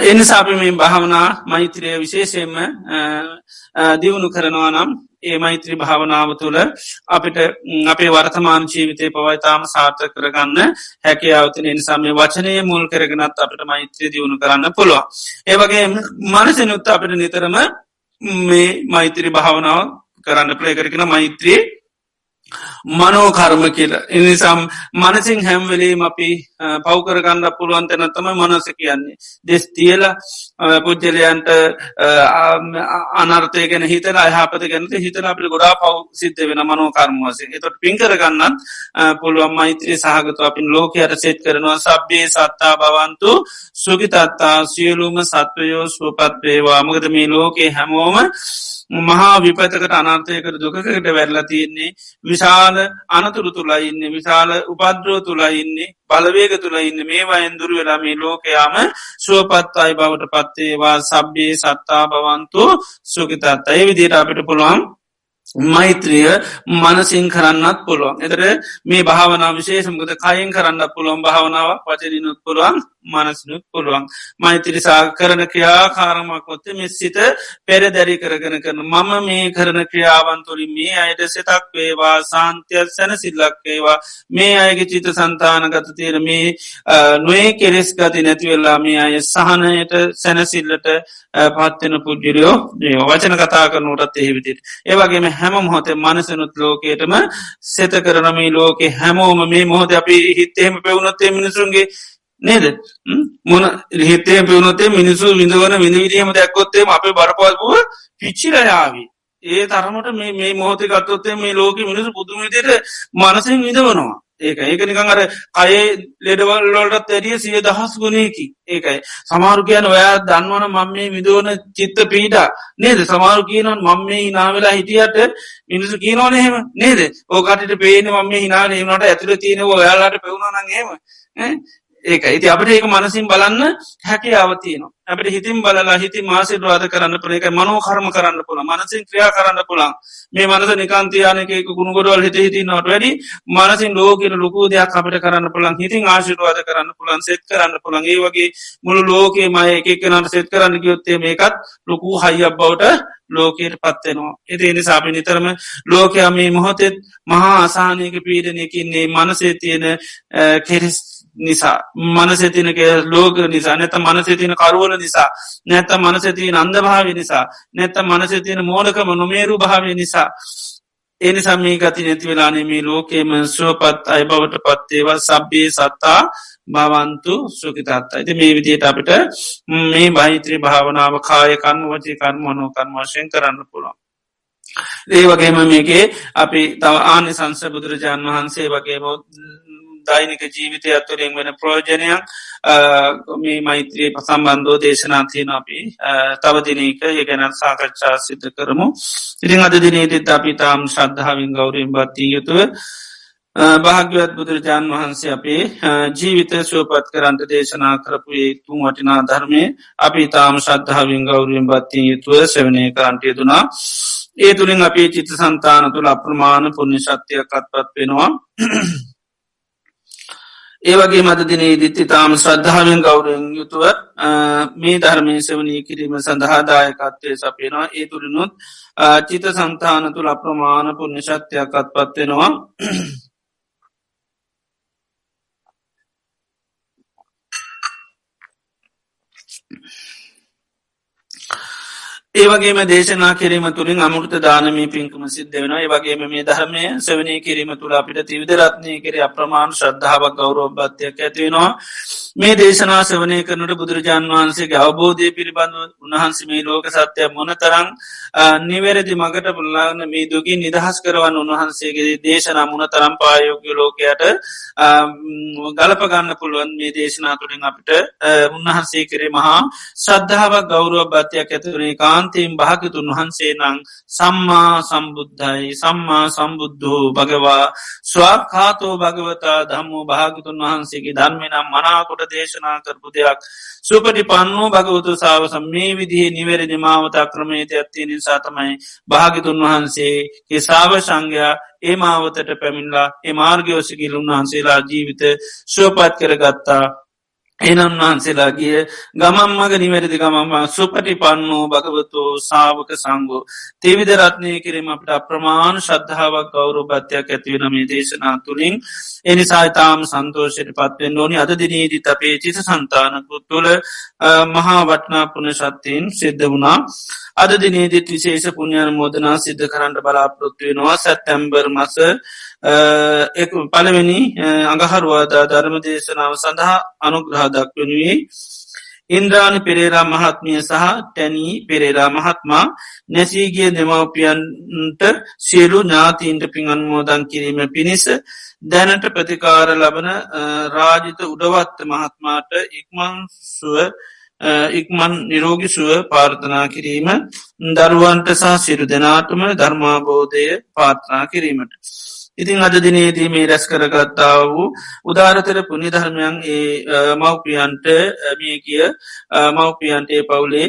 එනිසාපි මේ භාවනා මෛත්‍රය විශේෂයෙන්ම දියුණු කරනවා නම් ඒ මෛත්‍රී භාවනාව තුළ අපිට අපේ වර්තමාන ජීවිතය පවයිතාම සාර්ථ කරගන්න හැකයාවතින නිසාම වචනය මුල් කරගෙනත් අපට මෛත්‍රී දියුණු කරන්න පුළුව. ඒවගේ මනසනුත් අපිට නිතරම මේ මෛත්‍රී භාවනාව කරන්න ප්‍රය කරගෙන මෛත්‍රී මනෝකර්ම කියල. එනිසම් මනසිං හැම්වලීම අපි පෞකරගන්න පුළුවන් තැන තම මනස කියන්නේ. දෙස් තියල පුද්ජලයන්ට අනර්තයගෙන හිතල අහපත ගැනත හිතල අපි ගොඩා පව් සිද්ධ වෙන මනෝකර්මවසේ එතොට පින්කරගන්නත් පුළුවන් මෛත්‍රී සහගත අපින් ලෝකයට සෙත් කරනවා. සබ්බේ සත්තා බවන්තු සුගිතත්තා සියලුම සත්වයෝ සුවපත්වේවා මගද මේ ලෝකේ හැමෝම මහා විපතකට අනර්ථයකට දුකකට වැරලා තියෙන්නේ. විශාල අනතුරු තුළයින්න විශාල උපද්‍රෝ තුළයින්නේ බලවේග තුළයින්න මේවා ඇන්දුරු වෙලා මේ ලෝකයාම සුවපත් අයි බවට පත්තේවා සබ්බේ සත්තා බවන්තු සුකිතත් අය විදිට අපිට පුළුවන් මෛත්‍රිය මනසින් කරන්නත් පුළුවන්. එතර මේ භාවනා විශේෂමකද කයින් කරන්න පුළුවන් භාවනාවක් වචරිනුත් පුළුවන්. මනසිනුත් පුළුවන්. මෛත්‍රිසා කරන ක්‍රියා කාරමකොත්ත මෙස්සිත පෙරදැරි කරගෙන කරන. මම මේ කරන ක්‍රියාවන්තුලින් මේ අයට සෙතක් වේවා සාන්තියත් සැන සිල්ලක් වේවා. මේ අයගේ චිත සන්තානගත තේර මේ නොේ කෙරෙස් ගති නැතිවෙල්ලා මේ අය සහනයට සැනසිල්ලට පත්වෙන පුද්ජිරියෝ වචන කතා කරනුටත් එහෙවිදිට ඒවගේම හැම මොහොතේ මනසනුත් ලෝකයටම සෙත කරනමී ලෝකෙ හැමෝම මේ මොහොත අපි හිත්තේම පෙවුණොත්තේ මිනිසුන්ගේ නේද? මොන හිතේ පිවුණොතේ මිනිසු විඳවන විඳවිඩියම දැක්කොත්තේ අපේ බරපල්පුුව පිච්චිරයාවී ඒ තරමට මේ මේ මොහොතේ ගත්තොත්තේ මේ ලෝක මිනිසු පුදුමිතයට මනසින් විඳවනවා. ඒක ඒක නිකං අර අයේ ලෙඩවල්ලොලටත් ඇරිය සිය දහස් ගුණයකි ඒකයි. සමාරු කියන ඔයා දන්නවන මං මේ විදුවන චිත්ත පීඩ. නේද? සමාරු කියනවන් මං මේ හිනාවෙලා හිටියට මිනිසු කියනවනහෙම නේද? ඕකටට පේන මම හිනාන ඒමට ඇතුළ තියෙනව ඔයාලාට පෙවුණනගේම ඒක ඉති අපට ඒක මනසින් බලන්න හැකියාව තියනවා. අපට හිතින් බලලා හිති මාසිරවාද කරන්න පුළ එක මනෝ කර්ම කරන්න පුළ මනසින් ක්‍රියා කරන්න පුළන් මේ මනස නිකාන්තියානක ගුණගොඩවල් හිත හිති නොට වැඩි මනසින් ලෝකෙන ලොකු දෙයක් අපට කරන්න පුළන් හිතින් ආශිරවාද කරන්න පුළන් සෙත් කරන්න පුළන් ඒ වගේ මුළු ලෝකේ මය එකක්නට සෙත් කරන්න ගයොත්තේ මේකත් ලොකු හයියක් බවට ලෝකයට පත්වෙනවා. එති එනි සාපි නිතරම ලෝකයා මේ මොහොතෙත් මහා අසානයක පීඩනයකින්නේ මනසේ තියෙන කෙරිස් නිසා මනසතිනක ලෝක නිසා නැත මනසතින කරුවල නිසා නැත මනසතින අන්දභාව නිසා නැත මනසතින මෝලකම නොමේරු භාවය නිසා. එනි සම්මී ගති නැති වෙලානේ මේ ලෝකේම සුවපත් අයි බවට පත්තේවා සබ්බේ සත්තා භවන්තු සුකිතත් ඇති මේ විදියට අපිට මේ බහිත්‍රී භාවනාව කාය කර්ම වචී කර්ම මනෝ කර්ම වශයෙන් කරන්න පුළුවන්. ඒ වගේම මේකේ අපි තව ආනි සංස බුදුරජාණන් වහන්සේ වගේම දෛනික ජීවිතය අත්තුරින් වෙන ප්‍රෝජනයක් මේ මෛත්‍රයේ පසම්බන්ධෝ දේශනාතියන අපි තවදිනක ඒ ගැන සාකච්ඡා සිද්ධ කරමු. ඉරිං අද දිනේතිත් අපි තාම් ශ්‍රද්ධාවින් ගෞරයෙන් බත්තිී යුතුව භාග්‍යවත් බුදුරජාණන් වහන්සේ අපේ ජීවිත සුවපත් කරන්ට දේශනා කරපුයේ තුන් වටිනා ධර්මය අපි තාම ශ්‍රද්ධාවින් ගෞරුවෙන් බත්තිී යුතුව සෙවනය කරන්ටය දුනා ඒ තුළින් අපේ චිත සන්තාන තුළ අප්‍රමාණ පුුණ්‍ය ශක්තියකත්පත් වෙනවා. ඒවගේ මතදිනේ දිත්ති තාම ශ්‍රද්ධාවෙන් ගෞරෙන් යුතුව මේ ධර්මය සවනී කිරීම සඳහාදායකත්වය සපේනවා ඒ තුළිනුත් චිත සන්තාන තුළ අප්‍රමාණ පුුණ්‍ය ශක්තියකත් පත්වෙනවා ඒවගේම දේශනා කිරීම තුළින් අමුෘත දානමී පින්කම සිද්ධ වෙන ඒවගේම මේ ධර්මය සවනය කිරීම තුළ අපිට තිවිදරත්නය කර අප්‍රමාණ ශ්‍රද්ධාවක් ගෞරෝභත්යක් ඇතිවෙනවා මේ දේශනා සවනය කරනට බුදුරජාන් වහන්සේගේ අවබෝධය පිළිබඳව උන්හන්සේ මේ ලෝක සත්‍යය මොන තරං නිවැරදි මගට පුල්ලාගන්න මේ දුගී නිදහස් කරවන්න උන්වහන්සේගේ දේශනා මුණ තරම් පායෝග්‍ය ලෝකයට ගලපගන්න පුළුවන් මේ දේශනා තුළින් අපිට. උන්වහන්සේ කරේ මහා ශ්‍රද්ධාවක් ගෞරුව භත්‍යයක් ඇතුරේ කාන්තීම් භාගතුන් වහන්සේ නං සම්මා සම්බුද්ධයි සම්මා සම්බුද්ධෝ භගවා ස්වාකාතෝ භගවතා දම්මෝ භාගතුන් වහන්සේගේ ධර්මනම් මනාකොට දේශනා කරපු දෙයක්. සුපටි පන්නෝ භගවතු සාවසම් මේ විදිහේ නිවැරදි මාවතා ක්‍රමේත ඇත්තිය නිසා තමයි භාගිතුන් වහන්සේ සාව සංඝයා ඒ මාවතට පැමිල්ලා ඒ මාර්ගයෝසිකිල් උන්වහන්සේලා ජීවිත ශෝපත් කරගත්තා. එනම් වහන්සේලාගිය ගමම්මග නිවැරදි ගමම සුපටි පන්නෝ භගවතෝ සාාවක සංගෝ තෙවිදරත්නය කිරීම අපට අප්‍රමාණ ශද්ධාවක් ගෞරු භත්‍යයක් ඇතිවෙන මේ දේශනා තුළින්. එනිසාතාම් සන්තෝෂයට පත්වෙන් ඕනි. අද දිනීදී අපේ චිත සන්තානකුත් තුළ මහා වටනා පුුණ ශත්තීන් සිද්ධ වුණා. අද දිනේදිත් විශේෂ පුුණ්ඥයන මෝදනා සිද්ධ කරන්නට බලාපොරොත්තුවෙනවා සැත්තැම්බර් මස පළවෙනි අඟහරුවාදා ධර්ම දේශනාව සඳහා අනුග්‍රහ දක්වනුවේ ඉන්ද්‍රාණ පෙරේරා මහත්මිය සහ ටැනී පෙරේරා මහත්මා නැසීගිය දෙමවපියන්ට සියලු ඥාතීන්ට පින් අන්මෝදන් කිරීම පිණිස දැනට ප්‍රතිකාර ලබන රාජිත උඩවත්ත මහත්මාට ඉක්මන්සුව ඉක්මන් නිරෝගි සුව පාර්ථනා කිරීම දරුවන්ට සහ සිරු දෙනාටම ධර්මාබෝධය පාර්ථනා කිරීමට. ඉතිං අද දිනේදී මේ රැස් කරගත්තාව වූ උදාරතර පුුණි ධර්මයන් ඒ මව්පියන්ට මිය කිය මව්පියන්ටේ පවුලේ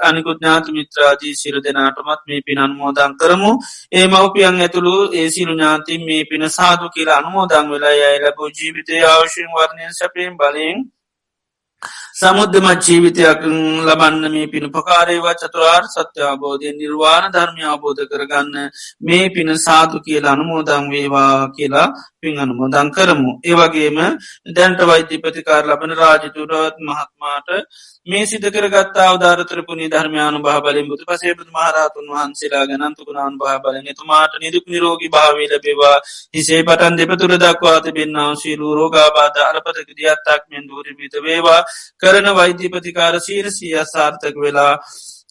අනිකුත් ඥාති මිත්‍රාජී සිරු දෙනාටමත් මේ පින් අන්මෝදන් කරමු. ඒ මව්පියන් ඇතුළු ඒ සිරු ඥාතින් මේ පින සාදු කියලා අනුමෝදං වෙලා යයි ලැබූ ජීවිතය අවශයෙන් වර්ණය සැපයෙන් බලයෙන් සමුද්ධමත් ජීවිතයක් ලබන්න මේ පින පකාරේවා චතුරාර් සත්‍ය අබෝධය නිර්වාණ ධර්මය අබෝධ කරගන්න මේ පින සාතු කියලා අනුමෝදං වේවා කියලා පින් අනුමෝදං කරමු. ඒවගේම දැන්ට වෛද්‍ය ප්‍රතිකාර ලබන රාජතුරත් මහත්මාට මේ සිද කරගත්තා අවධාරතර පුුණි ධර්මයානු භා බලින් බුදු පසේබුදු මහරහතුන් වහන්සේලා ගනන්තුකුණාන් භා බලන තුමාට නිදුක් නිරෝගී භාවීල බේවා හිසේ පටන් දෙපතුර දක්වාත බෙන්න්නාව ශීලූ රෝගාබාධ අලපතක දියත්තක් මෙන් දූරබීත වේවා. කරන වෛද්‍ය ප්‍රතිකාර සීරසිය සාර්ථක වෙලා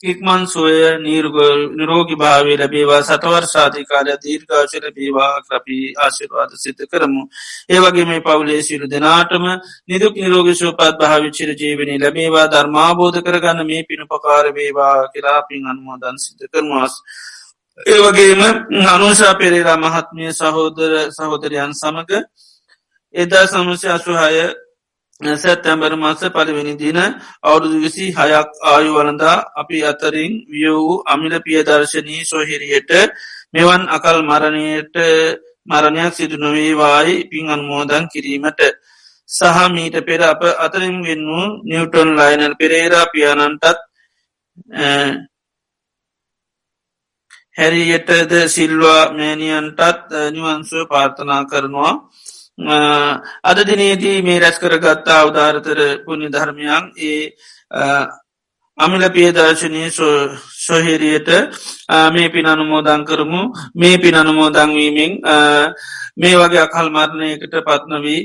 ඉක්මන් සොය නීර්ගල් නිරෝගි භාවේ ලැබේවා සතවර්ෂාධිකාරය දීර්ඝාශල බේවා ක්‍රපී ආශිර්වාද සිත කරමු. ඒවගේ මේ පවුලේ සිරු දෙනාටම නිදුක් නිරෝග ශෝපත් භාවිච්චිර ජීවනි ලැබේවා ධර්මාබෝධ කරගන්න මේ පිණුපකාර වේවා කිරාපින් අනුමෝදන් සිත කරමස්. ඒවගේම අනුෂා පෙරේලා මහත්මිය සහෝදර සහෝදරයන් සමඟ එදා සමස්‍ය අසුහාය සැත්තැම්බර මස පළවෙනි දින අවුරුදු විසි හයක් ආයු වලඳා අපි අතරින් විය වූ අමිල පියදර්ශනී සොහිරියට මෙවන් අකල් මරණයට මරණයක් සිදු නොවේවායි පින් අන්මෝදන් කිරීමට. සහ මීට පෙර අප අතරින් වෙන්න වූ නිවටොන් ලයිනල් පෙරේරා පියාණන්ටත් හැරියටද සිල්වා මෑනියන්ටත් නිවන්සුව පාර්ථනා කරනවා. අද දිනේදී මේ රැස් කරගත්තා අවධාරතර පුුණි ධර්මයන් ඒ අමිල පියදර්ශනය සොහෙරියට මේ පින් අනුමෝදං කරමු මේ පින් අනුමෝදංවීමෙන් මේ වගේ අකල් මරණයකට පත්නවී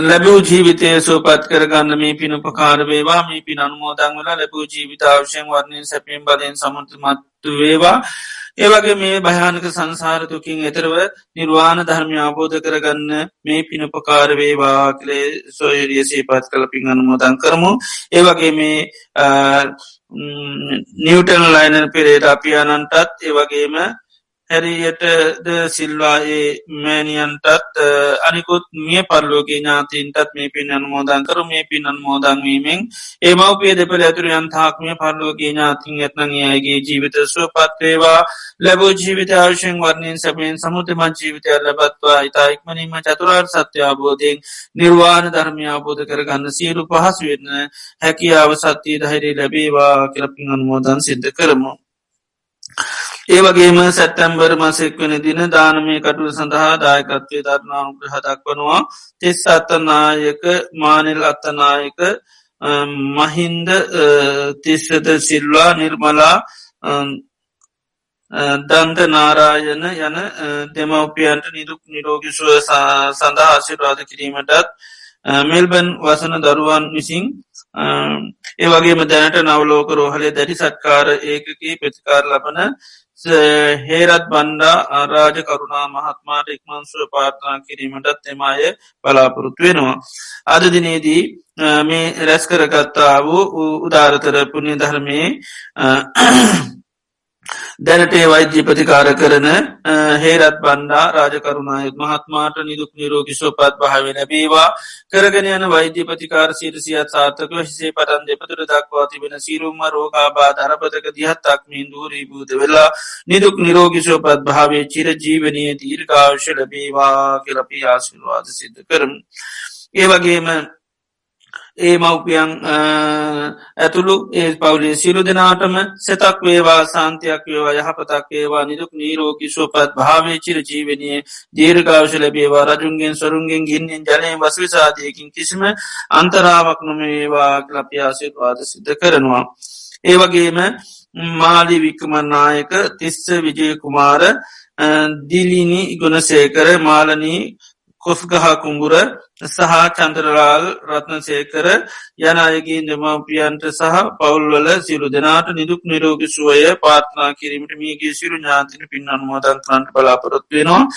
ලැබූ ජීවිතය සෝපත් කරගන්න මේ පින උපකාරවේවා මේ පින් අනුමෝදං වල ලැබූ ජීවිතාවශයෙන් වර්ණය සැපීම් බලයෙන් සමතුමත්තු වේවා ඒවගේ මේ භයානක සංසාරතුකින් එතරව නිර්වාණ ධර්මය අබෝධ කරගන්න මේ පිනපකාරවේවා කළේ සොයරිය සේපත් කළ පින් අනුමෝදන් කරමු. ඒවගේ මේ නිවටන් ලයිනල් පෙරේට අපියානන්ටත් ඒවගේම හැරියට ද සිල්වායේ මෑනියන්ටත් අනිකුත් මිය පරලෝගේ ඥාතීන්ටත් මේ පින් අන්මෝදන් කරු. මේ පින් අන්මෝදංවීමෙන් ඒ මවපිය දෙපළ ඇතුර යන්තාක්මය පරලෝගේ ඥාතින් ඇත්නගේ ජීවිත සුවපත්වේවා ලැබූ ජීවිත ආශයෙන් වර්ණයෙන් සැපෙන් සමුතමත් ජීවිතය ලබත්වා. ඉතා ඉක්මනීම චතුරාර් සත්‍යාබෝධයෙන් නිර්වාණ ධර්මය අබෝධ කරගන්න සියලු පහසු වෙන්න හැකියාව සත්‍යය ධෛරී ලැබේවා කියලපින් අන්මෝදන් සිද්ධ කරමු. ඒවගේම සැත්තැම්බර් මසෙක් වන දින දානමය කටුව සඳහා දායකත්වය ධර්නානුග්‍ර හදක්වනවා තෙස් අත්තනායක මානෙල් අත්තනායක මහින්ද තිස්සද සිල්වා නිර්මලා දන්ත නාරායන යන දෙමවපියන්ට නිදුක් නිරෝගිසුව සඳහා ආශිර්වාද කිරීමටත් මෙල්බන් වසන දරුවන් විසින් ඒවගේම දැනට නවලෝක රෝහලේ දැඩි සත්කාර ඒකකී ප්‍රතිකාර ලබන හේරත් බණ්ඩා ආරාජ කරුණා මහත්මාට ඉක්මන්සුව පාර්ථනා කිරීමටත් එමය බලාපොරොත්තු වෙනවා. අද දිනේදී මේ රැස් කරගත්තා වූ උදාරතර පුුණ්‍ය ධර්මයේ දැනට ඒ වෛද්‍ය ප්‍රතිකාර කරන හේරත් බන්ඩා රාජකරුණායත් මහත්මාට නිදුක් නිරෝගි සෝපත් භාවෙන බේවා කරගෙන යන වෛද්‍ය ප්‍රතිකාර සිරසියත් සාර්ථක හිසේ පටන් දෙපතුර දක්වා තිබෙන සිරුම්ම රෝගාබා ධරපතක දිහත්තක් මින් දූරී භූත වෙලා නිදුක් නිරෝගි සෝපත් භාවේ චිර ජීවනය දීර්ඝාවශ ලබේවා කෙලපි ආශිල්වාද සිද්ධ කරම්. ඒ වගේම ඒ මව්පියන් ඇතුළු ඒ පවුලේ සිරු දෙනාටම සෙතක් වේවා සාන්තියක් වේවා යහපතක් වේවා නිදුක් නීරෝගි සුවපත් භාවය චිර ජීවනයේ දීර්ගාවශ ලැබේවා රජුන්ගෙන් සොරුන්ගෙන් ගින්නෙන් ජලයෙන් වස්විසාදයකින් කිසිම අන්තරාවක් නොමේවා ලපියාසිත්වාද සිද්ධ කරනවා. ඒවගේම මාලි වික්කමන්නායක තිස්ස විජය කුමාර දිලිනි ගුණසේකර මාලනී කොස්ගහ කුඹුර සහ චන්ද්‍රරාල් රත්නසේකර යන අයගේ දෙමවපියන්ට සහ පවුල්වල සිරු දෙනාට නිදුක් නිරෝගි සුවය පාර්ථනා කිරීමට මේගේ සිරු ඥාතින පින් අනුමෝදන්තරන්ට බලාපොරොත් වෙනවා.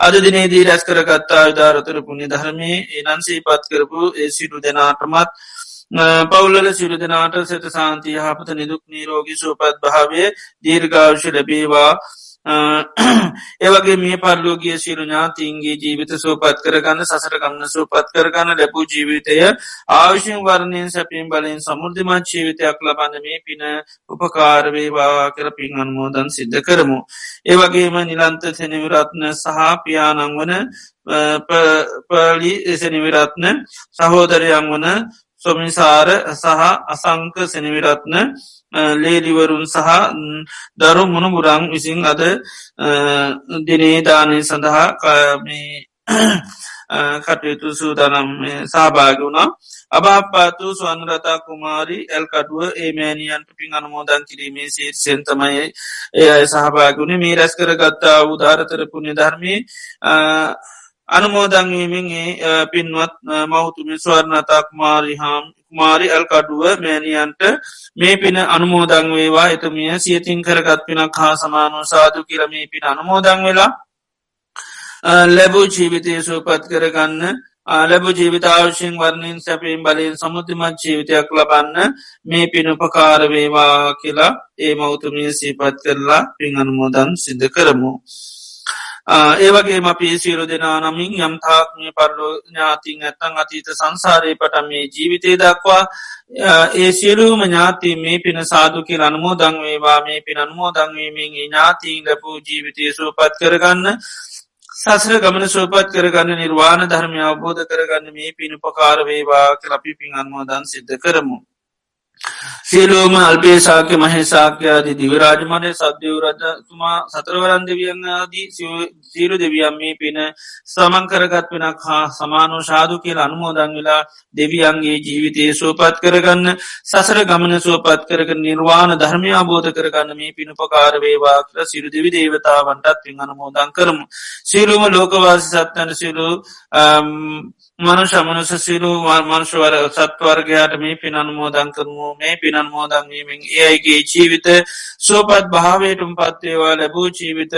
අද දිනේදී රැස් කරගත්තා විධාරතර පුුණි ධර්මය එනන්සේ පත් කරපු ඒ සිරු දෙනාටමත් පවුල්ල සිරු දෙනාට සත සාන්තිය හපත නිදුක් නීරෝගි සූපත් භාවය දීර්ගාවශ ලැබේවා ඒවගේ මේ පරලෝගිය සිරු ඥාතින්ගේ ජීවිත සූපත් කරගන්න සසර ගන්න සූපත් කරගන්න ලැබූ ජීවිතය ආවිශයෙන් වර්ණයෙන් සැපීම් බලයෙන් සමුෘධිමත් ජීවිතයක් ලබන්න මේ පින උපකාරවේවා කර පින් අන්මෝදන් සිද්ධ කරමු. ඒවගේම නිලන්ත සැනිවරත්න සහ පියානං වන පලි එසනිවිරත්න සහෝදරයන් වන සොමිසාර සහ අසංක සෙනවිරත්න ලේලිවරුන් සහ දරු මුණමුරං විසින් අද දිනේදානය සඳහා කටයුතු සූදානම් සහභාග වුණා. අභාපාතු ස්වන්රතා කුමාරි ඇල්කඩුව ඒමෑනියන්ට පින් අනුමෝදන් කිරීමේ සීර්සෙන් තමයි ඒ අය සහභාගුණ මේ රැස් කර ගත්තා උදාරතරපුුණ ධර්මය අනුමෝදංවීමෙන් පින්වත් මෞතුමි ස්වර්ණතා කුමාරිහාම් කුමාරි අල්කඩුව මෑනියන්ට මේ පින අනුමෝදං වේවා එතුමිය සියතින් කරගත් පිනක් හා සමානු සාදු කියලමේ පින අනුමෝදං වෙලා ලැබූ ජීවිතය සූපත් කරගන්න ආලබ ජීවිතාවශයෙන් වර්ණින් සැපීම් බලයෙන් සමුතිමත් ජීවිතයක් ලබන්න මේ පිනුපකාරවේවා කියලා ඒ මෞතුමිය සීපත් කරලා පින් අනුමෝදන් සිද්ධ කරමු. ඒවගේ අපි සියලු දෙනා නමින් යම් තාක්මය පරලෝ ඥාතින් ඇත්තං අතීත සංසාරය පට මේ ජීවිතය දක්වා ඒ සියලූම ඥාති මේ පින සාදු කියල අනුමෝ දංවේවා මේ පින අනුමෝ දංවීමෙන් ඥාතිීන් ලැබූ ජීවිතය සූපත් කරගන්න සසර ගමන සූපත් කරගන්න නිර්වාණ ධර්මය අවබෝධ කරගන්න මේ පිණුපකාරවේවා කලපි පින් අන්මෝදන් සිද්ධ කරමු. සියලෝම අල්පේසාක්‍ය මහේසාක්‍යයාදී දිවරාජමනය සද්‍යව රජතුමා සතරවරන් දෙවියන්ආදී සීරු දෙවියම් මේ පින සමංකරගත් වෙනක් හා සමානෝ ශාදු කියල අනුමෝදං වෙලා දෙවියන්ගේ ජීවිතය සුවපත් කරගන්න සසර ගමන සුවපත් කරග නිර්වාණ ධර්මය අබෝධ කරගන්න මේ පිණුපකාරවේවා කර සිරු දෙවි දේවතාවන්ටත් පින් අනුමෝදං කරමු. සියලුම ලෝකවාසි සත්තන සිලු මනුෂ මනුස සිරු මනුෂවර සත්වර්ගයාට මේ පිනන්මෝදන් කරමු මේ පිනන්මෝදන්වීමෙන් ඒයිගේ ජීවිත සෝපත් භාවයටුම් පත්වේවා ලැබූ ජීවිත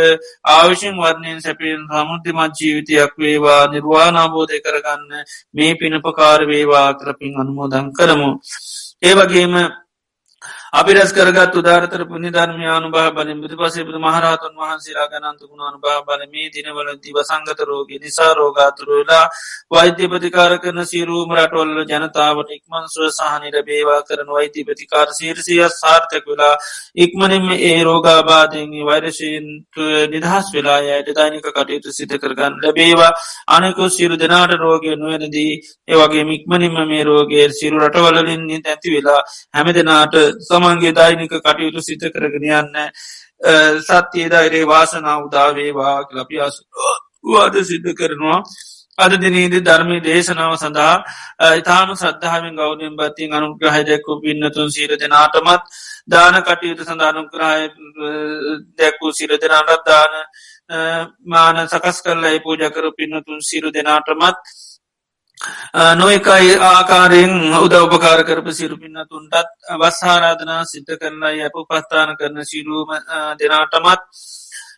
ආවිශෙන් වර්ණයෙන් සැපෙන් සමුද්ධිමත් ජීවිතයක් වේවා නිර්වාණාබෝධය කරගන්න මේ පිනපකාර වේවා කරපින් අනුමෝදන් කරමු. ඒවගේම අපි රැස් කරගත් උදාරතර පුුණි ධර්මයානු භා බලින් බුදු පසේබුදු මහරහතුන් වහන්සේලා ගනන්තුකුණානු භා බල මේ දිනවල දිව සංගත රෝගී නිසා රෝගාතුරලා වෛද්‍ය ප්‍රතිකාර කරන සීරූම රටවල්ල ජනතාවට ඉක්මන්සුව සහනිර බේවා කරන වෛද්‍ය ප්‍රතිකාර සීරසිය සාර්ථක වෙලා ඉක්මනින්ම ඒ රෝගාබාධයගේ වෛරශයෙන් නිදහස් වෙලා යට දෛනික කටයුතු සිත කරගන්න ලැබේවා. අනෙකු සිරු දෙනාට රෝගය නොවනදී ඒවගේ මික්මනින්ම මේ රෝගයේ සිරු රටවලින් ඇති වෙලා හැම දෙනාට සම තමන්ගේ දෛනික කටයුතු සිත කරගෙන යන්න සත්‍යයේ දෛරේ වාසනා උදාවේවා ලපි අස වාද සිද්ධ කරනවා. අද දිනීද ධර්මය දේශනාව සඳහා ඉතාම සද්ධාවෙන් ගෞනෙන් බතින් අනුග්‍රහයදැක්කු පින්නතුන් සීර දෙනාටමත් දාන කටයුතු සඳානුග්‍රහය දැක්වූ සිර දෙනාටත් දාන මාන සකස් කරලා පූජකරු පින්නතුන් සිරු දෙනාටමත් නොයකයි ආකාරයෙන් උද උපකාර කරප සිරුපින්න තුන්ටත් වස්සාරාධනා සිද්ධ කරලා යප පස්ථාන කරන සිරුවම දෙනාටමත්.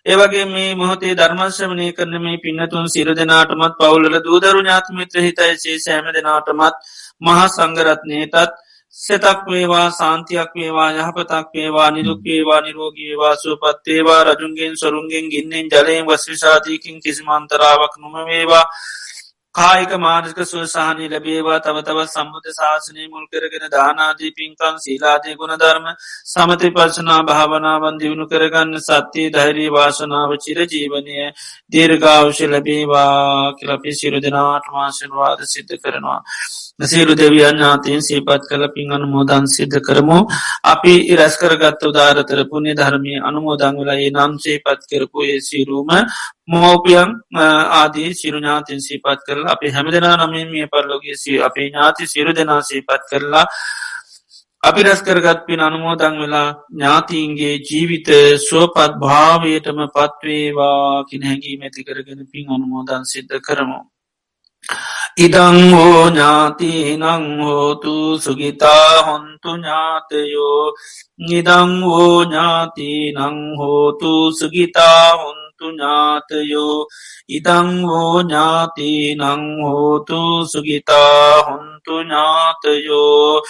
ඒවගේ මේ මොහොතේ ධර්මශ්‍රමණය කරන මේ පින්නතුන් සිර දෙනාටමත් පවුලල දූදරු ඥාත්මිත්‍ර හිතයිසේ සෑම දෙනාටමත් මහා සංගරත්නයටත් සෙතක් වේවා සාන්තියක් වේවා යහපතක් වේවා නිදුක්වේවා නිරෝගීවා සුපත්තේවා රජුන්ගෙන් සොරුන්ගෙන් ගින්නෙන් ජලයෙන් වස්විශාතියකින් කිසිමන්තරාවක් නොම වේවා. කායික මානක සුවසාහනී ලැබේවා තව තවත් සම්බුධ ශාසනය මුල් කරගෙන දානාදී පින්කන් සීලාදය ගුණධර්ම සමති පර්ශනා භාවනාවන් දියුණු කරගන්න සත්‍යයේ ධෛරී වාසනාව චිර ජීවනය දීර්ගාවශ ලැබේවා කියලපි සිරු දෙනාට මාශනවාද සිද්ධ කරනවා. සියලු දෙවියන් ඥාතීන් සීපත් කළ පින් අනුමෝදන් සිද්ධ කරමු අපි ඉරැස් කරගත්ත උදාරතර පුුණේ ධර්මය අනුමෝදං වෙලා ඒ නම් සීපත් කරපු ඒ සිරුම මෝපියන් ආදී සිරු ඥාතින් සීපත් කරලා අපි හැමදෙනා නමින් මිය පරලෝගේ සී අපේ ඥාති සිරු දෙනා සීපත් කරලා අපි රැස් කරගත් පින් අනුමෝදං වෙලා ඥාතීන්ගේ ජීවිත සුවපත් භාවයටම පත්වේවා කින හැඟී මැති කරගෙන පින් අනුමෝදන් සිද්ධ කරමු. ඉදං හෝ ඥාතිනං හෝතු සුගිතා හොන්තු ඥාතයෝ. නිදං හෝ ඥාතිනං හෝතු සුගිතා හොන්තු ඥාතයෝ. ඉදං හෝ ඥාතිනං හෝතු සුගිතා හොන්තු ඥාතයෝ.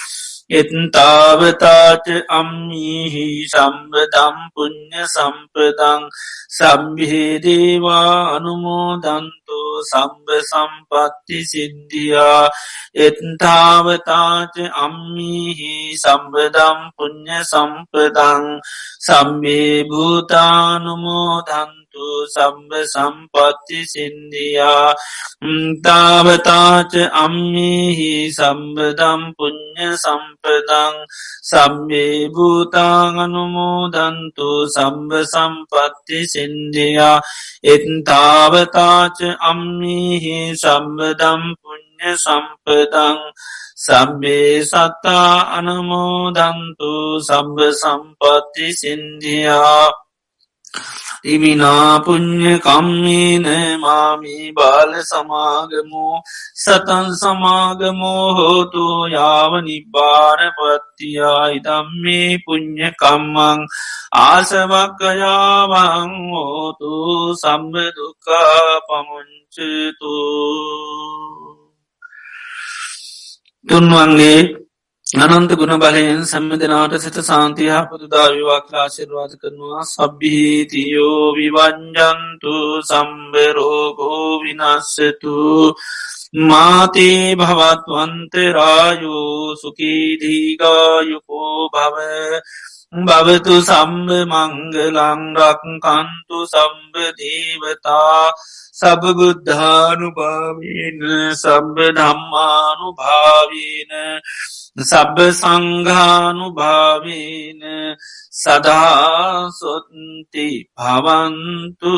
එත්තාවතාච අම්මිහි සම්බදම් පුුණ්්‍ය සම්පදං සම්බිහිදේවා අනුමෝදන්තු සම්බ සම්පත්ති සිද්ධියා එත්තාවතාච අම්මිහි සම්බදම් පුුණ්්‍ය සම්පදං සම්බේ භූතානුමෝදන්තු තු සම්බ සම්පත්ති සින්දියා. තාවතාච අම්මිහි සම්බදම් පුුණ්්‍ය සම්පදං. සම්බේ භූතාගනුමෝදන්තු සම්බ සම්පත්ති සින්දියා. එත්තාවතාච අම්මිහි සම්බදම් පුුණ්්‍ය සම්පදං. සම්බේ සත්තා අනමෝදන්තු සම්බ සම්පත්ති සින්දියා. ඉමිනාපුං්ඥ කම්මේන මාමී බාල සමාගමෝ සතන් සමාගමෝ හෝතු යාව නිබ්බාන පත්තියා ඉදම්මේ පුං්ඥ කම්මං ආසවක්කයාවං හෝතු සම්බදුකා පමුංචතු. තුන්වන්ගේ අනන්ත ගුණ බලයෙන් සැම්ම දෙනාට සිත සාන්තියා පුදුදා විවාක්ලාශිර්වාද කරනවා. සබ්බිහිතියෝ විවංජන්තු සම්බරෝගෝ විනස්සතු මාතේ භවත්වන්තරායෝ සුකීදීගායුකෝ භව. භවතු සම්බ මංගලංරක්කන්තු සම්බදීවතා සබබුද්ධානුභාවීන සබ්බ ධම්මානු භාවීන සබ්බ සංඝානු භාවීන සදාසොත්ති භවන්තුති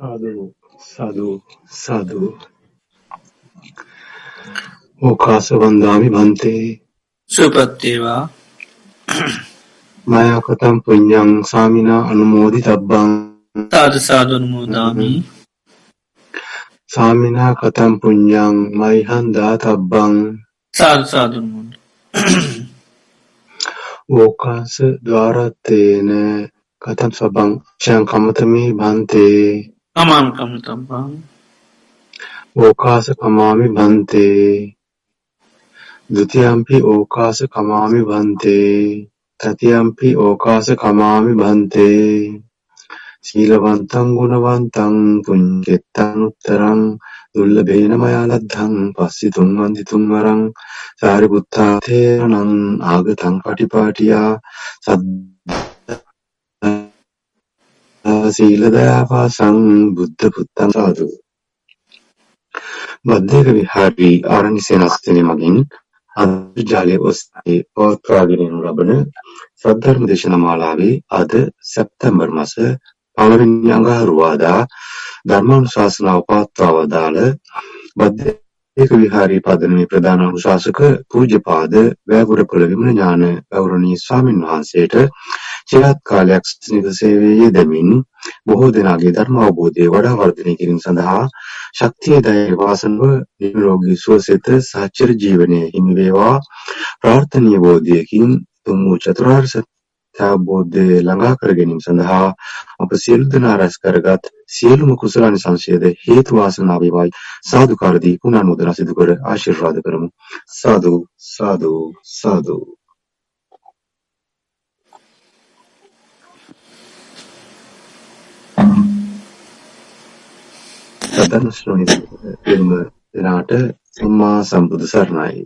සාධූ සාධූ සාධූ ඕකාස වන්දාමි බන්තේ සුපත්තේවා. මයකතම් පුඤ්ඤං සාමිනා අනුමෝදි තබ්බං තාද සාධනුමෝදාමි සාමිනා කතම් පුඤ්ඤං මයිහං දාතබ්බං. සාධ සාධනුමෝද ඕකාස ద్వාරත්තේන කතම් සබං චං කමතමේ භන්තේ. අමාං කමතබ්බං ඕකාස කමාමි භන්තේ ဒ ුතියම්පි ඕකාස කමාමි භන්තේ තතියම්පි ඕකාස කමාමි භන්තේ සීලවන්තං ගුණවන්තං පුඤ්ඤෙත්තනුත්තරං දුල්ලභේන මයා ලද්ධං පස්සිතුං වන්දිතුං වරං සාරිපුත්තා තේරණං ආගතං පටිපාටියා සද්දා සීල දයාපාසං බුද්ධ පුත්තං සාදු මධ්‍යක විහාරී ආරණ්‍ය සේනාසනය මගින් අන්තර්ජාලය ඔස්සේ පවත්වාගෙන යනු ලබන සද්ධර්ම දේශනා මාලාවේ අද සැප්තැම්බර් මාස පළවෙනි අඟහරුවාදා ධර්මානුශාසනාව පවත්වා වදාළ බද්දේක විහාරී පදනමේ ප්‍රධාන අනුශාසක පූජ්‍යපාද වැවුරපොළ විමල ඥාන ගෞරවනීය ස්වාමින් වහන්සේට චිරාත් කාලයක් ස්නිග සේවයේ යෙදමින් බොහෝ දෙනාගේ ධර්ම අවබෝධය වඩා වර්ධනය කිරීම සඳහා ශක්තිය ධෛර්ය වාසනාව නිරෝගී සුවසෙත සාචර ජීවනයේ හිමි වේවා. ප්‍රාර්ථනීය බෝධියකින් තුන් වූ චතුරාර්ය සත්‍ය අවබෝධය ළඟා කර ගැනීම සඳහා අප සියලු දෙනා රැස් කරගත් සියලුම කුසලානිසංසයද හේතු වාසනා වේවායි සාදුකාර දී පුණානුමෝදනා සිදු කර ආශිර්වාද කරමු. සාදු සාදු සාදු. සතන ශ්‍රෝණි දෙන්න දෙනාට සම්මා සම්බුදු සරණයි.